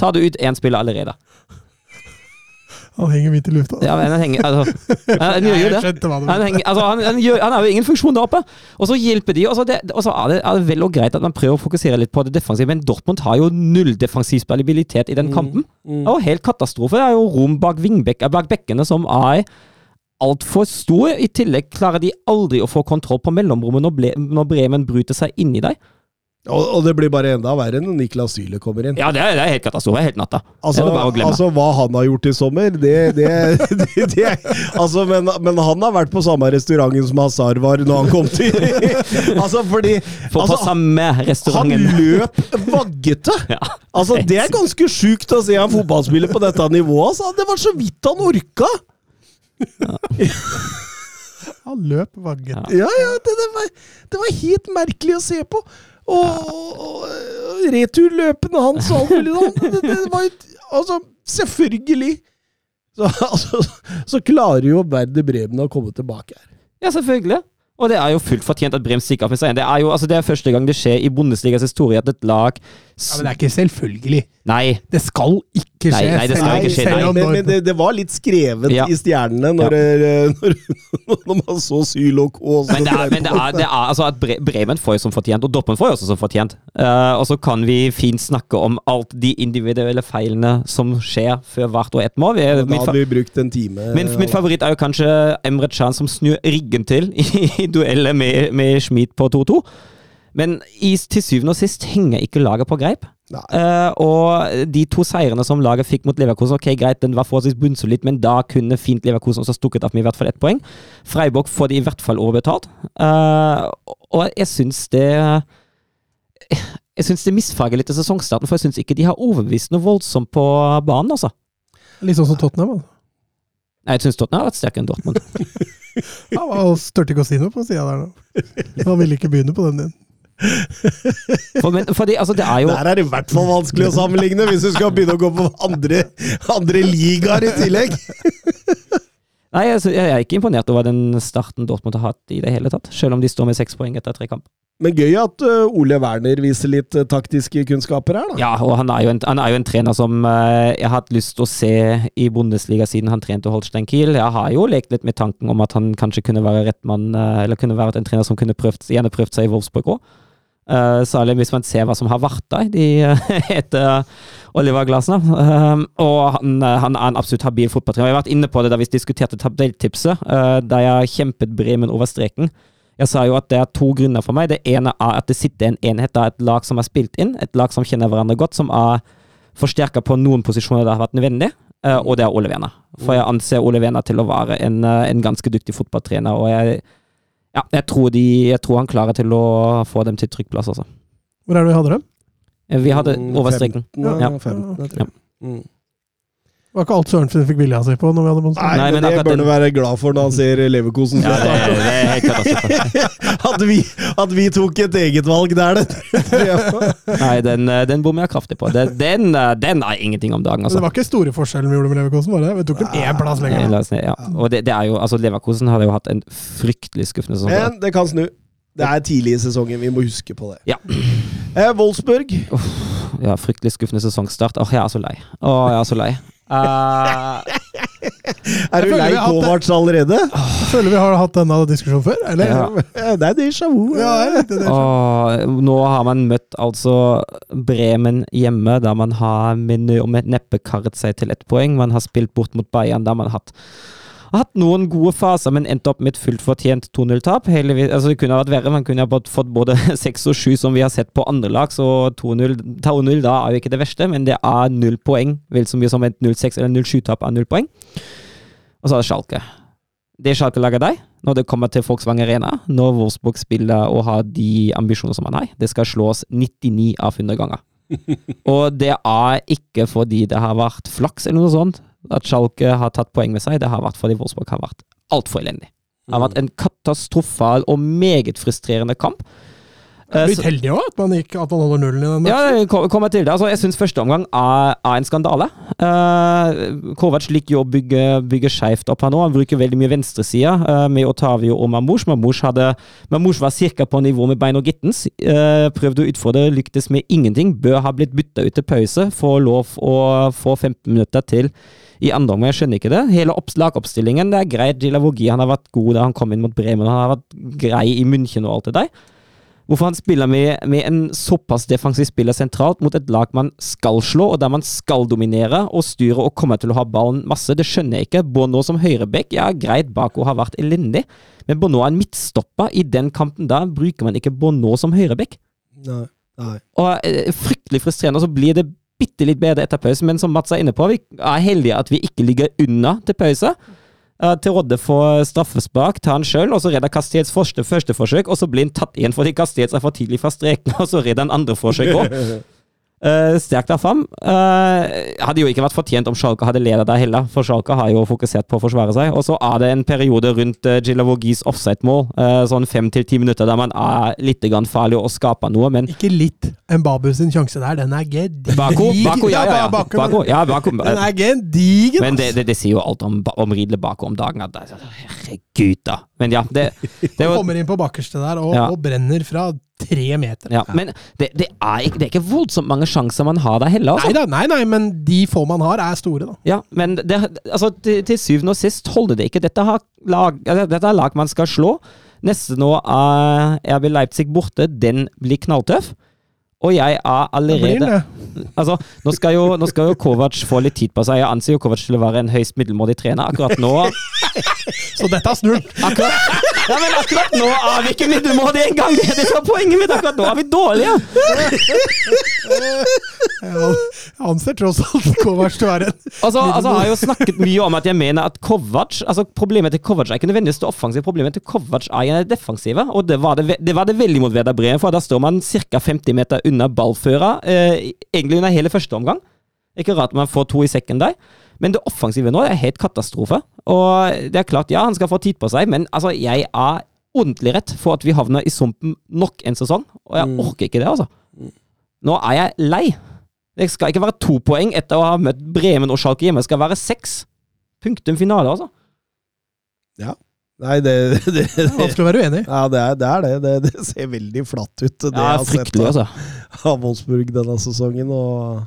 Tar du ut én spiller allerede? Han henger midt i lufta. Ja, men han henger altså, [laughs] han, han gjør jo det. Han, henger, altså, han, han, gjør, han har jo ingen funksjon der oppe. Og så hjelper de, og så, det, og så er, det, er det vel og greit at man prøver å fokusere litt på det defensive, men Dortmund har jo null defensiv spillibilitet i den kampen. Det er jo helt katastrofe. Det er jo rom bak, vingbek, bak bekkene som er altfor store. I tillegg klarer de aldri å få kontroll på mellomrommet når, ble, når Bremen bryter seg inn i deg. Og, og det blir bare enda verre når Niklas Syle kommer inn. Ja, det er, det er helt katastrofe. Helt natta. Altså, det er bare å glemme. altså, hva han har gjort i sommer, det, det, [laughs] det, det altså, men, men han har vært på samme restauranten som Hazar var når han kom til [laughs] Altså, fordi For på samme restauranten. Han løp vaggete! [laughs] Ja. Altså, Det er ganske sjukt å se en fotballspiller på dette nivået. Altså. Det var så vidt han orka! Han løp vaggete. Ja. Ja, ja, det, det, var, det var helt merkelig å se på. Og, og, returløpene hans og alt mulig sånn. Det, var jo Altså, selvfølgelig! Så, [laughs] altså, så klarer jo Werder Bremen å komme tilbake her. Ja, selvfølgelig. Og det er jo fullt fortjent at Bremen stikker av med seieren. Det er jo altså, det er første gang det skjer i Bundesligas historie at et lag Ja, men det er ikke selvfølgelig. Nei. Det skal ikke skje. Nei, nei, det skal ikke skje, nei. men, men det, det var litt skrevet Ja. i stjernene når, ja. når, [laughs] når man så Syl og. Men det er, men det er, det er altså at Bremen får jo som fortjent, og Doppen får jo også som fortjent. Uh, og så kan vi fint snakke om alt de individuelle feilene som skjer før hvert og ett mål. Vi, Da hadde vi brukt en time. min, min favoritt er jo kanskje Emre Can som snur ryggen til i, [laughs] i duellet med, med Schmidt på 2-2. Men i, til syvende og sist henger ikke laget på greip. Eh, og de to seirene som laget fikk mot Leverkusen, ok greit, den var forholdsvis bunnsolid, men da kunne fint Leverkusen også stukket av med i hvert fall ett poeng. Freiburg får de i hvert fall overbetalt. Uh, og jeg syns det Jeg syns det misfarger litt av sesongstarten, for jeg syns ikke de har overbevist noe voldsomt på banen, altså. Litt sånn som Tottenham. altså. Nei, Jeg syns Tottenham har vært sterkere enn Dortmund. [laughs] Han var- størte ikke å si noe på sida der nå. Han ville ikke begynne på den igjen. For, men, fordi, altså, det er jo Der er det i hvert fall vanskelig å sammenligne, hvis du skal begynne å gå på andre, andre ligaer i tillegg. [laughs] Nei, altså, jeg er ikke imponert over den starten Dortmund har hatt i det hele tatt. Selv om de står med seks poeng etter tre kamp. Men gøy at uh, Ole Werner viser litt uh, taktiske kunnskaper her, da. Ja, og han er jo en, han er jo en trener som eh, jeg har hatt lyst til å se i Bundesliga siden han trente Holstein Kiel. Jeg har jo lekt litt med tanken om at han kanskje kunne være rett mann, eh, eller kunne vært en trener som kunne prøvd, gjerne prøvd seg i Wolfsburg òg. Uh, særlig hvis man ser hva som har vært der de, [laughs] etter Oliver Glasner. Um, og han, han, er en absolutt habil fotballtrener. Jeg har vært inne på det da vi diskuterte tabelltipset, uh, da jeg kjempet Bremen over streken. Jeg sa jo at det er to grunner for meg. Det ene er at det sitter en enhet av et lag som er spilt inn, et lag som kjenner hverandre godt, som er forsterka på noen posisjoner det har vært nødvendig, uh, og det er Ole Werner. For jeg anser Ole Werner til å være en, en ganske dyktig fotballtrener, og jeg ja, jeg tror, de, jeg tror, han klarer til å få dem til trykkplass altså. Hvor er det vi hadde dem? Vi hadde over streken. Ja, 15, jeg tror. Mm. Det var ikke alt Sørensen fikk vilja si på. når vi hadde Nei, Nei, men, men det bør du være glad for når han ser Leverkosen. Ja, det, det er helt katastrofe. [laughs] at, vi, at vi tok et eget valg der, det Nei, den, eh, den bommer jeg kraftig på. Den, den, eh, den, er ingenting om dagen. Altså. Det var ikke store forskjellen vi gjorde med Leverkosen, var det? Vi tok den én plass lenger. Ja. Og det, det, er jo, altså Leverkosen hadde jo hatt en fryktelig skuffende sesong. Men det kan snu. Det er tidlig i sesongen, vi må huske på det. Ja. Eh, Wolfsburg. Oh, ja, fryktelig skuffende sesongstart. Åh, oh, jeg er så lei. Åh, oh, jeg er så lei. Uh, [laughs] er du lei Kovac allerede? Jeg føler vi har hatt denne diskusjonen før. Eller? Ja. det er déjà vu. Ja, nå har man møtt altså Bremen hjemme, der man har med, med neppe karret seg til ett poeng. Man har spilt bort mot Bayern, der man har hatt har hatt noen gode faser, men endte opp med et fullt fortjent 2-0-tap. Altså, det kunne vært verre. Man kunne ha fått både [laughs] 6 og 7, som vi har sett på andre lag, så 2-0 da er jo ikke det verste, men det er null poeng. Vel så mye som et 0-6 eller 0-7-tap er null poeng. Og så er det Schalke. Det Schalke lager deg, når det kommer til Volkswagen Arena, når Wolfsburg spiller og har de ambisjoner som man har, det skal slås 99 av 100 ganger. [laughs] og det er ikke fordi det har vært flaks eller noe sånt at Schalke har tatt poeng med seg, det har vært fordi Wolfsburg har vært altfor elendig. Det har vært en katastrofal og meget frustrerende kamp. Litt uh, heldig òg, at, man at man holder nullen i den. Ja, jeg kommer til det. Altså, jeg syns første omgang er, er en skandale. Uh, Kovac liker jo å bygge, bygge skeivt opp her nå. Han bruker veldig mye venstresida uh, med Otavio og Mamouche. Mamouche, hadde, Mamouche var ca. på nivå med Bein og Gittens. Uh, prøvde å utfordre, lyktes med ingenting. Bør ha blitt bytta ut til pause, få lov å få 15 minutter til i andre omgang. Jeg skjønner ikke det. Hele lagoppstillingen, det er greit. Gilavogi han har vært god da han kom inn mot Bremen. Han har vært grei i München og alt det der. Hvorfor han spiller med, med, en såpass defensiv spiller sentralt mot et lag man skal slå, og der man skal dominere og styre og komme til å ha ballen masse, det skjønner jeg ikke. Bono som høyrebekk, ja greit, Bako har vært elendig, men Bono er en midtstopper. I den kampen da bruker man ikke Bono som høyrebekk. Nei, nei. Og eh, Fryktelig frustrerende, og så blir det bitte litt bedre etter pause, men som Mats er inne på, vi er heldige at vi ikke ligger unna til pause. Uh, til Rodde får straffespark, tar han sjøl, og så redder Castells første, første forsøk, og så blir han tatt igjen fordi Castells er for tidlig fra streken, [laughs] og så redder han andre forsøk òg. [laughs] Uh, sterkt av FAM. Uh, hadde jo ikke vært fortjent om Schalke hadde ledet der heller, for Schalke har jo fokusert på å forsvare seg. Og så er det en periode rundt uh, Gilavogis offside-mål, uh, sånn fem til ti minutter, der man er litt grann farlig og skaper noe, men Ikke litt. Mbabu sin sjanse der, den er gedigen. Bako, Bako, ja, ja, ja. Bako, ja, Bako. Den er gedigen! Men det, det, det, sier jo alt om, om Ridle Bako om dagen. At, herregud, da. Men ja, det, det var, Kommer inn på bakerste der og, ja. og brenner fra tre meter. Ja, men det, det, er ikke, det, er ikke, voldsomt mange sjanser man har der heller. Altså. Nei, da, nei, nei, men de få man har, er store, da. Ja, men det, altså, til, til, syvende og sist holder det ikke. Dette, lag, dette er lag man skal slå. Neste nå er RB Leipzig borte. Den blir knalltøff. Og jeg er allerede Altså, nå skal, jo, nå skal jo Kovac få litt tid på seg. Jeg anser jo Kovac til å være en høyst middelmådig trener. Akkurat nå [laughs] Så dette har snurt! Akkurat, ja, men akkurat nå er vi ikke middelmådige engang! Det er det som er poenget mitt! Akkurat nå er vi dårlige! Jeg anser tross alt Kovac til å være en altså, altså, Jeg har jo snakket mye om at jeg mener at Kovac altså Problemet til Kovac er ikke nødvendigvis det offensive, problemet til Kovac er det defensive. Og det var det, det, var det veldig mot Vedar Breen, for da står man ca. 50 meter unna ballføra, eh, egentlig under hele første omgang. Ikke rart man får to i sekken der. Men det offensive nå er helt katastrofe. Og det er klart, ja, han skal få tid på seg, men altså, jeg er ordentlig rett for at vi havner i sumpen nok en sesong, og jeg mm. orker ikke det, altså. Nå er jeg lei. Det skal ikke være to poeng etter å ha møtt Bremen og Schalke hjemme. Det skal være seks. Punktum finale, altså. Ja. Nei, det, [laughs] det, det, er vanskelig å være uenig. Ja, det er det. Er det. det, ser veldig flatt ut, det ja, jeg har sett altså. [laughs] av Wolfsburg denne sesongen. Og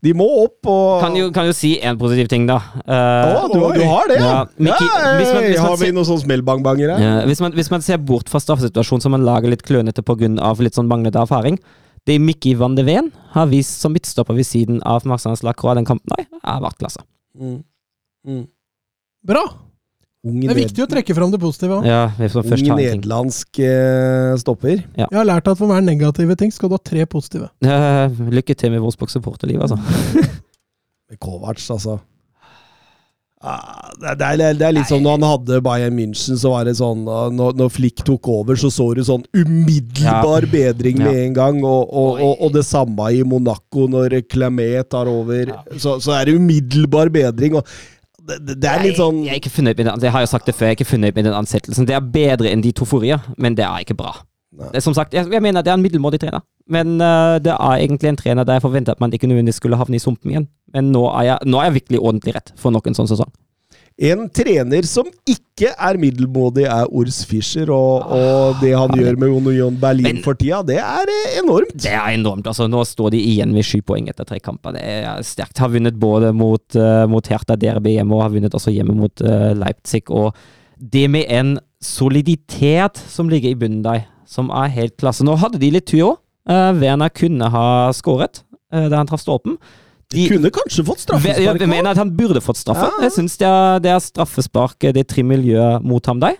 De må opp og Kan jo, kan jo si en positiv ting, da. Uh, Å, du, du har det, ja? Ja, hvis man- hvis man har vi noen sånn smellbang-banger her? Ja, hvis, man, hvis man ser bort fra straffesituasjonen som man lager litt klønete pga. litt sånn manglende erfaring Det Mikki van de Ven har vist som midtstopper ved siden av Maxence Lacroix den kampen, nei, har vært klasse. Mm. Mm. Bra! Ung, Det er viktig å trekke fram det positive òg. Ja, Ung nederlandsk uh, stopper. Jeg har lært at for hver negative ting skal du ha tre positive. [laughs] Uh, lykke til med Wolfsburg supporterliv, altså. [laughs] Med Kovac, altså. Ah, det, er- det, er, det er litt som når han hadde Bayern München, så var det sånn Når, når Flick tok over, så så du sånn umiddelbar bedring med Ja. en gang. Og, og, og, og det samme i Monaco, når Clemet tar over. Så, så er det umiddelbar bedring. Og det, det, er litt sånn Jeg fornøyd det har jeg sagt det før, jeg er ikke fornøyd med den ansettelsen. Det er bedre enn de to forrige, men det er ikke bra. Det Som sagt, jeg, jeg mener det er en middelmådig trener, men uh, det er egentlig en trener der jeg forventer at man ikke nødvendigvis skulle havne i sumpen igjen. Men nå er jeg, nå er jeg virkelig ordentlig rett for nok en sånn sesong. En trener som ikke er middelmådig, er Urs Fischer. Og, og det han gjør med Union Berlin Men- for tida, det er eh, enormt. Det er enormt. altså Nå står de igjen med sju poeng etter tre kamper. Det er sterkt. Har vunnet både mot, uh, mot Hertha Derby hjemme og har vunnet også hjemme mot uh, Leipzig. Og det med en soliditet som ligger i bunnen der, som er helt klasse. Nå hadde de litt tur òg. Werner kunne ha skåret uh, da han traff stolpen. De kunne kanskje fått straffespark. Jeg mener at han burde fått straffe. Ja. Jeg syns det, det er straffespark, det tre miljø mot ham der.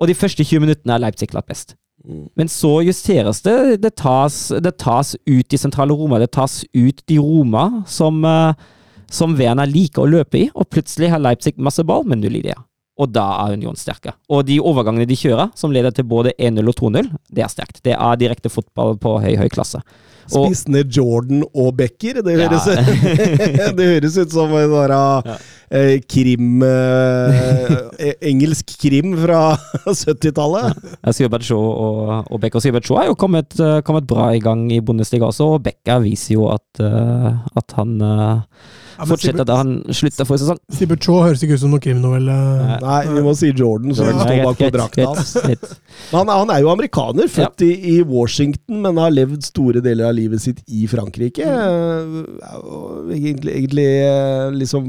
Og de første 20 minuttene er Leipzig klart best. Mm. Men så justeres det. Det tas, det tas ut de sentrale Roma. Det tas ut de Roma som, eh, som Werner liker å løpe i, og plutselig har Leipzig masse ball, men null ideer. Og da er Union sterke. Og de overgangene de kjører, som leder til både 1-0 og 2-0, det er sterkt. Det er direkte fotball på høy, høy klasse. Og- Spissene Jordan og Becker. Det Ja. høres, [laughs] det høres ut som en sånn ja. eh, krim eh, Engelsk krim fra 70-tallet. Sybert Shaw og, og Becker Sybert Shaw er jo kommet, eh, kommet bra i gang i Bundesliga også, og Becker viser jo at, eh, at han eh, fortsetter da han slutta forrige sesong. Sibert Shaw høres ikke ut som noen krimnovelle. Nei. Nei, vi må si Jordan, så det står bak på drakta hans. Han, han er jo amerikaner, født i, i Washington, men har levd store deler av livet sitt i Frankrike. Eh, Egentlig, egentlig eh, liksom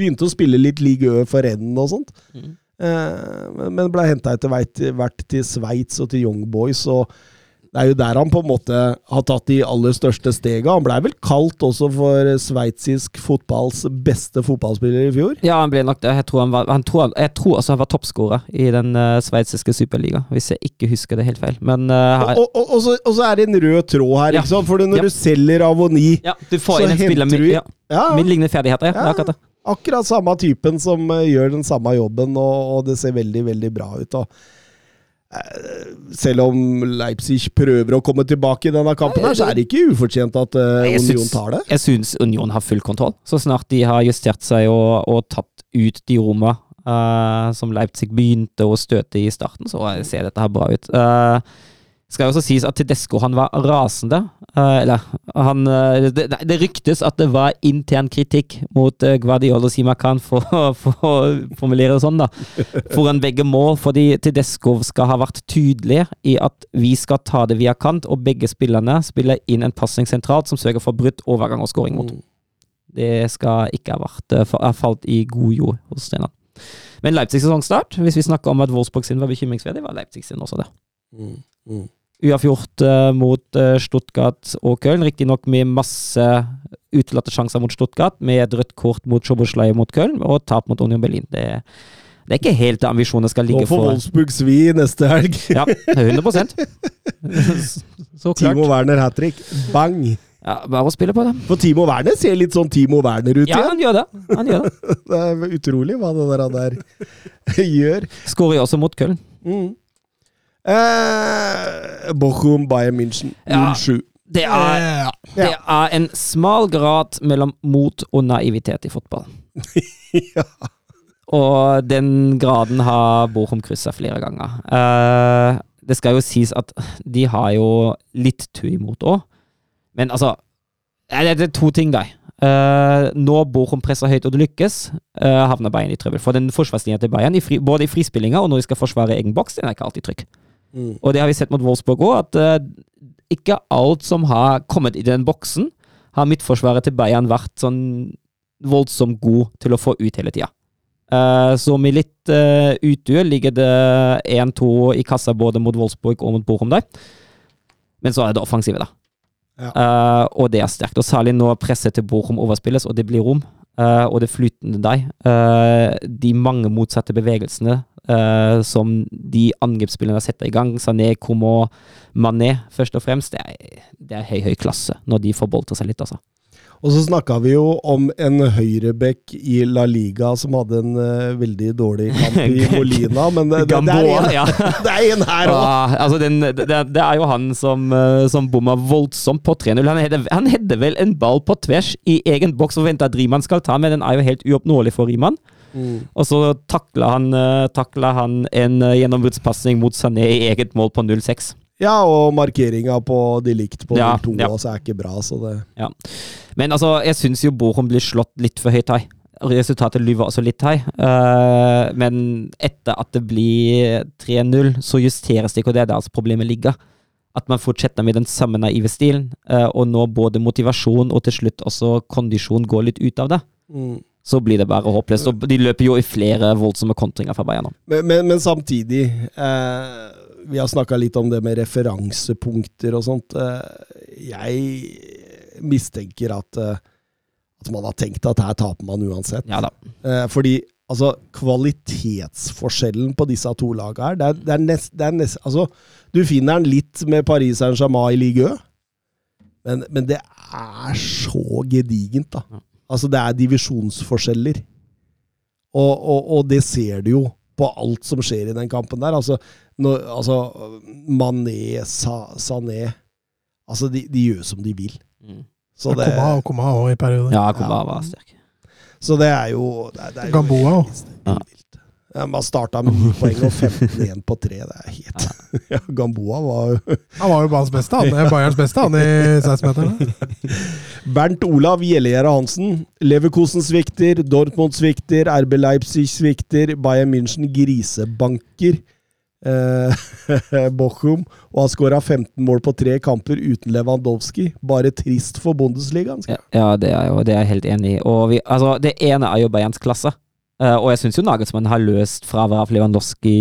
Begynte å spille litt Ligue for Rennes og sånt. Mhm. Eh, men- ble henta etter hvert til Sveits og til Young Boys. og det er jo der han på en måte har tatt de aller største stega. Han blei vel kalt også for sveitsisk fotballs beste fotballspiller i fjor. Ja, han ble nok det. Jeg tror, han var, han tror, jeg tror også han var toppskårer i den uh, sveitsiske superliga, hvis jeg ikke husker det helt feil. Men uh, Og, og, og, så, og så er det en rød tråd her, Ja. ikke sant? For når Ja. du selger Avoni ja, du får så henter du- ja, ja, lignende ferdigheter. Ja, akkurat det. akkurat samme typen som eh, gjør den samme jobben, og, det ser veldig, veldig bra ut. Og, selv om Leipzig prøver å komme tilbake i denne kampen, her, så er det ikke ufortjent at eh, Union tar det. Jeg syns Union har full kontroll. Så snart de har justert seg og, og tatt ut de rommene uh, som Leipzig begynte å støte i starten, så ser dette her bra ut. Uh, skal også sies at Tedesco han var rasende. eh, eller han eh, det, det ryktes at det var intern kritikk mot uh, Guardiola og Simakan for, for å formulere det sånn, da. Foran begge mål, fordi Tedesco skal ha vært tydelig i at vi skal ta det via kant, og begge spillerne spiller inn en pasning sentralt som sørger for brutt overgang og skåring mot. Det skal ikke ha vært eh, ha falt i god jord hos treneren. Men Leipzig sesongstart, hvis vi snakker om at Wolfsburg sin var bekymringsverdig, var Leipzig sin også det. Mm, mm. Uavgjort uh, mot eh, Stuttgart og Köln, riktignok med masse utelatte sjanser mot Stuttgart, med et rødt kort mot Schoboschlei mot Köln, og tap mot Union Berlin. Det, det er ikke helt der ambisjonene skal Nå ligge får for Wolfsburg svi neste helg. [laughs] Ja, 100 [laughs] Så klart. Timo Werner hat trick. Bang! Ja, bare å spille på det. For Timo Werner ser litt sånn Timo Werner ut Ja, igjen. han gjør det. Han gjør det. [laughs] Det er utrolig hva det der, der gjør. Skårer jo også mot Köln. Mm. Eh, Bochum, Bayern München, Ja. 0-7. Det er, Ja. det er en smal grad mellom mot og naivitet i fotball. [laughs] ja. Og den graden har Bochum kryssa flere ganger. Eh, det skal jo sies at de har jo litt tur imot òg, men altså eh, Det det er to ting da. Uh, når Bochum presser høyt og det lykkes, uh, havner Bayern i trøbbel. For den forsvarslinja til Bayern, i fri, både i frispillinga og når de skal forsvare egen boks, den er ikke alltid trygg. Mm. Og det har vi sett mot Wolfsburg òg, at uh, ikke alt som har kommet i den boksen, har midtforsvaret til Bayern vært sånn voldsomt god til å få ut hele tida. Uh, så med litt uh, utduell ligger det 1-2 i kassa både mot Wolfsburg og mot Bochum der. Men så er det offensive, da. Ja. Uh, og det er sterkt. Og særlig når presset til Bochum overspilles, og det blir rom, eh, og det flytende deg. Uh, de mange motsatte bevegelsene uh, som de angrepsspillerne setter i gang, Sané, Komo, Mané først og fremst, det er, det er høy, høy klasse når de får boltra seg litt, altså. Og så snakka vi jo om en høyrebekk i La Liga som hadde en uh, veldig dårlig kamp i [laughs] Molina, men det, det, det, er, en, [laughs] ja. det er en her òg! Ja, altså det, er jo han som, eh, som bomma voldsomt på 3-0. Han hadde vel en ball på tvers i egen boks og venta at Riemann skal ta, men den er jo helt uoppnåelig for Riemann. Mm. Og så takla han, eh, han en eh, gjennombruddspasning mot Sané i eget mål på 0-6. Ja, og markeringa på de likt på Ja, 0-2 ja. også er ikke bra, så det Men altså, jeg syns jo Borum blir slått litt for høyt her. Resultatet lyver også litt her. Uh, men etter at det blir 3-0, så justeres det ikke, og det er der altså problemet ligger. At man fortsetter med den samme naive stilen, uh, og når både motivasjon og til slutt også kondisjon går litt ut av det, mm. så blir det bare håpløst. Og de løper jo i flere voldsomme kontringer fra Bayern nå. Men, men, men samtidig eh, Vi har snakka litt om det med referansepunkter og sånt. Eh, jeg mistenker at, eh, at man har tenkt at her taper man uansett. Ja da. Eh, fordi altså, kvalitetsforskjellen på disse to lagene her, det er, det er nest, det er nest, altså, Du finner den litt med Paris Saint-Germain i Ligue Ø, men, men det er så gedigent, da. Altså, det er divisjonsforskjeller. Og, og, og det ser du jo på alt som skjer i den kampen der. Altså, når, altså Mané, Sa, Sané Altså, de, de gjør som de vil. Mm. Så det, Koma og Koma òg i perioder. Ja, Koba var sterk. så det er jo det er, det er jo Gamboa òg. også. Ja, man starta med 9 [laughs] poeng og 15 igjen på 3. Det er helt [laughs] ja, Gamboa var jo Han var jo banens beste, han. Bayerns beste, han i 16-meterne. [laughs] Bernt Olav Gjellegjerde Hansen. Leverkosen svikter, Dortmund svikter, RB Leipzig svikter, Bayern München grisebanker. Eh, Bochum og har skåra 15 mål på tre kamper uten Lewandowski. Bare trist for Bundesligaen. Ja, ja, det er jo det er jeg helt enig i. Og vi, altså, det ene er jo Bayerns klasse. Eh, og jeg syns jo Nagelsmann har løst fraværet av Lewandowski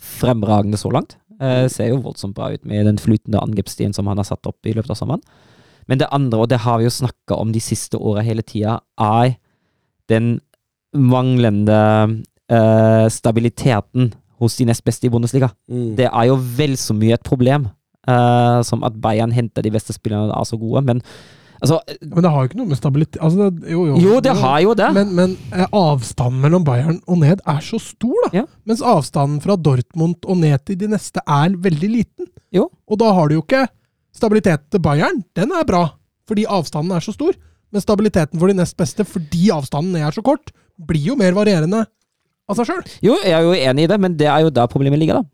fremragende så langt. Uh, ser jo voldsomt bra ut med den flytende angrepsstien som han har satt opp i løpet av sommeren. Men det andre, og det har vi jo snakka om de siste åra hele tida, er den manglende uh, stabiliteten hos de nest beste i Bundesliga. Mm. Det er jo vel så mye et problem uh, som at Bayern henter de beste spillerne og er så gode, men altså Men det har jo ikke noe med stabilitet altså det, jo, jo, Jo, det har jo det. Men, men eh, avstanden mellom Bayern og ned er så stor, da. Ja. Mens avstanden fra Dortmund og ned til de neste er veldig liten. Jo. Og da har du jo ikke stabiliteten til Bayern. Den er bra, fordi avstanden er så stor. Men stabiliteten for de nest beste, fordi avstanden ned er så kort, blir jo mer varierende av seg sjøl. Jo, jeg er jo enig i det, men det er jo der problemet ligger, da.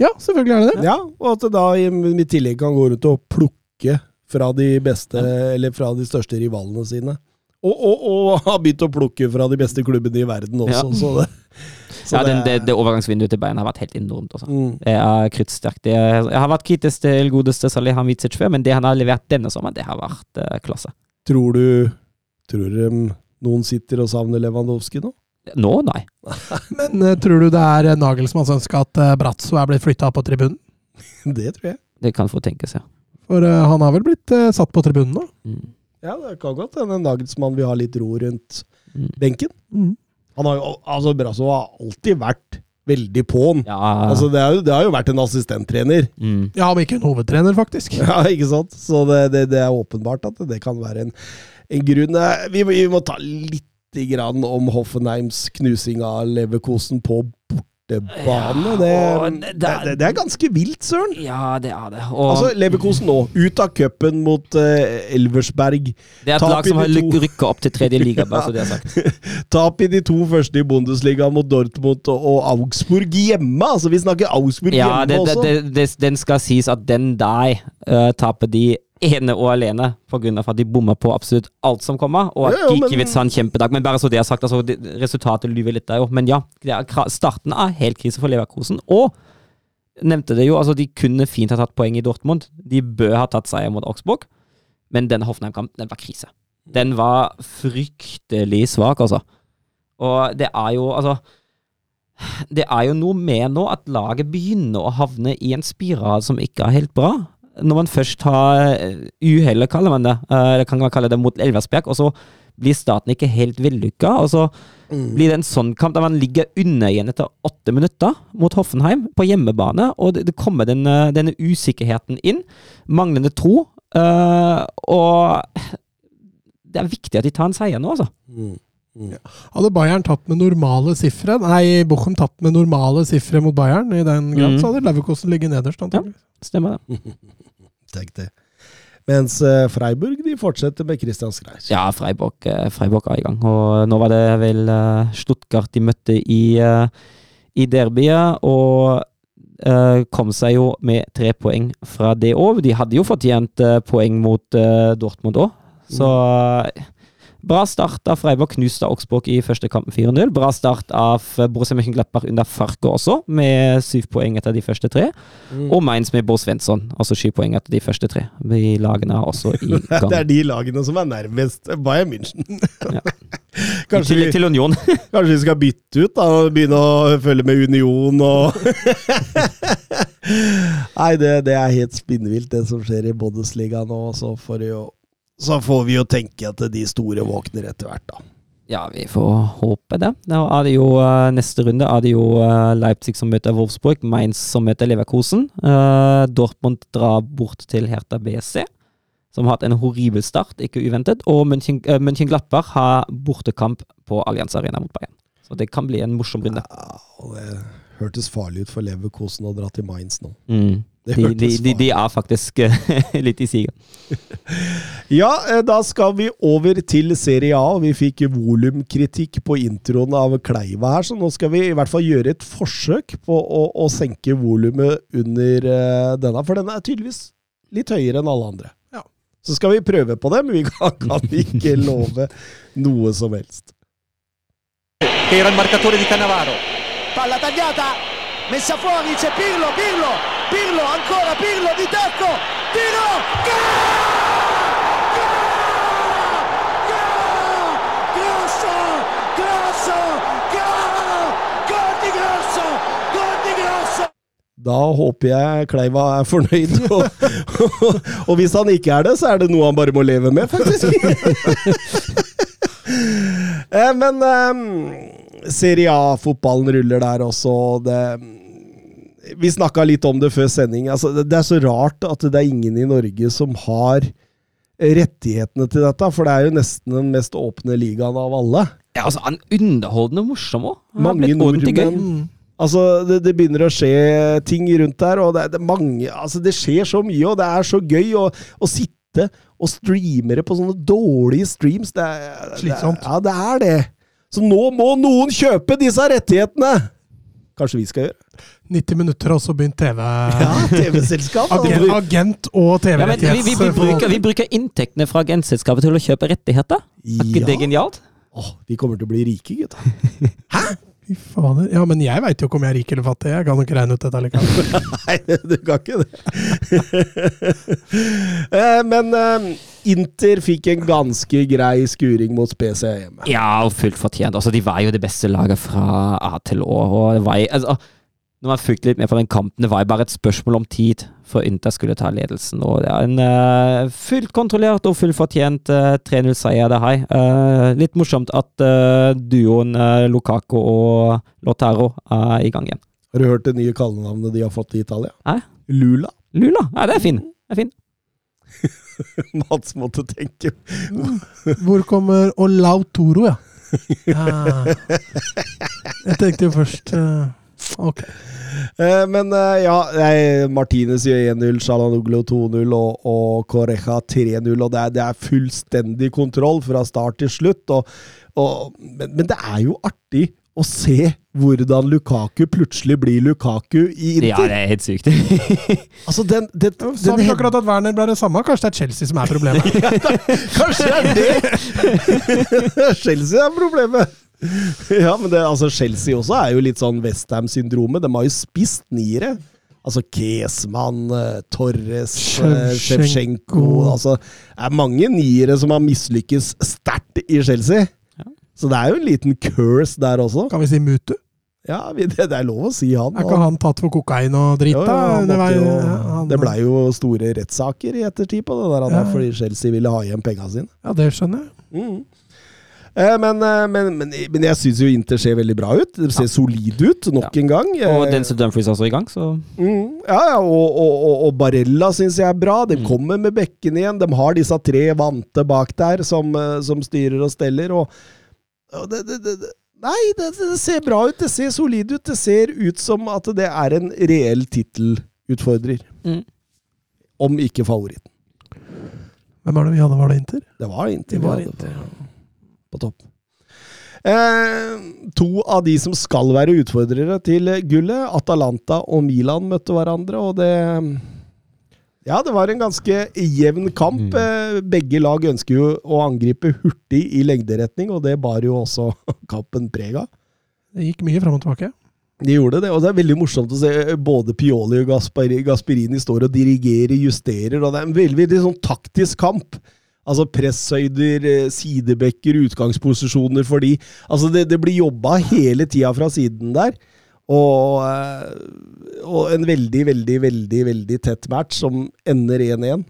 Ja, selvfølgelig er det det. Ja, og at det da i i tillegg kan gå rundt og plukke fra de beste, eller fra de største rivalene sine. Og, og, og [laughs] har begynt å plukke fra de beste klubbene i verden også, Ja. [laughs] så det så Ja, den, det, er- det overgangsvinduet til Bayern har vært helt enormt. Også. Mm. Det er kruttsterkt. Det Jeg har vært kritisk til godeste Salihamidzic før, men det han har levert denne sommeren, det har vært uh, klasse. Tror du Tror du noen sitter og savner Lewandowski nå? Nå, nei. [laughs] Men uh, tror du det er eh, Nagelsmanns ønske at uh, Bratzo er blitt flytta på tribunen? Det tror jeg. Det kan få tenkes, ja. For uh, han har vel blitt uh, satt på tribunen nå? Mm. Ja, det kan godt hende Nagelsmann vil ha litt ro rundt Mm. benken. Han har jo, altså Brasso har alltid vært veldig på'n. Ja, Altså, det, jo, det har jo vært en assistenttrener. mm. Ja, men ikke en hovedtrener, faktisk. [laughs] Ja, ikke sant? Så det, det, det er åpenbart at det kan være en, en grunn. Eh, Vi, må- vi må ta litt grann om Hoffenheims knusing av Leverkosen på bortebane. Det, Ja, det, det er- det, det er ganske vilt, søren. ja det er det. Og Altså, Leverkosen nå, ut av cupen mot uh, Elversberg. det er et lag som har rykka opp til tredje liga, [laughs] bare så det er sagt. Tap i de to første i Bundesliga mot Dortmund og, Augsburg hjemme. Altså, vi snakker Augsburg Ja, hjemme også. det, den skal sies at den der uh, taper de ene og alene av at de bomma på absolutt alt som kommer, og at Ja, ja, Gikiewicz har en kjempedag. Men bare så det er sagt, altså, resultatet lyver litt der jo. Men ja, starten er helt krise for Leverkosen. Og nevnte det jo, altså de kunne fint ha tatt poeng i Dortmund. De bør ha tatt seier mot Augsburg. Men denne Hoffenheim-kampen, den var krise. Den var fryktelig svak, altså. Og det er jo, altså Det er jo noe med nå at laget begynner å havne i en spiral som ikke er helt bra. Når man først har eh, uhellet, kaller man det, eller kan man kalle det mot Elversberg, og så blir staten ikke helt vellykka. Og så blir det en sånn kamp der man ligger under igjen etter åtte minutter mot Hoffenheim på hjemmebane, og det, kommer denne, denne usikkerheten inn. Manglende tro. eh, og det er viktig at de tar en seier nå, altså. Hadde Bayern tatt med normale sifre, nei, Bochum tatt med normale sifre mot Bayern, i den grad, mm. så hadde Leverkosten ligget nederst, Ja, Stemmer det. [laughs] Tenk det. Mens eh, Freiburg de fortsetter med Christian Skreis. Ja, Freiburg, eh, Freiburg er i gang. Og nå var det vel eh, Stuttgart de møtte i, i derbyet, og eh, kom seg jo med tre poeng fra det òg. De hadde jo fortjent poeng mot Dortmund òg, så eh, Bra start av Freiburg, av Augsburg i første kampen 4-0. Bra start av eh, Borussia Mönchenglapper under Farke også, med syv poeng etter de første tre. Og Mainz med Bo Svensson, altså sju poeng etter de første tre. De lagene er også i [laughs] gang. Det er de lagene som er nærmest Bayern München. Ja. [laughs] Kanskje, vi, Union. [laughs] kanskje vi skal bytte ut da, og begynne å følge med Union og Nei, det, det er helt spinnvilt, det som skjer i Bundesliga nå. Så får, jo, så får vi jo tenke at de store våkner etter hvert, da. Ja, vi får håpe det. Nå er det jo eh, Neste runde er det jo eh, Leipzig som møter Wolfsburg, Mainz som møter Leverkosen. Eh, Dortmund drar bort til Hertha BSC, som har hatt en horribel start, ikke uventet. Og München, uh, München-Glappach har bortekamp på Allianz Arena mot Bayern. Så det kan bli en morsom runde. Ja, og det hørtes farlig ut for Leverkosen å dra til Mainz nå. Mm. Det De, de, de, de er faktisk eh, [laughs] litt i siga. [laughs] Ja, eh, da skal vi over til Serie A. Vi fikk volumkritikk på introen av Kleiva her, så nå skal vi i hvert fall gjøre et forsøk på å, å senke volumet under eh, denne, for den er tydeligvis litt høyere enn alle andre. Ja. Så skal vi prøve på det, men vi kan, kan ikke [laughs] love noe som helst. era il marcatore di Cannavaro. palla tagliata, messa fuori, c'è Pirlo, Pirlo, Pirlo, ancora Pirlo di tacco, tiro, Grosso, grosso, gol di Grosso, gol di Grosso! Da håper jeg Kleiva er fornøyd, [laughs] og, og hvis han ikke er det, så er det noe han bare må leve med, faktisk. [laughs] Eh, Men um, Serie A-fotballen ruller der også. Det, vi snakka litt om det før sending. Altså, det, er så rart at det er ingen i Norge som har rettighetene til dette, for det er jo nesten den mest åpne ligaen av alle. Ja, altså, han er underholdende morsom òg. Mange nordmenn Altså, det, det begynner å skje ting rundt der, og det, det, mange, altså, det skjer så mye, og det er så gøy å, å sitte og streame det på sånne dårlige streams. Det er, det, Slitsomt. ja, det er det. Så nå må noen kjøpe disse rettighetene! Kanskje vi skal gjøre 90 minutter har også begynt TV. [laughs] Ja, TV-selskap. Agent, agent og Ja, vi, vi, vi, bruker, TV-rettighets... vi bruker inntektene fra agentselskapet til å kjøpe rettigheter. Er ikke det Ja. genialt? Åh, vi kommer til å bli rike, gutta. [laughs] Fy fader. Ja, men jeg veit jo ikke om jeg er rik eller fattig. Jeg kan jo ikke regne ut dette likevel. [laughs] Nei, du kan ikke det. [laughs] Eh, Men eh, Inter fikk en ganske grei skuring mot Spezia hjemme. Ja, og fullt fortjent. Altså, de var jo det beste laget fra A til Å. Og det var, altså, når man fulgte litt med på den kampen, det var jo bare et spørsmål om tid før Inter skulle ta ledelsen. Og det er en uh, fullt kontrollert og fullt fortjent uh, 3-0-seier det her. Uh, litt morsomt at uh, duoen uh, Lukaku og Lotaro er i gang igjen. Har du hørt det nye kallenavnet de har fått i Italia? Hæ? Lula. Lula! Ja, det er fin. Det er fin. [laughs] Mats måtte tenke. Hvor kommer Og Lautoro, ja. ja. [laughs] Jeg tenkte jo først eh, Ok. Eh, Men eh, ja, Martinez gjør 1-0, Shalanoglu 2-0 og, og Correja 3-0. Og det er, det er fullstendig kontroll fra start til slutt. Og, og, men, men det er jo artig å se hvordan Lukaku plutselig blir Lukaku i Inter. Ja, det er helt sykt. [laughs] Altså, den, den, Så den har vi akkurat at Werner ble det samme. Kanskje det er Chelsea som er problemet. [laughs] Kanskje det er det! [laughs] Chelsea er problemet. [laughs] Ja, men det, altså Chelsea også er jo litt sånn Westham-syndromet. De har jo spist niere. Altså Kesman, eh, Torres, eh, Shevchenko. Sjevtsjenko altså, Det er mange niere som har mislykkes sterkt i Chelsea. Ja. Så det er jo en liten curse der også. Kan vi si Mutu? Ja, det, er lov å si han. Er ikke han tatt for kokain og drit, Jo, jo, da? det, jo, han- det blei jo store rettssaker i ettertid på det der, Ja. fordi Chelsea ville ha igjen penga sine. Ja, det skjønner jeg. Mm. Eh, Men, eh, men, men, men jeg syns jo Inter ser veldig bra ut. Det ser solid ut, nok Ja. en gang. Og Eh, Denzel Dumfries er også i gang, så Mm, ja, ja, og, og, og, og Barella syns jeg er bra. De Mm. kommer med bekkene igjen. De har disse tre vante bak der som, som styrer og steller. Og, og det, det, det, nei, det, ser bra ut. Det ser solid ut. Det ser ut som at det er en reell tittelutfordrer. Mm. Om ikke favoritten. Hvem er det vi hadde? Var det Inter? Det var Inter. Det var Inter, på, topp. Eh, to av de som skal være utfordrere til gullet, Atalanta og Milan, møtte hverandre, og det Ja, det var en ganske jevn kamp. Mm. Eh, Begge lag ønsker jo å angripe hurtig i lengderetning, og det bar jo også [laughs] kampen preg av. Det gikk mye fram og tilbake. De gjorde det, og det er veldig morsomt å se eh, både Pioli og Gasperini står og dirigerer, justerer, og det er en veldig, veldig sånn taktisk kamp. Altså presshøyder, eh, sidebekker, utgangsposisjoner for de. Altså det, det blir jobba hele tida fra siden der. Og, eh, og en veldig, veldig, veldig veldig tett match som ender 1-1.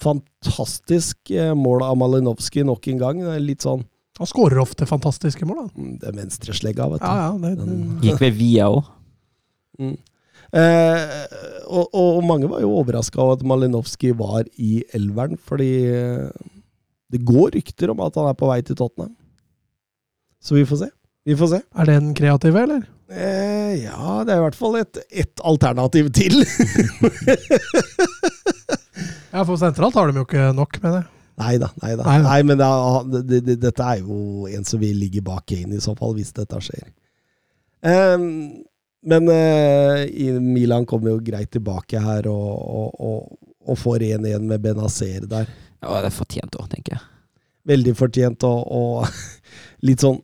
Fantastisk eh, mål av Malinovskij nok en gang. Er Litt sånn Han skårer ofte fantastiske mål, da. mm, det venstreslegga, vet du. Ja, ja, det, det, Den- gikk ved via òg. Eh, og, og mange var jo overraska over at Malinowski var i elveren, fordi eh, det går rykter om at han er på vei til Tottenham. Så vi får se. Vi får se. Er den kreative, eller? Eh, ja, det er i hvert fall et, et alternativ til. [laughs] Ja, for sentralt har de jo ikke nok med det. nei da, nei da. Nei da. Nei, men det, det, det, dette er jo en som vil ligge bak Kane i så fall, hvis dette skjer. Eh, men eh, Milan kommer jo greit tilbake her og, og, og, og får 1-1 med Benazer der. Ja, det er fortjent òg, tenker jeg. veldig fortjent og, [laughs] litt sånn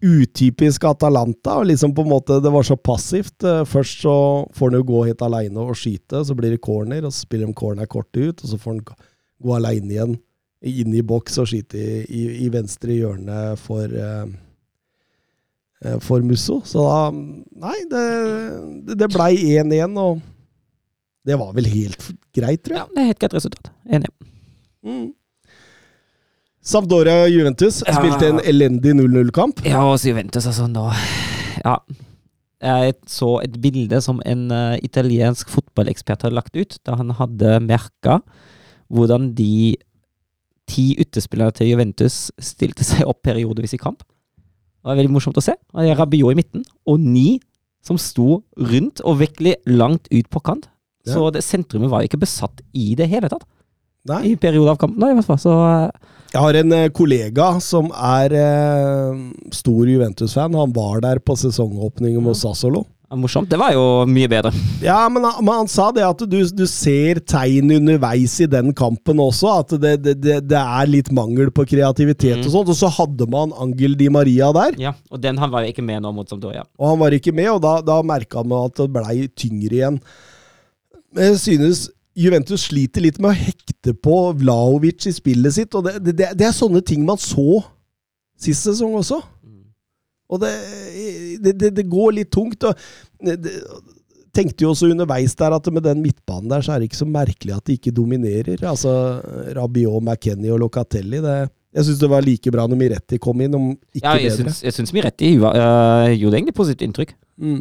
utypisk Atalanta. og liksom på en måte Det var så passivt. Eh, Først så får han jo gå helt aleine og skyte, så blir det corner, og så spiller de corner kortet ut, og så får han gå- aleine igjen inn i boks og skyte i, i, i venstre hjørne for eh, for Musso. Så da Nei, det, det- det blei 1-1, og det var vel helt greit, tror jeg. Ja, det er helt greit resultat. Enig. Mm. Sampdoria Juventus Ja. spilte en elendig 0-0-kamp. Ja, også Juventus, altså, nå Ja. Jeg så et bilde som en uh, italiensk fotballekspert hadde lagt ut, da han hadde merka hvordan de ti utespillerne til Juventus stilte seg opp periodevis i kamp. Det var veldig morsomt å se. Rabiot i midten, og ni som sto rundt og virkelig langt ut på kant. Ja. Så det, sentrumet var ikke besatt i det hele tatt. Nei. I perioder av kampen, da, i hvert fall. Så eh, Jeg har en eh, kollega som er eh, stor Juventus-fan. Han var der på sesongåpningen mot Sassolo. Ja, morsomt. Det var jo mye bedre. Ja, men han, men han sa det at du, du ser tegn underveis i den kampen også, at det, det, det, er litt mangel på kreativitet Mm. og sånt. Og så hadde man Angel Di Maria der, Ja, og den han var jo ikke med nå mot Sampdoria. og han var ikke med, og da, da merka man at det blei tyngre igjen. Jeg synes Juventus sliter litt med å hekte på Vlaovic i spillet sitt, og det, det, det er sånne ting man så sist sesong også. Og det, det, det, det går litt tungt. og tenkte jo også underveis der at med den midtbanen der, så er det ikke så merkelig at de ikke dominerer. Altså Rabiot, McKennie og Locatelli. Det, jeg syns det var like bra når Miretti kom inn, om ikke Ja, jeg bedre. syns, jeg syns Miretti uh, gjorde egentlig positivt inntrykk. Mm.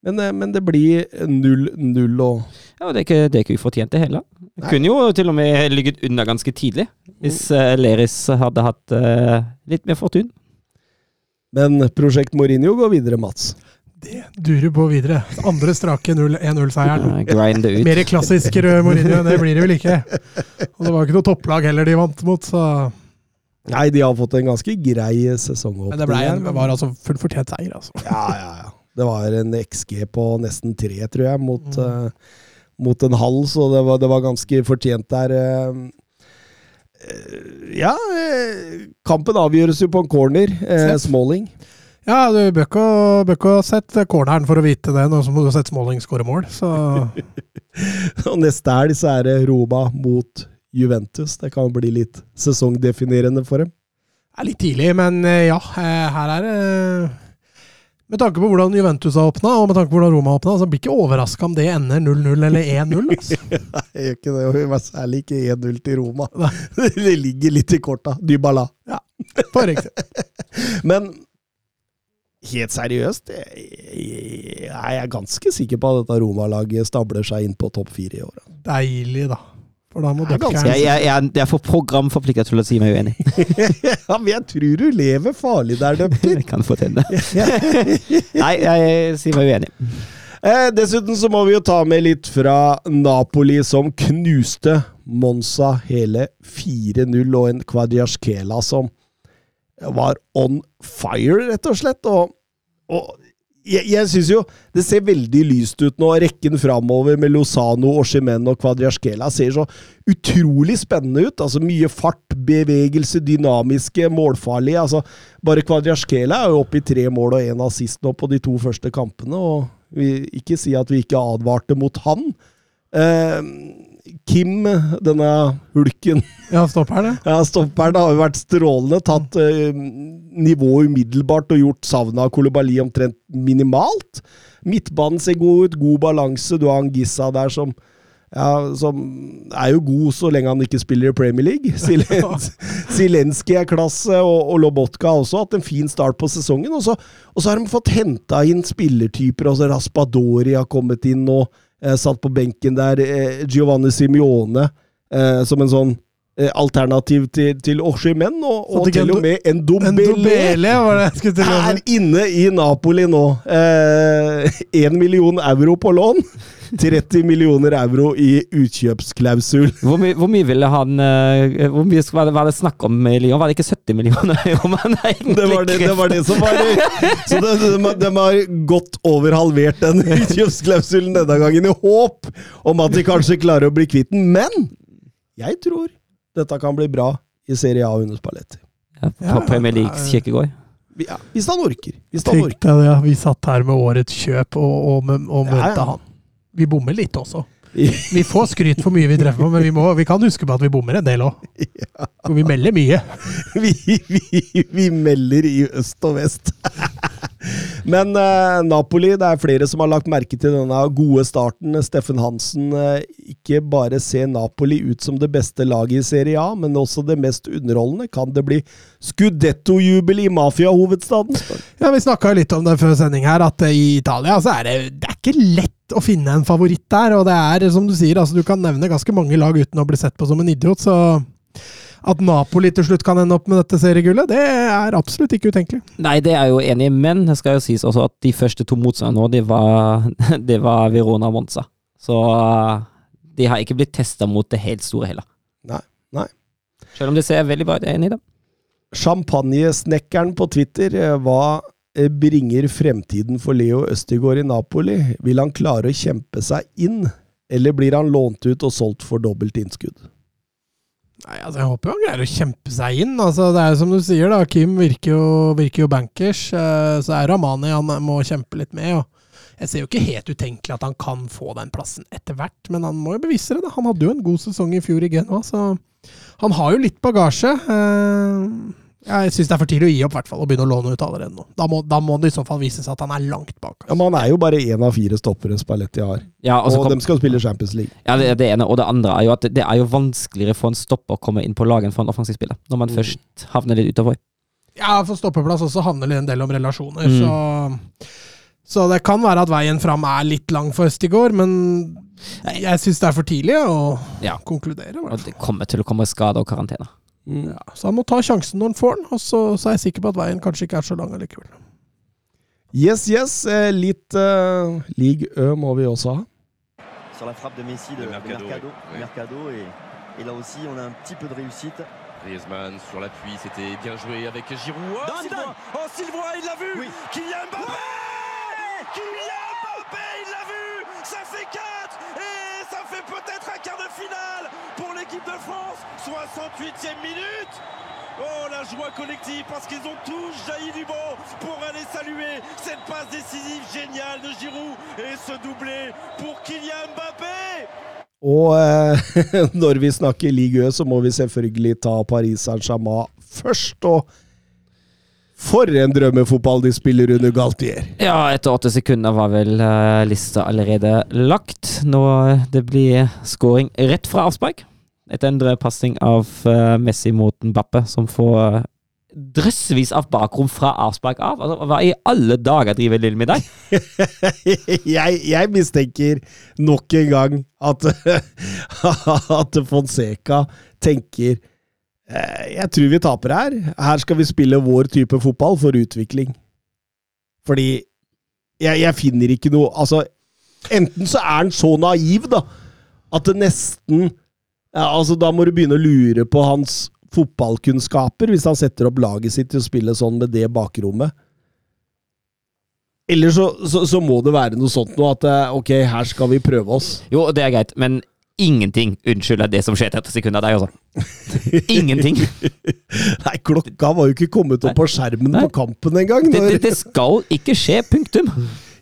Men, eh, men det blir 0-0 og Ja, Det er ikke, det er ikke ufortjent, det heller. Nei. Kunne jo til og med ligget unna ganske tidlig, hvis uh, Leris hadde hatt uh, litt mer fortun. Men Prosjekt Mourinho går videre, Mats. Det durer på videre. Andre strake 0 1-0-seieren. Uh, grind det ut. Mer klassisk Mourinho enn det blir det vel ikke. Og det var ikke noe topplag heller de vant mot, så Nei, de har fått en ganske grei sesongåpning. Men det, ble, en, det var altså fullt fortjent seier, altså. Ja, ja, ja. Det var en XG på nesten tre, tror jeg, mot, eh, mot en halv, så det var, det var ganske fortjent der. eh. Eh, ja, eh, kampen avgjøres jo på en corner. Eh, Smalling. Ja, du bør ikke, ha sett corneren for å vite det, nå som du har sett Smalling skåre mål. Så [laughs] Og neste helg så er det Roma mot Juventus. Det kan bli litt sesongdefinerende for dem. det er litt tidlig, men eh, ja, her er det Med tanke på hvordan Juventus har åpna, og med tanke på hvordan Roma har åpna, så blir ikke overraska om det ender 0-0 eller 1-0. [laughs] Altså. Nei, jeg gjør ikke det. og i Særlig ikke 1-0 til Roma. [laughs] Det ligger litt i korta. Dybala. På riktig. [laughs] Men helt seriøst, jeg, jeg er ganske sikker på at dette Roma-laget stabler seg inn på topp fire i år. Deilig, da. For da må er ganske- Jeg, jeg, jeg, jeg er for programforplikta til å si meg uenig. [laughs] ja, men jeg tror du lever farlig der. Det kan [laughs] fortelle. Nei, jeg sier meg uenig. Eh, dessuten så må vi jo ta med litt fra Napoli, som knuste Monza hele 4-0, og en Kvadjaskela som var on fire, rett og slett. Og, og jeg, jeg syns jo det ser veldig lyst ut nå. Rekken framover med Lozano, Oshimen og Kvadjaskela ser så utrolig spennende ut. Altså Mye fart, bevegelse, dynamiske, målfarlige. Altså, bare Kvadjaskela er jo oppe i tre mål og én assist nå på de to første kampene. og vi, Ikke si at vi ikke advarte mot han. Eh, Kim, denne hulken Ja, stopperen, ja. det. ja, Stopperen har jo vært strålende. Tatt eh, nivået umiddelbart og gjort savnet av Kolibali omtrent minimalt. Midtbanen ser god ut, god balanse. Du har Angissa der som ja, som er jo god så lenge han ikke spiller i Premier League. [laughs] Silens, Silenski er klasse, og, og Lobotka har også hatt en fin start på sesongen. Og så, og så har de fått henta inn spillertyper. altså Raspadori har kommet inn eh, satt på benken der. Eh, Giovanni Simione eh, som en sånn eh, alternativ til, til Oshimen, og, og til og med En å er inne i Napoli nå. Én million euro på lån. 30 millioner euro i utkjøpsklausul. Hvor, my, hvor mye ville han eh, Hvor mye var det, var det snakk om i Lyon? Var det ikke 70 millioner euro [laughs] Det var det, det var det som var det. Så de, de, de har godt over halvert den [laughs] utkjøpsklausulen denne gangen, i håp om at de kanskje klarer å bli kvitt den. Men jeg tror dette kan bli bra i Serie A under Spalletti. Ja, på Premier Leagues kirkegård. Ja, hvis han orker. Hvis han Tenk orker. deg det, ja. vi satt her med årets kjøp og, og, og, møtte ja. han. Vi bommer litt også. Vi får skryt for mye vi treffer på, men vi, må, vi kan huske på at vi bommer en del òg. [laughs] For vi melder mye. [laughs] vi, vi, vi melder i øst og vest. Men uh, Napoli, det er flere som har lagt merke til denne gode starten. Steffen Hansen uh, ikke bare ser Napoli ut som det beste laget i Serie A, men også det mest underholdende. Kan det bli Scudetto-jubel i mafiahovedstaden? Ja, Vi snakka litt om det før sending her, at eh, i Italia så er det, det er ikke lett å finne en favoritt der. Og det er, som du sier, altså du kan nevne ganske mange lag uten å bli sett på som en idiot. Så at Napoli til slutt kan ende opp med dette seriegullet, det er absolutt ikke utenkelig. Nei, det er jeg jo enig i, men det skal jo sies også at de første to motstanderne nå, det var, [laughs] det var Verona og Monza. Så uh, de har ikke blitt testa mot det helt store heller. Nei, nei. Selv om det ser veldig bra ut, jeg er enig i det. Champagnesnekkeren på Twitter, eh, hva eh, bringer fremtiden for Leo Østigård i Napoli? Vil han klare å kjempe seg inn, eller blir han lånt ut og solgt for dobbelt innskudd? Nei, altså Jeg håper jo han greier å kjempe seg inn. altså Det er jo som du sier, da. Kim virker jo, virker jo bankers. eh, Så er Ramani han må kjempe litt med. og Jeg ser jo ikke helt utenkelig at han kan få den plassen etter hvert, men han må jo bevise det. da. Han hadde jo en god sesong i fjor i Genoa, så han har jo litt bagasje. eh, Jeg syns det er for tidlig å gi opp, i hvert fall, og begynne å låne ut allerede nå. Da må, da må det i så fall vise seg at han er langt bak. Ja, men Han er jo bare én av fire stoppere Spalletti har, Ja, og og, kom, de skal spille Champions League. ja, det, det ene. Og det andre er jo at det, det er jo vanskeligere for en stopper å komme inn på laget enn for en offensiv spiller, når man Mm. først havner litt utover. Ja, for stoppeplass også handler det en del om relasjoner, Mm. så Så det kan være at veien fram er litt lang for Østigård, men jeg syns det er for tidlig å Ja. konkludere. Og det kommer til å komme skader og karantene. Mm. Ja, så han må ta sjansen når han får den, og så, så er jeg sikker på at veien kanskje ikke er så lang allikevel. Yes, yes. eh, Litt uh, league Ø må vi også ha. sur la frappe de Messi de, De de Mercado, Mercado, oui. Mercado, et, et là aussi on a un petit peu de réussite. Griezmann sur l'appui, c'était bien joué avec Giroud. Oh, Zidane. Sylvain Oh, Sylvain, il l'a vu Oui. Kylian Mbappé Kylian Mbappé, il l'a vu Ça fait 4 Et ça fait peut-être un quart de finale pour l'équipe de France 68e minute Oh, la joie collective parce qu'ils ont tous jailli du banc pour aller saluer cette passe décisive géniale de Giroud et ce doublé pour Kylian Mbappé. Og eh, [laughs] når vi snakker Ligue så må vi selvfølgelig ta Paris Saint-Germain først. Og for en drømmefotball de spiller under Galtier! Ja, etter åtte sekunder var vel uh, lista allerede lagt. Nå det blir scoring rett fra avspark. Etter en passing av uh, Messi mot Mbappe, som får uh, drøssevis av bakrom fra avspark av. Altså, hva i alle dager driver Lill med deg? [laughs] jeg, jeg mistenker nok en gang at, [laughs] at Fonseca tenker eh, Jeg tror vi taper her. Her skal vi spille vår type fotball for utvikling. Fordi jeg, jeg finner ikke noe Altså, enten så er han så naiv, da, at det nesten ja, altså Da må du begynne å lure på hans fotballkunnskaper hvis han setter opp laget sitt til å spille sånn med det bakrommet. Eller så, så, så må det være noe sånt noe at eh, ok, her skal vi prøve oss. Jo, det er greit, men ingenting unnskylder det som skjer 30 sekunder av deg, altså. Ingenting. [laughs] Nei, klokka var jo ikke kommet opp på skjermen Nei. på kampen engang. Det, det, det skal ikke skje, punktum.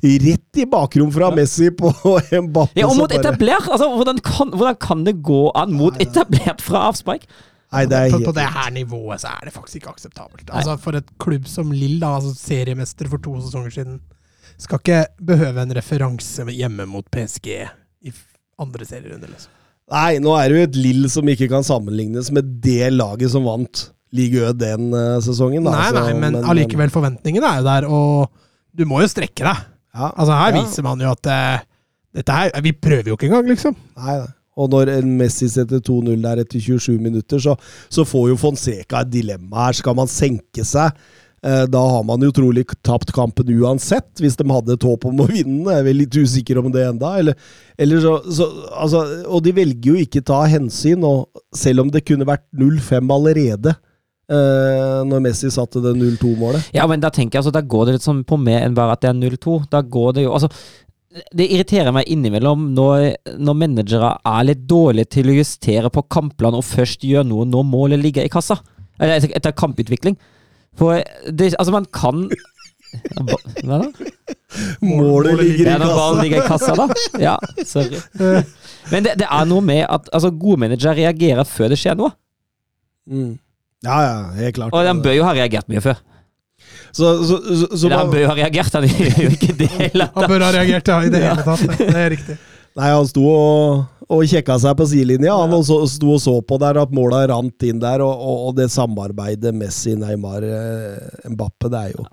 Rett i bakrom fra Messi på [laughs] Mbappe. Ja, og mot etablert! Altså, hvordan kan, hvordan kan det gå an mot etablert fra avspark? Nei, det er på, helt på det her nivået så er det faktisk ikke akseptabelt. Altså For et klubb som Lill, da, altså seriemester for to sesonger siden, skal ikke behøve en referanse hjemme mot PSG i andre serierunder. Liksom. Nei, nå er det jo et Lill som ikke kan sammenlignes med det laget som vant Ligue Ø den eh, sesongen. Da. Nei, nei, men allikevel, forventningene er jo der, og du må jo strekke deg. Ja, Altså Her ja. viser man jo at uh, dette her Vi prøver jo ikke engang, liksom. Nei, nei. Og når en Messi setter 2-0 der etter 27 minutter, så, så får jo Fonseca et dilemma her. Skal man senke seg? Uh, Da har man jo trolig tapt kampen uansett, hvis de hadde et håp om å vinne. Jeg er vel litt usikker om det enda. Eller, eller så, så, altså, og de velger jo ikke ta hensyn, og selv om det kunne vært 0-5 allerede. Eh, når Messi satte det 0-2-målet. Ja, men da tenker jeg altså, da går det litt sånn på mer enn bare at det er 0-2. Da går det jo Altså, det irriterer meg innimellom når, når managere er litt dårlige til å justere på kampplan og først gjør noe når målet ligger i kassa. Eller etter, kamputvikling. For det, altså, man kan Hva hva da? Målet ligger Ja, kassa! når ballen ligger i kassa, da. Ja, sorry. Men det, det er noe med at altså, gode managere reagerer før det skjer noe. Mm. Ja, ja, helt klart. Og han bør jo ha reagert mye før. Så, så, så, så Eller han bør jo ha reagert, han gjør jo ikke [laughs] det heller. Han bør ha reagert, ja, i det hele tatt. Det er riktig. Nei, han sto og, og kjekka seg på sidelinja. Han og så, sto og så på der at måla rant inn der, og, og, og det samarbeidet Messi, Neymar, eh, Mbappe, det er jo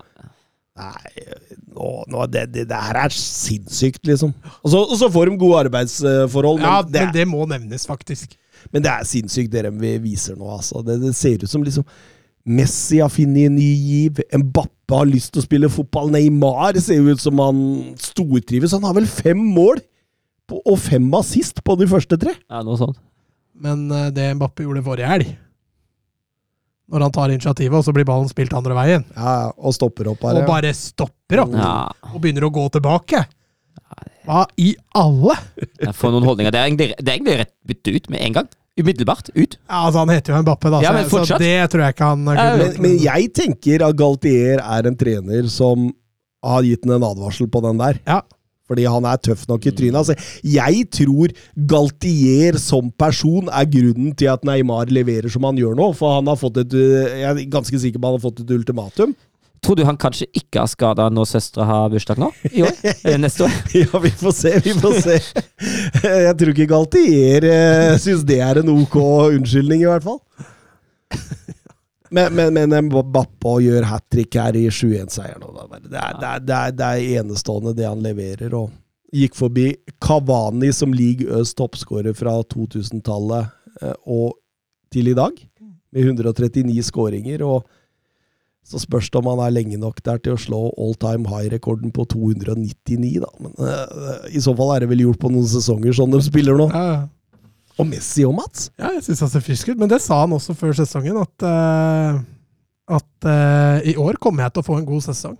Nei, nå, nå, det, det, det her er sinnssykt, liksom. Og så, og så får de gode arbeidsforhold, men, Ja, det, men det må nevnes, faktisk. Men det er sinnssykt det vi viser nå, altså. Det, det ser ut som liksom Messi har funnet en ny giv. Mbappe har lyst til å spille fotball. Neymar ser jo ut som han stortrives. Han har vel fem mål på, og fem assist på de første tre. Ja, noe sånt. Men eh, det Mbappe gjorde forrige helg, når han tar initiativet, og så blir ballen spilt andre veien, Ja, og stopper opp her. og ja. bare stopper opp, Ja, og begynner å gå tilbake Hva i alle? får noen holdninger. Det er egentlig, det er egentlig rett bytte ut med en gang. Umiddelbart. Ut. Ja, altså Han heter jo Mbappé, da, Ja, så, men så det tror jeg ikke han Ja, kunne Men, gjort. men jeg tenker at Galtier er en trener som har gitt ham en advarsel på den der. Ja. Fordi han er tøff nok i trynet. Altså, jeg tror Galtier som person er grunnen til at Neymar leverer som han gjør nå. For han har fått et øh, Jeg er ganske sikker på han har fått et ultimatum. Tror du han kanskje ikke har skada når søstera har bursdag nå? I år? Eller neste år? [laughs] Ja, vi får se, vi får se. [laughs] Jeg tror ikke Galtier uh, syns det er en ok unnskyldning, i hvert fall. Men, men, men Bappa gjør hat trick her i 7-1-seieren. og Det, det, det, det, er- det er enestående, det han leverer. og Gikk forbi Kavani som League Øs toppskårer fra 2000-tallet eh, og til i dag, med 139 skåringer. og så spørs det om han er lenge nok der til å slå all time high-rekorden på 299, da. Men uh, i så fall er det vel gjort på noen sesonger, sånn de spiller nå. Ja. Og Messi og Mats. Ja, jeg syns han ser frisk ut, men det sa han også før sesongen, at, uh, at uh, i år kommer jeg til å få en god sesong.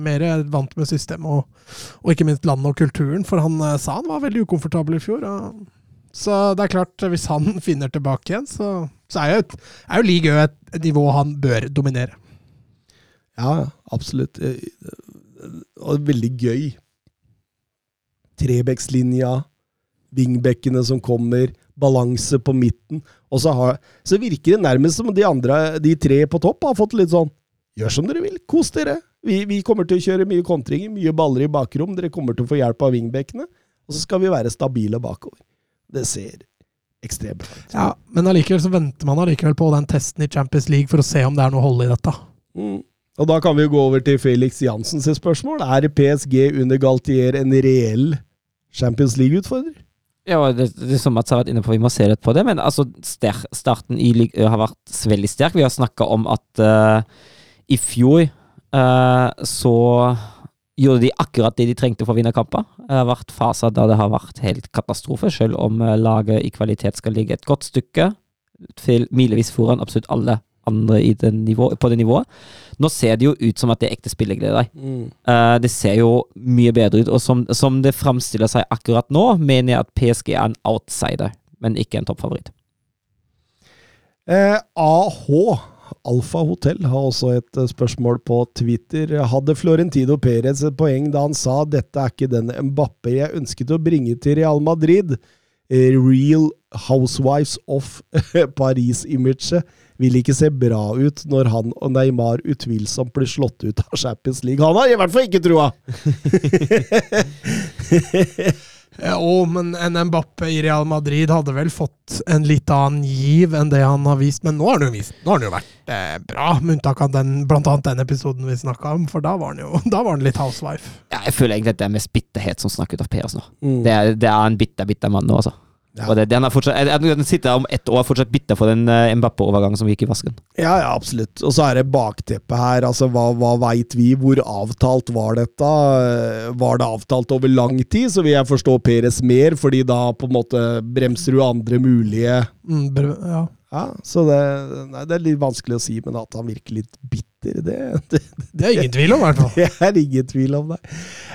Mer vant med systemet og, og ikke minst landet og kulturen, for han sa han var veldig ukomfortabel i fjor. og- så det er klart, hvis han [laughs] finner tilbake igjen, så Så er jo, et, er jo et nivå han bør dominere. Ja, absolutt. Eh, Og veldig gøy. Trebekslinja, vingbekkene som kommer, balanse på midten. Og så, har, så virker det nærmest som de andre, de tre på topp, har fått litt sånn Gjør som dere vil, kos dere. Vi, vi kommer til å kjøre mye kontringer, mye baller i bakrom. Dere kommer til å få hjelp av vingbekkene. Og så skal vi være stabile bakover. Det ser ekstremt bra ut. Ja, Men allikevel så venter man allikevel på den testen i Champions League for å se om det er noe hold i dette. Mm. Og da kan vi gå over til Felix Jansens spørsmål. Er PSG under Galtier en reell Champions League-utfordrer? Ja, det, det som Mats har vært inne på, vi må se litt på det. Men altså, starten i Ligue har vært veldig sterk. Vi har snakka om at uh, i fjor uh, så gjorde de akkurat det de trengte for å vinne kamper. Det har vært faser der det har vært helt katastrofe, selv om eh, laget i kvalitet skal ligge et godt stykke milevis foran absolutt alle andre i det nivå, på det nivået. Nå ser det jo ut som at det er ekte spilleglede. Eh, det ser jo mye bedre ut, og som, som det framstiller seg akkurat nå, mener jeg at PSG er en outsider, men ikke en toppfavoritt. Eh, AH, Alfa Hotell, har også et eh, spørsmål på Twitter. Hadde Florentino Perez et poeng da han sa dette er ikke den Mbappe jeg ønsket å bringe til Real Madrid? Eh, Real Housewives of [laughs] Paris-imaget vil ikke se bra ut når han og Neymar utvilsomt blir slått ut av Champions League. Han har i hvert fall ikke trua! [laughs] Jo, men en Mbappe i Real Madrid hadde vel fått en litt annen giv enn det han har vist. Men nå har han jo, vist, nå har han jo vært eh, bra, med unntak av den, blant annet den episoden vi snakka om, for da var han jo [laughs] da var han litt housewife. Ja, jeg føler egentlig at det er mest bitterhet som snakker ut av Perez nå. Mm. Det, er, det er en bitter, bitter mann nå, altså. Ja. Og det, den, er fortsatt, den sitter om ett år fortsatt bitter for den uh, Mbappe-overgangen som gikk i vasken. Ja, ja, absolutt. Og så er det bakteppet her. Altså, hva, hva veit vi? Hvor avtalt var dette? Eh, Var det avtalt over lang tid, så vil jeg forstå Peres mer, fordi da på en måte bremser du andre mulige Mm, ja. Ja, så det, nei, det er litt vanskelig å si, men at han virker litt bitter, det, det, Det er ingen tvil om, i hvert fall. [laughs] det er ingen tvil om det.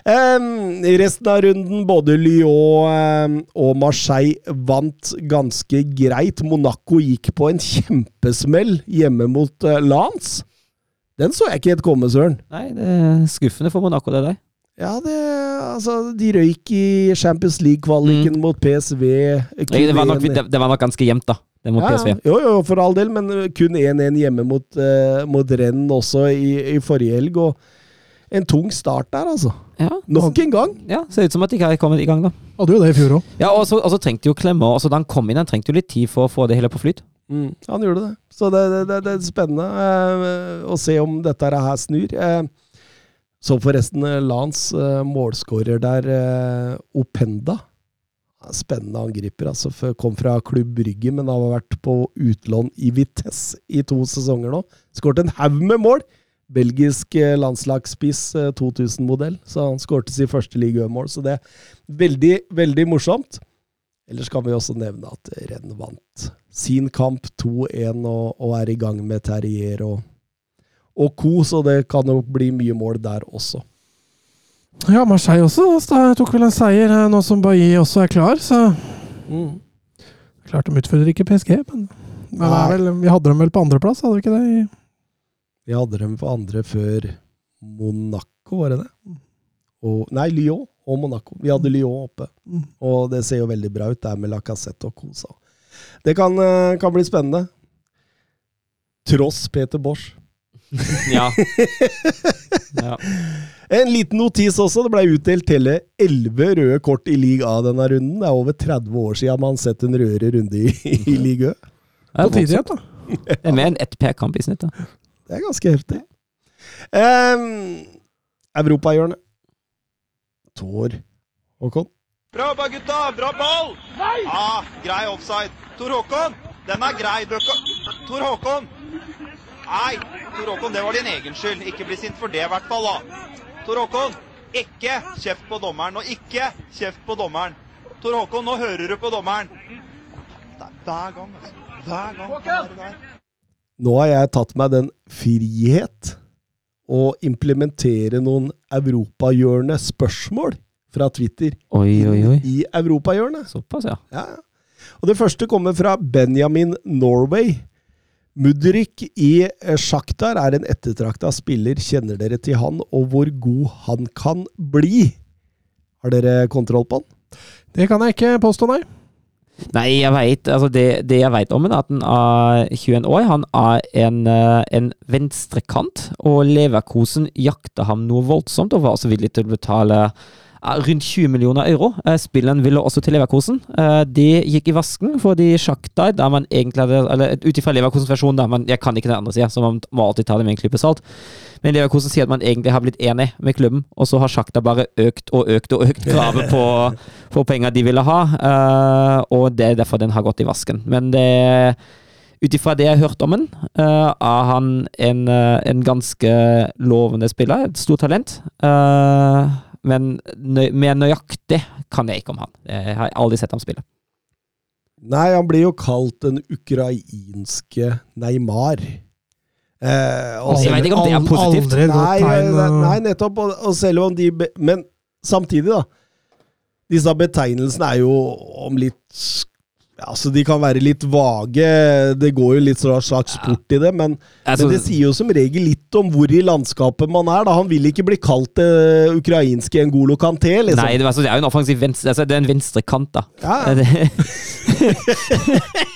Um, I resten av runden, både Lyon og Marseille vant ganske greit. Monaco gikk på en kjempesmell hjemme mot uh, Lans. Den så jeg ikke helt komme, Søren. Nei, det er skuffende for Monaco, det der. Ja, det, altså, de røyk i Champions League-kvaliken mot PSV. Det var, nok, det, det var nok ganske jevnt, da. Det mot Ja, PSV. ja. Jo, jo, for all del, men kun 1-1 hjemme mot, uh, mot Renn også i, i forrige helg. Og en tung start der, altså. Ja, Nok en gang. ja, Ser ut som at de ikke har kommet i gang, da. Hadde jo det i fjor òg. Ja, og så, og så trengte jo Klemmer altså, Da han kom inn, han trengte jo litt tid for å få det hele på flyt. Mm, han gjorde det. Så det, det, det, det er spennende eh, å se om dette her snur. Eh, så forresten uh, Lans uh, målskårer der, eh, Openda. Spennende angriper. altså Kom fra Klubb Brygge, men har vært på utlån i Vitesse i to sesonger nå. Skåret en haug med mål! Belgisk eh, landslagsspiss, eh, 2000-modell. Så han skårte sitt første ligamål, så det er veldig, veldig morsomt. Ellers kan vi også nevne at Renn vant sin kamp 2-1 og, og er i gang med Terrier og, og co., så det kan jo bli mye mål der også. Ja, Marseille også da tok vel en seier nå som Bailly også er klar, så Klart de utfordrer ikke PSG, men, men vel, vi hadde dem vel på andreplass, hadde vi ikke det? Vi hadde dem på andre før Monaco, var det det? Og, nei, Lyon og Monaco. Vi hadde Lyon oppe. Mm. Og det ser jo veldig bra ut der med Lacassette og Cosa. Det kan, eh, kan bli spennende. Tross Peter Bosch. [laughs] Ja. ja. En liten notis også. Det ble utdelt hele elleve røde kort i league A denne runden. Det er over 30 år siden man har sett en rødere runde i, i league Ø. Det er igjen, da. Det er mer enn ett per kamp i snitt. da. Det er ganske heftig. Um, Europahjørnet. Tor Håkon? Bra jobba, gutta! Bra ball! Ja, grei offside. Tor Håkon, den er grei. Tor Håkon! Nei, Tor Håkon, det var din egen skyld. Ikke bli sint for det, i hvert fall. da. Tor Håkon, ikke kjeft på dommeren. Og ikke kjeft på dommeren. Tor Håkon, nå hører du på dommeren. Det er hver gang, altså. Hver gang. Nå har jeg tatt meg den frihet å implementere noen europahjørne-spørsmål fra Twitter Oi, oi, oi. i europahjørnet. Såpass, ja. Ja. Og det første kommer fra Benjamin Norway. Mudrik i Sjaktar Shakhtar er en ettertrakta spiller. Kjenner dere til han, og hvor god han kan bli? Har dere kontroll på han? Det kan jeg ikke påstå, nei. Nei, jeg vet, altså det, det jeg vet om ham, er at han er 21 år. Han er en, eh, en venstrekant, og Leverkosen jakter ham noe voldsomt, og var også villig til å betale eh, rundt 20 millioner euro. Spillen ville også til Leverkosen. De Det gikk i vasken, fordi Shakhtar, der man egentlig hadde Eller ut ifra Leverkosens versjon, der man Jeg kan ikke den andre sida, så man må alltid ta det med en klype salt. Men Leverkosen sier at man egentlig har blitt enig med klubben, og så har Sjakta bare økt og økt og økt kravet på, [laughs] på penger de ville ha, eh, og det er derfor den har gått i vasken. Men det ut ifra det jeg har hørt om ham, uh, er han en, uh, en ganske lovende spiller. Et stort talent. Eh, men nøy, mer nøyaktig kan jeg ikke om han. Jeg har aldri sett ham spille. Nei, han blir jo kalt den ukrainske Neymar. Eh, og Jeg vet ikke om det er positivt. Aldri Nei, nei, nei, nettopp. Og, og selv om de be, Men samtidig, da. Disse betegnelsene er jo om litt ja, altså De kan være litt vage. Det går jo litt sånn slags sport i det. Men, men det sier jo som regel litt om hvor i landskapet man er. da Han vil ikke bli kalt det ukrainske Ngolo Kanté, liksom. Nei, det, altså, det er jo en offensiv venstre Altså, det er en venstre kant, da. Ja.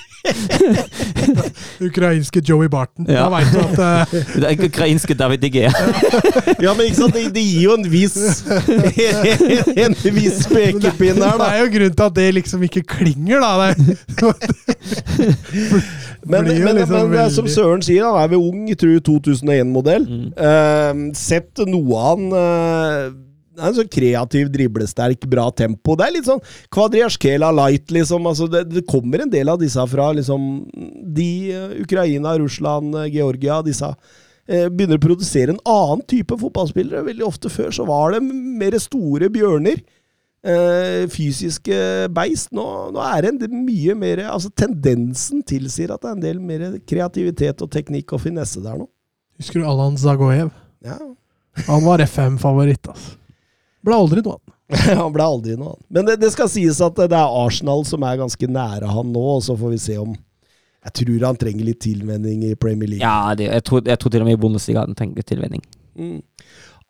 [laughs] [laughs] Det, [laughs] Ukrainske Joey Barton. Ja. Da veit du at uh... det er ukrainske David Digé. [laughs] Ja, men ikke sant, det, det gir jo en viss [laughs] En viss pekepinn her, Det er jo grunnen til at det liksom ikke klinger, da. Det, Men, blir men, liksom men det er som Søren sier, han er ved ung, tror 2001-modell. Mm. sett noe av han det er en sånn kreativ, driblesterk, bra tempo. Det er litt sånn Kvadriasjkela light, liksom. Altså, det, det kommer en del av disse fra liksom de eh, Ukraina, Russland, eh, Georgia, disse eh, begynner å produsere en annen type fotballspillere. Veldig ofte før så var det mer store bjørner. Eh, fysiske beist. Nå, nå er det en mye mer Altså Tendensen tilsier at det er en del mer kreativitet og teknikk og finesse der nå. Husker du Alan Zagoev? Ja. Han var FM-favoritt, altså. Ble aldri noe annet. [laughs] han ble aldri noe annet. Men det, det skal sies at det er Arsenal som er ganske nære han nå, og så får vi se om Jeg tror han trenger litt tilvenning i Premier League. Ja, det, jeg, tror, jeg tror til og med i Bundesliga han trenger tilvenning. Mm.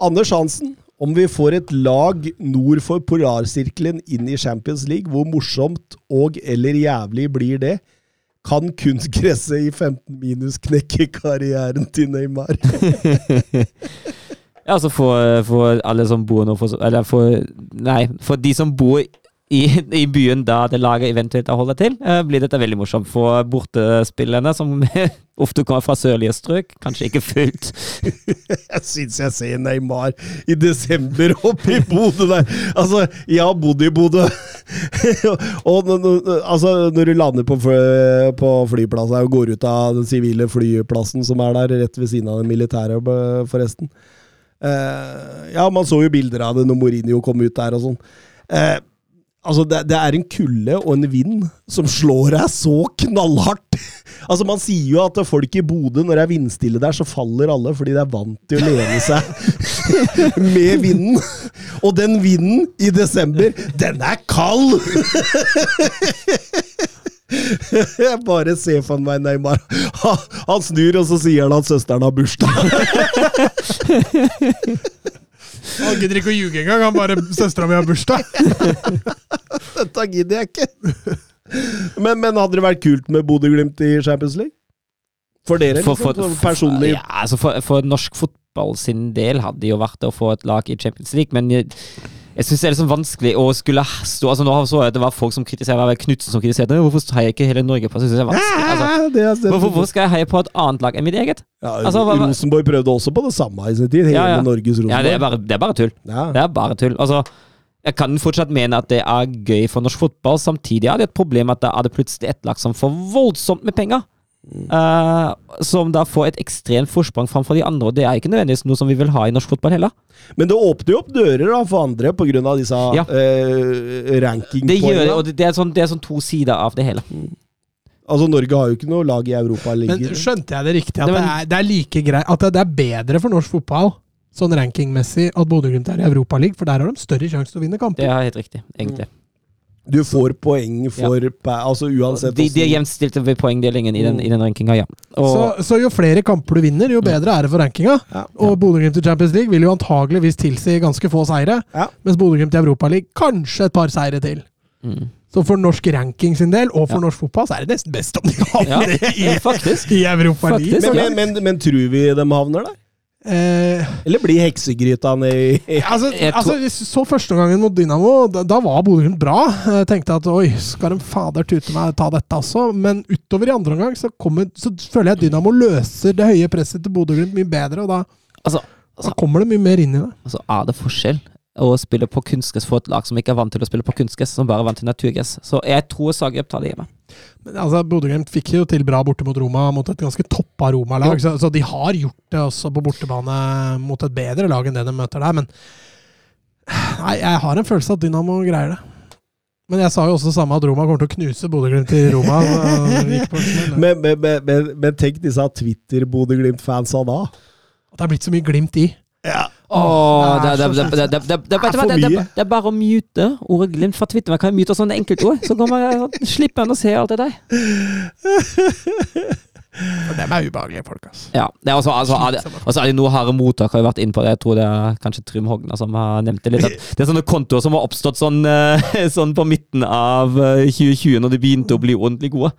Anders Hansen, om vi får et lag nord for polarsirkelen inn i Champions League, hvor morsomt og eller jævlig blir det? Kan kunstgresset i 15 minus knekke karrieren til Neymar? [laughs] [laughs] Ja, altså for, for alle som bor nå for, Eller for Nei, for de som bor i, i byen da det laget eventuelt holder til, eh, blir dette veldig morsomt. For bortespillerne, som [laughs] ofte kommer fra sørlige strøk, kanskje ikke fullt [laughs] Jeg syns jeg ser Neymar i desember oppe i Bodø der. Altså, jeg har bodd i Bodø. [laughs] og altså, når du lander på, fly- på flyplassen og går ut av den sivile flyplassen som er der, rett ved siden av den militære, forresten Ja, man så jo bilder av det når Mourinho kom ut der og sånn. Eh, Altså, det, det er en kulde og en vind som slår deg så knallhardt. [laughs] Altså, Man sier jo at folk i Bodø, når det er vindstille der, så faller alle fordi de er vant til å lene seg [laughs] med vinden. Og den vinden i desember, den er kald! [laughs] [laughs] Jeg bare ser for meg Neymar. Han snur, og så sier han at søsteren har bursdag. [laughs] Han gidder ikke å ljuge engang. Han bare 'Søstera mi har bursdag'. [laughs] Dette gidder jeg ikke. Men, men hadde det vært kult med Bodø-Glimt i Champions League? For dere, For- liksom, for- sånn personlig? Ja, altså for, for norsk fotball sin del hadde det jo vært å få et lag i Champions League, men jeg, syns det er liksom vanskelig å skulle stå altså Nå så jeg at det var folk som kritiserte Knutsen som kritiserte. Hvorfor heier ikke hele Norge på det? Synes jeg er vanskelig. Altså, Ja, det hvorfor, skal jeg heie på et annet lag enn mitt eget? Ja, altså, hva- Rosenborg prøvde også på det samme i sin tid. Hele Ja, ja. Norges Rosenborg. Ja, det er bare, det er bare tull. Det er bare tull. Altså, jeg kan fortsatt mene at det er gøy for norsk fotball. Samtidig er det et problem at da er det plutselig et lag som får voldsomt med penger. Eh, som da får et ekstremt forsprang framfor de andre, og det er ikke nødvendigvis noe som vi vil ha i norsk fotball heller. Men det åpner jo opp dører da, for andre pga. disse Ja. Det rankingpoengene. gjør det, og det, det, er sånn, det er sånn to sider av det hele. Altså, Norge har jo ikke noe lag i Europa Men skjønte jeg det riktig? At Det det er, det er like greit At det er bedre for norsk fotball, sånn rankingmessig, at Bodø-Glimt er i Europaligaen, for der har de større sjanse til å vinne kamper. Det er helt riktig, egentlig. Du får poeng for ja. Altså uansett De, de er hvordan- jevnt stilte ved poengdelingen i den, Mm. i den rankinga, ja. Og, Så, så jo flere kamper du vinner, jo bedre er det for rankinga. Ja. Og Bodø-Glimt i Champions League vil jo antageligvis tilsi ganske få seire. Ja. Mens Bodø-Glimt i Europaligaen kanskje et par seire til. mm. Så for norsk ranking sin del, og for Ja. norsk fotball, så er det nesten best om de havner [laughs] Ja, i, i Europaligaen. Men, men, men, men tror vi de havner der? Eh, Eller blir heksegryta ned i altså, altså, altså, så første gangen mot Dynamo, da, da var Bodø-Glimt bra. Jeg tenkte at oi, skal de fader tute meg ta dette også? Men utover i andre omgang så, kommer, så føler jeg at Dynamo løser det høye presset til Bodø-Glimt mye bedre, og da, Altså, da kommer det mye mer inn i det. altså, er det forskjell å spille på kunstgress for et lag som ikke er vant til å spille på kunstgress, som bare er vant til naturgress? Så jeg tror Zagreb tar det hjemme. Men altså, Bodø-Glimt fikk jo til bra borte mot Roma, mot et ganske toppa Roma-lag. Så, så de har gjort det også på bortebane mot et bedre lag enn det de møter der. Men nei, jeg har en følelse at Dynamo greier det. Men jeg sa jo også det samme at Roma kommer til å knuse Bodø-Glimt i Roma. Men, men, men, men, men tenk disse Twitter-Bodø-Glimt-fansa da. At det er blitt så mye glimt i. Åh, det, det det, er det, for mye. er bare å mute ordet glimt fra Twitter. Man kan mute sånne enkeltord, så kan man slippe å se alt det der. For dem er ubehagelige folk, altså. Ja, det er også, altså, og så er det noe harde mottak har jo vært inne på det. Jeg tror det er kanskje Trym Hogna som har nevnt det litt. At det er sånne kontoer som har oppstått sånn, eh, [laughs] sånn på midten av eh, 2020, når de begynte å bli ordentlig gode.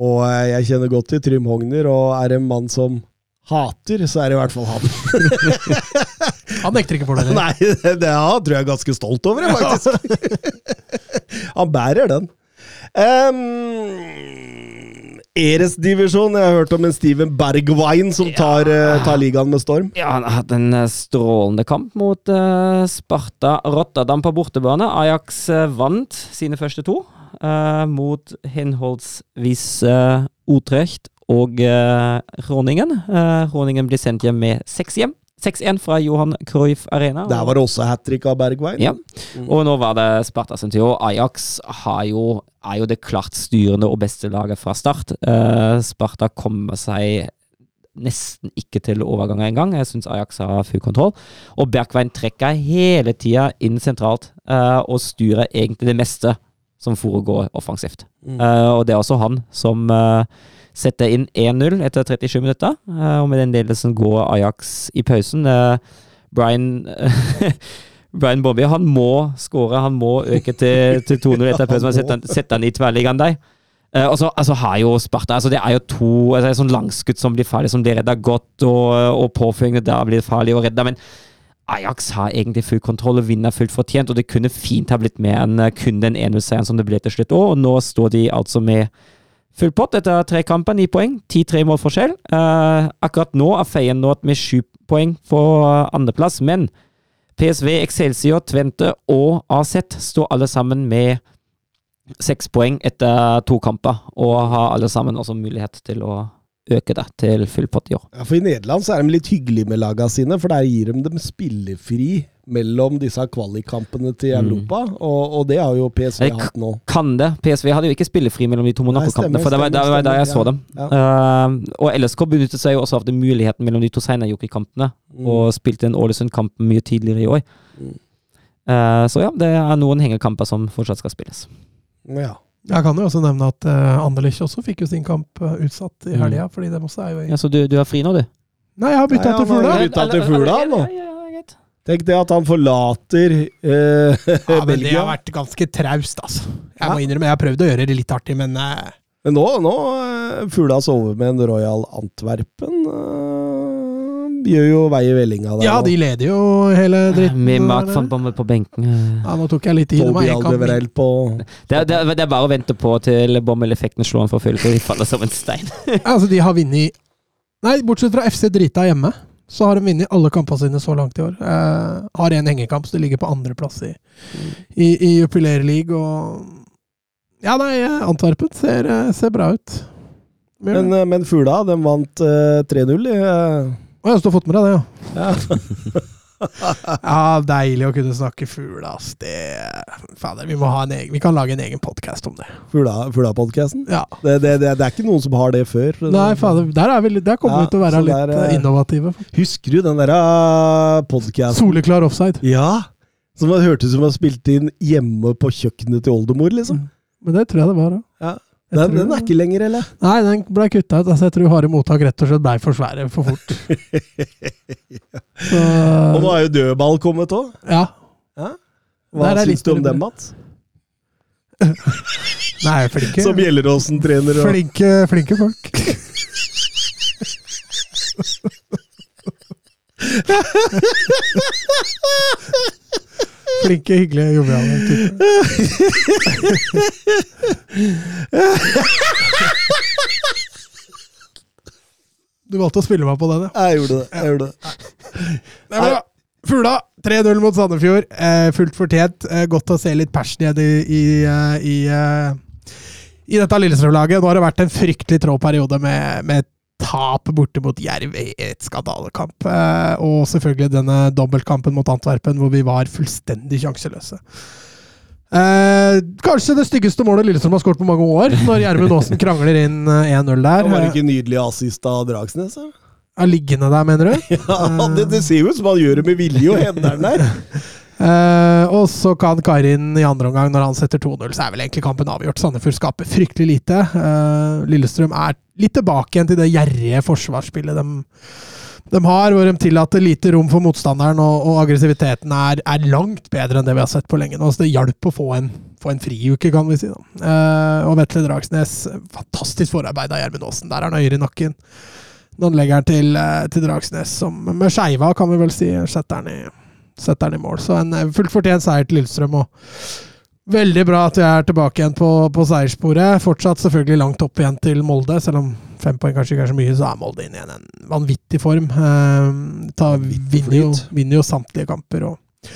Og eh, jeg kjenner godt til Trym Hogner, og er en mann som hater, så er det i hvert fall han. [laughs] Han nekter ikke for det. Nei, det, det ja, tror jeg er ganske stolt over, faktisk. [laughs] han bærer den. Um, Eres-divisjon. Jeg har hørt om en Steven Bergwijn som tar, eh, tar ligaen med storm. Ja, han har hatt en eh, strålende kamp mot uh, Sparta Rotterdam på bortebane. Ajax uh, vant sine første to, uh, mot henholdsvis uh, Utrecht og uh, Groningen. Eh, Groningen blir sendt hjem med seks hjem. 6-1 fra Johan Cruyff Arena. Der var det også hat trick av Bergwijn. Ja. Og nå var det Sparta og Ajax har jo, er jo det klart styrende og beste laget fra start. Uh, Sparta kommer seg nesten ikke til overganger engang. Jeg syns Ajax har full kontroll. Og Bergveien trekker hele tida inn sentralt uh, og styrer egentlig det meste som foregår offensivt. Uh, og det er også han som eh, setter inn 1-0 etter 37 minutter. eh, og med den ledelsen går Ajax i pausen. Eh, Brian [laughs] Brian Bobby han må skåre, han må øke til, til 2-0 [laughs] etter pausen. Sette sette han i tverrliggeren der. Eh, og så altså, har jo Sparta altså, Det er jo to altså, er sånn langskudd som blir farlig, som blir redda godt, og, og påføringene der blir farlig å redde. Men Ajax har egentlig full kontroll og vinner fullt fortjent, og det kunne fint ha blitt mer enn kun den 1-0-seieren som det ble til slutt. Og nå står de altså med full pott etter tre kamper, ni poeng. 10-3 målforskjell. Eh, akkurat nå er Feyenoord med sju poeng på eh, andreplass, men PSV, Excelsior, Tvente og AZ står alle sammen med seks poeng etter to kamper, og har alle sammen også mulighet til å øke det til full pott i år. Ja, for I Nederland så er de litt hyggelige med lagene sine, for der gir de dem spillefri mellom disse kvalikkampene til Mm. Europa, og, og det har jo PSV Jeg- hatt nå. Kan det? PSV hadde jo ikke spillefri mellom de to Monaco-kampene, for det var, det var der jeg så dem. ja. Uh, og LSK benyttet seg jo også av den muligheten mellom de to Seinajokki-kampene, Mm. og spilte en Ålesund-kamp mye tidligere i år. Mm. Uh, så ja, det er noen hengekamper som fortsatt skal spilles. Ja. Jeg kan jo også nevne at uh, Anderlich også fikk jo sin kamp eh, utsatt i Mm. fordi det også er jo Ja, Så du, du er fri nå, du? Nei, jeg har bytta til Fugla. byttet til Fugla, nå. Ja, ja, ja. Tenk det at han forlater eh, [laughs] Ja, men det har vært ganske traust, altså. Jeg Ja. må innrømme, jeg har prøvd å gjøre det litt artig, men eh, Men nå, nå eh, Fugla sover med en Royal Antwerpen. eh, gjør jo vei i vellinga der. Ja, de leder jo hele dritten. Med Mark van Bommel på benken. eh. Ja, nå tok jeg litt tid. Kamp. Aldeverell på Det, er- det, er- det er bare å vente på til Bommel-effekten slår han for fullt, og de faller som en stein. [laughs] Altså, de har vunnet Nei, bortsett fra FC Drita hjemme, så har de vunnet alle kampene sine så langt i år. Eh, har en hengekamp, så de ligger på andreplass i, i, i Jupiler og Ja, nei, eh, Antwerpen ser, eh, ser bra ut. Men, Men, eh, men Fugla, de vant eh, 3-0. de, eh. Å, jeg har fått med deg det, ja. Ja. [laughs] Ja, deilig å kunne snakke fugl, ass. Det Fader, vi må ha en egen Vi kan lage en egen podkast om det. Fuglapodkasten? Ja. Det, det, det, det er ikke noen som har det før. Nei, fader, der, er vi, der kommer Ja, vi til å være litt der, eh, innovative. Husker du den derre podkasten? Soleklar offside. Ja! Som hørtes ut som var spilt inn hjemme på kjøkkenet til oldemor, liksom. Men det tror jeg det var, da. Ja. Den, den er ikke lenger, eller? Nei, den ble kutta ut. Altså, jeg tror harde mottak rett og slett blei for svære for fort. [laughs] Så, Og nå er jo dødball kommet òg. ja. Hva Der er syns du om den, Mats? [laughs] Nei, flinke. Som Gjelleråsen-trener og Flinke, flinke folk. [laughs] Flinke, hyggelige, joviale typer. Du valgte å spille meg på den, ja. Jeg gjorde det. Jeg gjorde det. Det er bra. Fugla 3-0 mot Sandefjord. Eh, fullt fortjent. Eh, godt å se litt passion igjen i, i, eh, i, eh, i dette Lillestrøm-laget. Nå har det vært en fryktelig trå periode med, med tap borte mot Jerv i et skandalekamp. Eh, og selvfølgelig denne dobbeltkampen mot Antwerpen hvor vi var fullstendig sjanseløse. Eh, kanskje det styggeste målet Lillestrøm har skåret på mange år, når Gjermund Aasen krangler inn eh, 1-0 der. Det var ikke nydelig assist av Dragsnes? Er liggende der, mener du? [laughs] Ja, det, det ser jo ut som han gjør det med vilje og hender den der. [laughs] Eh, og så kan Karin i andre omgang, når han setter 2-0, så er vel egentlig kampen avgjort. Sandefjord skaper fryktelig lite. Uh, Lillestrøm er litt tilbake igjen til det gjerrige forsvarsspillet de, de har, hvor de tillater lite rom for motstanderen, og, og aggressiviteten er, er langt bedre enn det vi har sett på lenge nå. Så det hjalp å få en, få en friuke, kan vi si. Eh, og Vetle Dragsnes, fantastisk forarbeid av Gjermund Aasen. Der er han øyre i nakken. Når han legger den til, til Dragsnes, som med skeiva, kan vi vel si, setter den i setter den i mål. Så en eh, fullt fortjent seier til Lillestrøm. og Veldig bra at vi er tilbake igjen på, på seierssporet. Fortsatt selvfølgelig langt opp igjen til Molde. Selv om fem poeng kanskje ikke er så mye, så er Molde inne i en, en vanvittig form. Eh, ta, vinner, jo, vinner jo samtlige kamper. Og.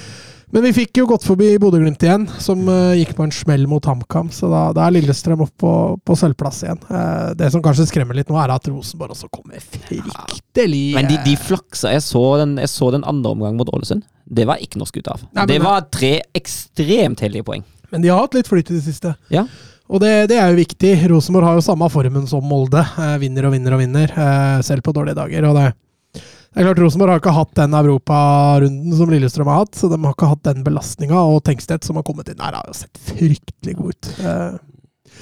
Men vi fikk jo gått forbi Bodø-Glimt igjen, som uh, gikk på en smell mot HamKam. Så da, da er Lillestrøm opp på, på sølvplass igjen. Uh, det som kanskje skremmer litt nå, er at Rosenborg også kommer fryktelig Men de, de flaksa. Jeg så, den, jeg så den andre omgangen mot Ålesund. Det var ikke noe skutt av. Nei, det var tre ekstremt heldige poeng. Men de har hatt litt flyt i det siste. Ja. Og det, det er jo viktig. Rosenborg har jo samme formen som Molde. Eh, vinner og vinner og vinner, eh, selv på dårlige dager. Og det, det er klart Rosenborg har ikke hatt den europarunden som Lillestrøm har hatt, så de har ikke hatt den belastninga. Og Tengstedt, som har kommet inn der, har jo sett fryktelig god ut. Eh,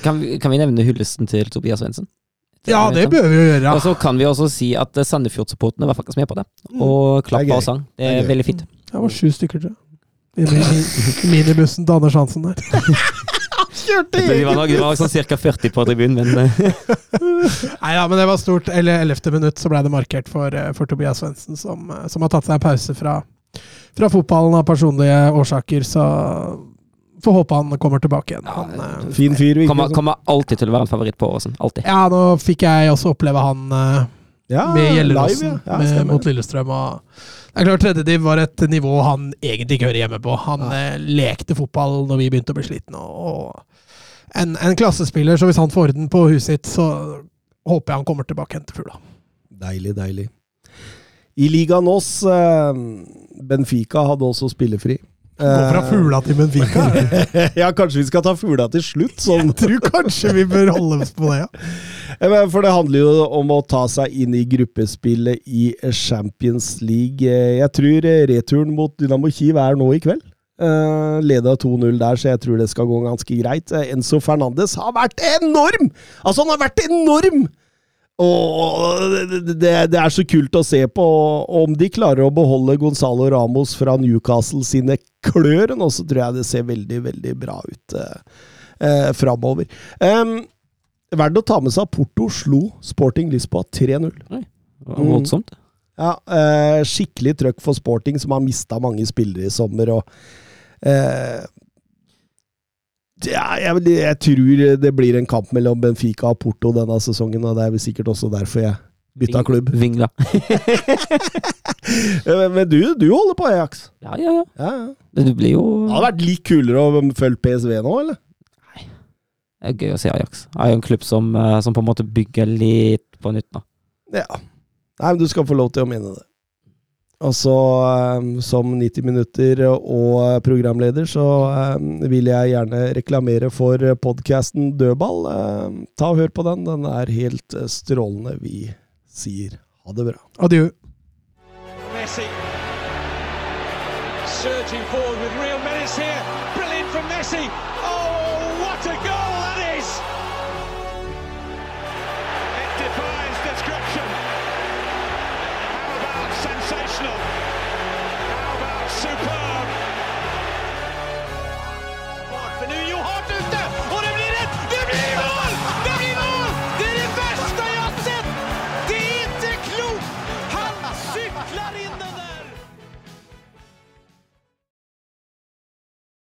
Kan, vi- kan vi nevne hyllesten til Tobias Svendsen? ja, det bør vi jo gjøre. Og så kan vi også si at Sandefjord-supporterne var faktisk med på det. Mm. Og er klappa og sang. Det Det er er veldig fint. Det var sju stykker, tror jeg. I minibussen til Anders Hansen der. [laughs] Men Vi var nok, det var sånn ca. 40 på tribunen, men [laughs] Nei da, men det var stort. Eller ellevte minutt så ble det markert for, eh, for Tobias Svendsen, som, eh, som har tatt seg en pause fra, fra fotballen av personlige årsaker. Så får håpe han kommer tilbake igjen. Han, eh, Fin fyr. kommer, kommer alltid til å være en favoritt på Åsen. Alltid. ja, nå fikk jeg også oppleve han Ja, med Gjelleråsen ja. Ja, mot Lillestrøm. Og det er klart Tredjediv var et nivå han egentlig ikke hører hjemme på. Han ja. lekte fotball når vi begynte å bli slitne. Og en, en klassespiller, så hvis han får orden på huset sitt, så håper jeg han kommer tilbake igjen til Fugla. Deilig, deilig. I ligaen Nos, eh, Benfica hadde også spillefri. Gå fra Eh, Fugla til Benfica. [laughs] ja, kanskje vi skal ta fugla til slutt? Sånn. Jeg tror kanskje vi bør holde oss på det, ja. Ja, For det handler jo om å ta seg inn i gruppespillet i Champions League. Eh, Jeg tror eh, returen mot Dynamo Kiev er nå i kveld. Uh, Leda 2-0 der, så jeg tror det skal gå ganske greit. Eh, Enzo Fernandes har vært enorm! Altså, han har vært enorm! Og det, det, er så kult å se på Og om de klarer å beholde Gonzalo Ramos fra Newcastle sine klør nå, så tror jeg det ser veldig, veldig bra ut uh, uh, framover. Um, Verdt å ta med seg at Porto slo Sporting Lisboa 3-0. Voldsomt. Mm. Ja, uh, skikkelig trøkk for Sporting, som har mista mange spillere i sommer. og eh, ja, jeg, jeg tror det blir en kamp mellom Benfica og Porto denne sesongen, og det er vel sikkert også derfor jeg bytta klubb. Vingla. [laughs] Eh, Men du, du holder på Ajax? Ja, ja, ja. Ja, ja. Det blir jo Det hadde vært litt kulere å følge PSV nå, eller? Nei. Det er gøy å se Ajax. Det er jo en klubb som, eh, som på en måte bygger litt på nytt nå. Ja. Nei, men du skal få lov til å mene det. Og så, eh, som 90 minutter og programleder, så eh, vil jeg gjerne reklamere for podkasten Dødball. Eh, Ta og hør på den. Den er helt eh, strålende. Vi sier ha det bra. Adjø. Messi surging forward with real Messi.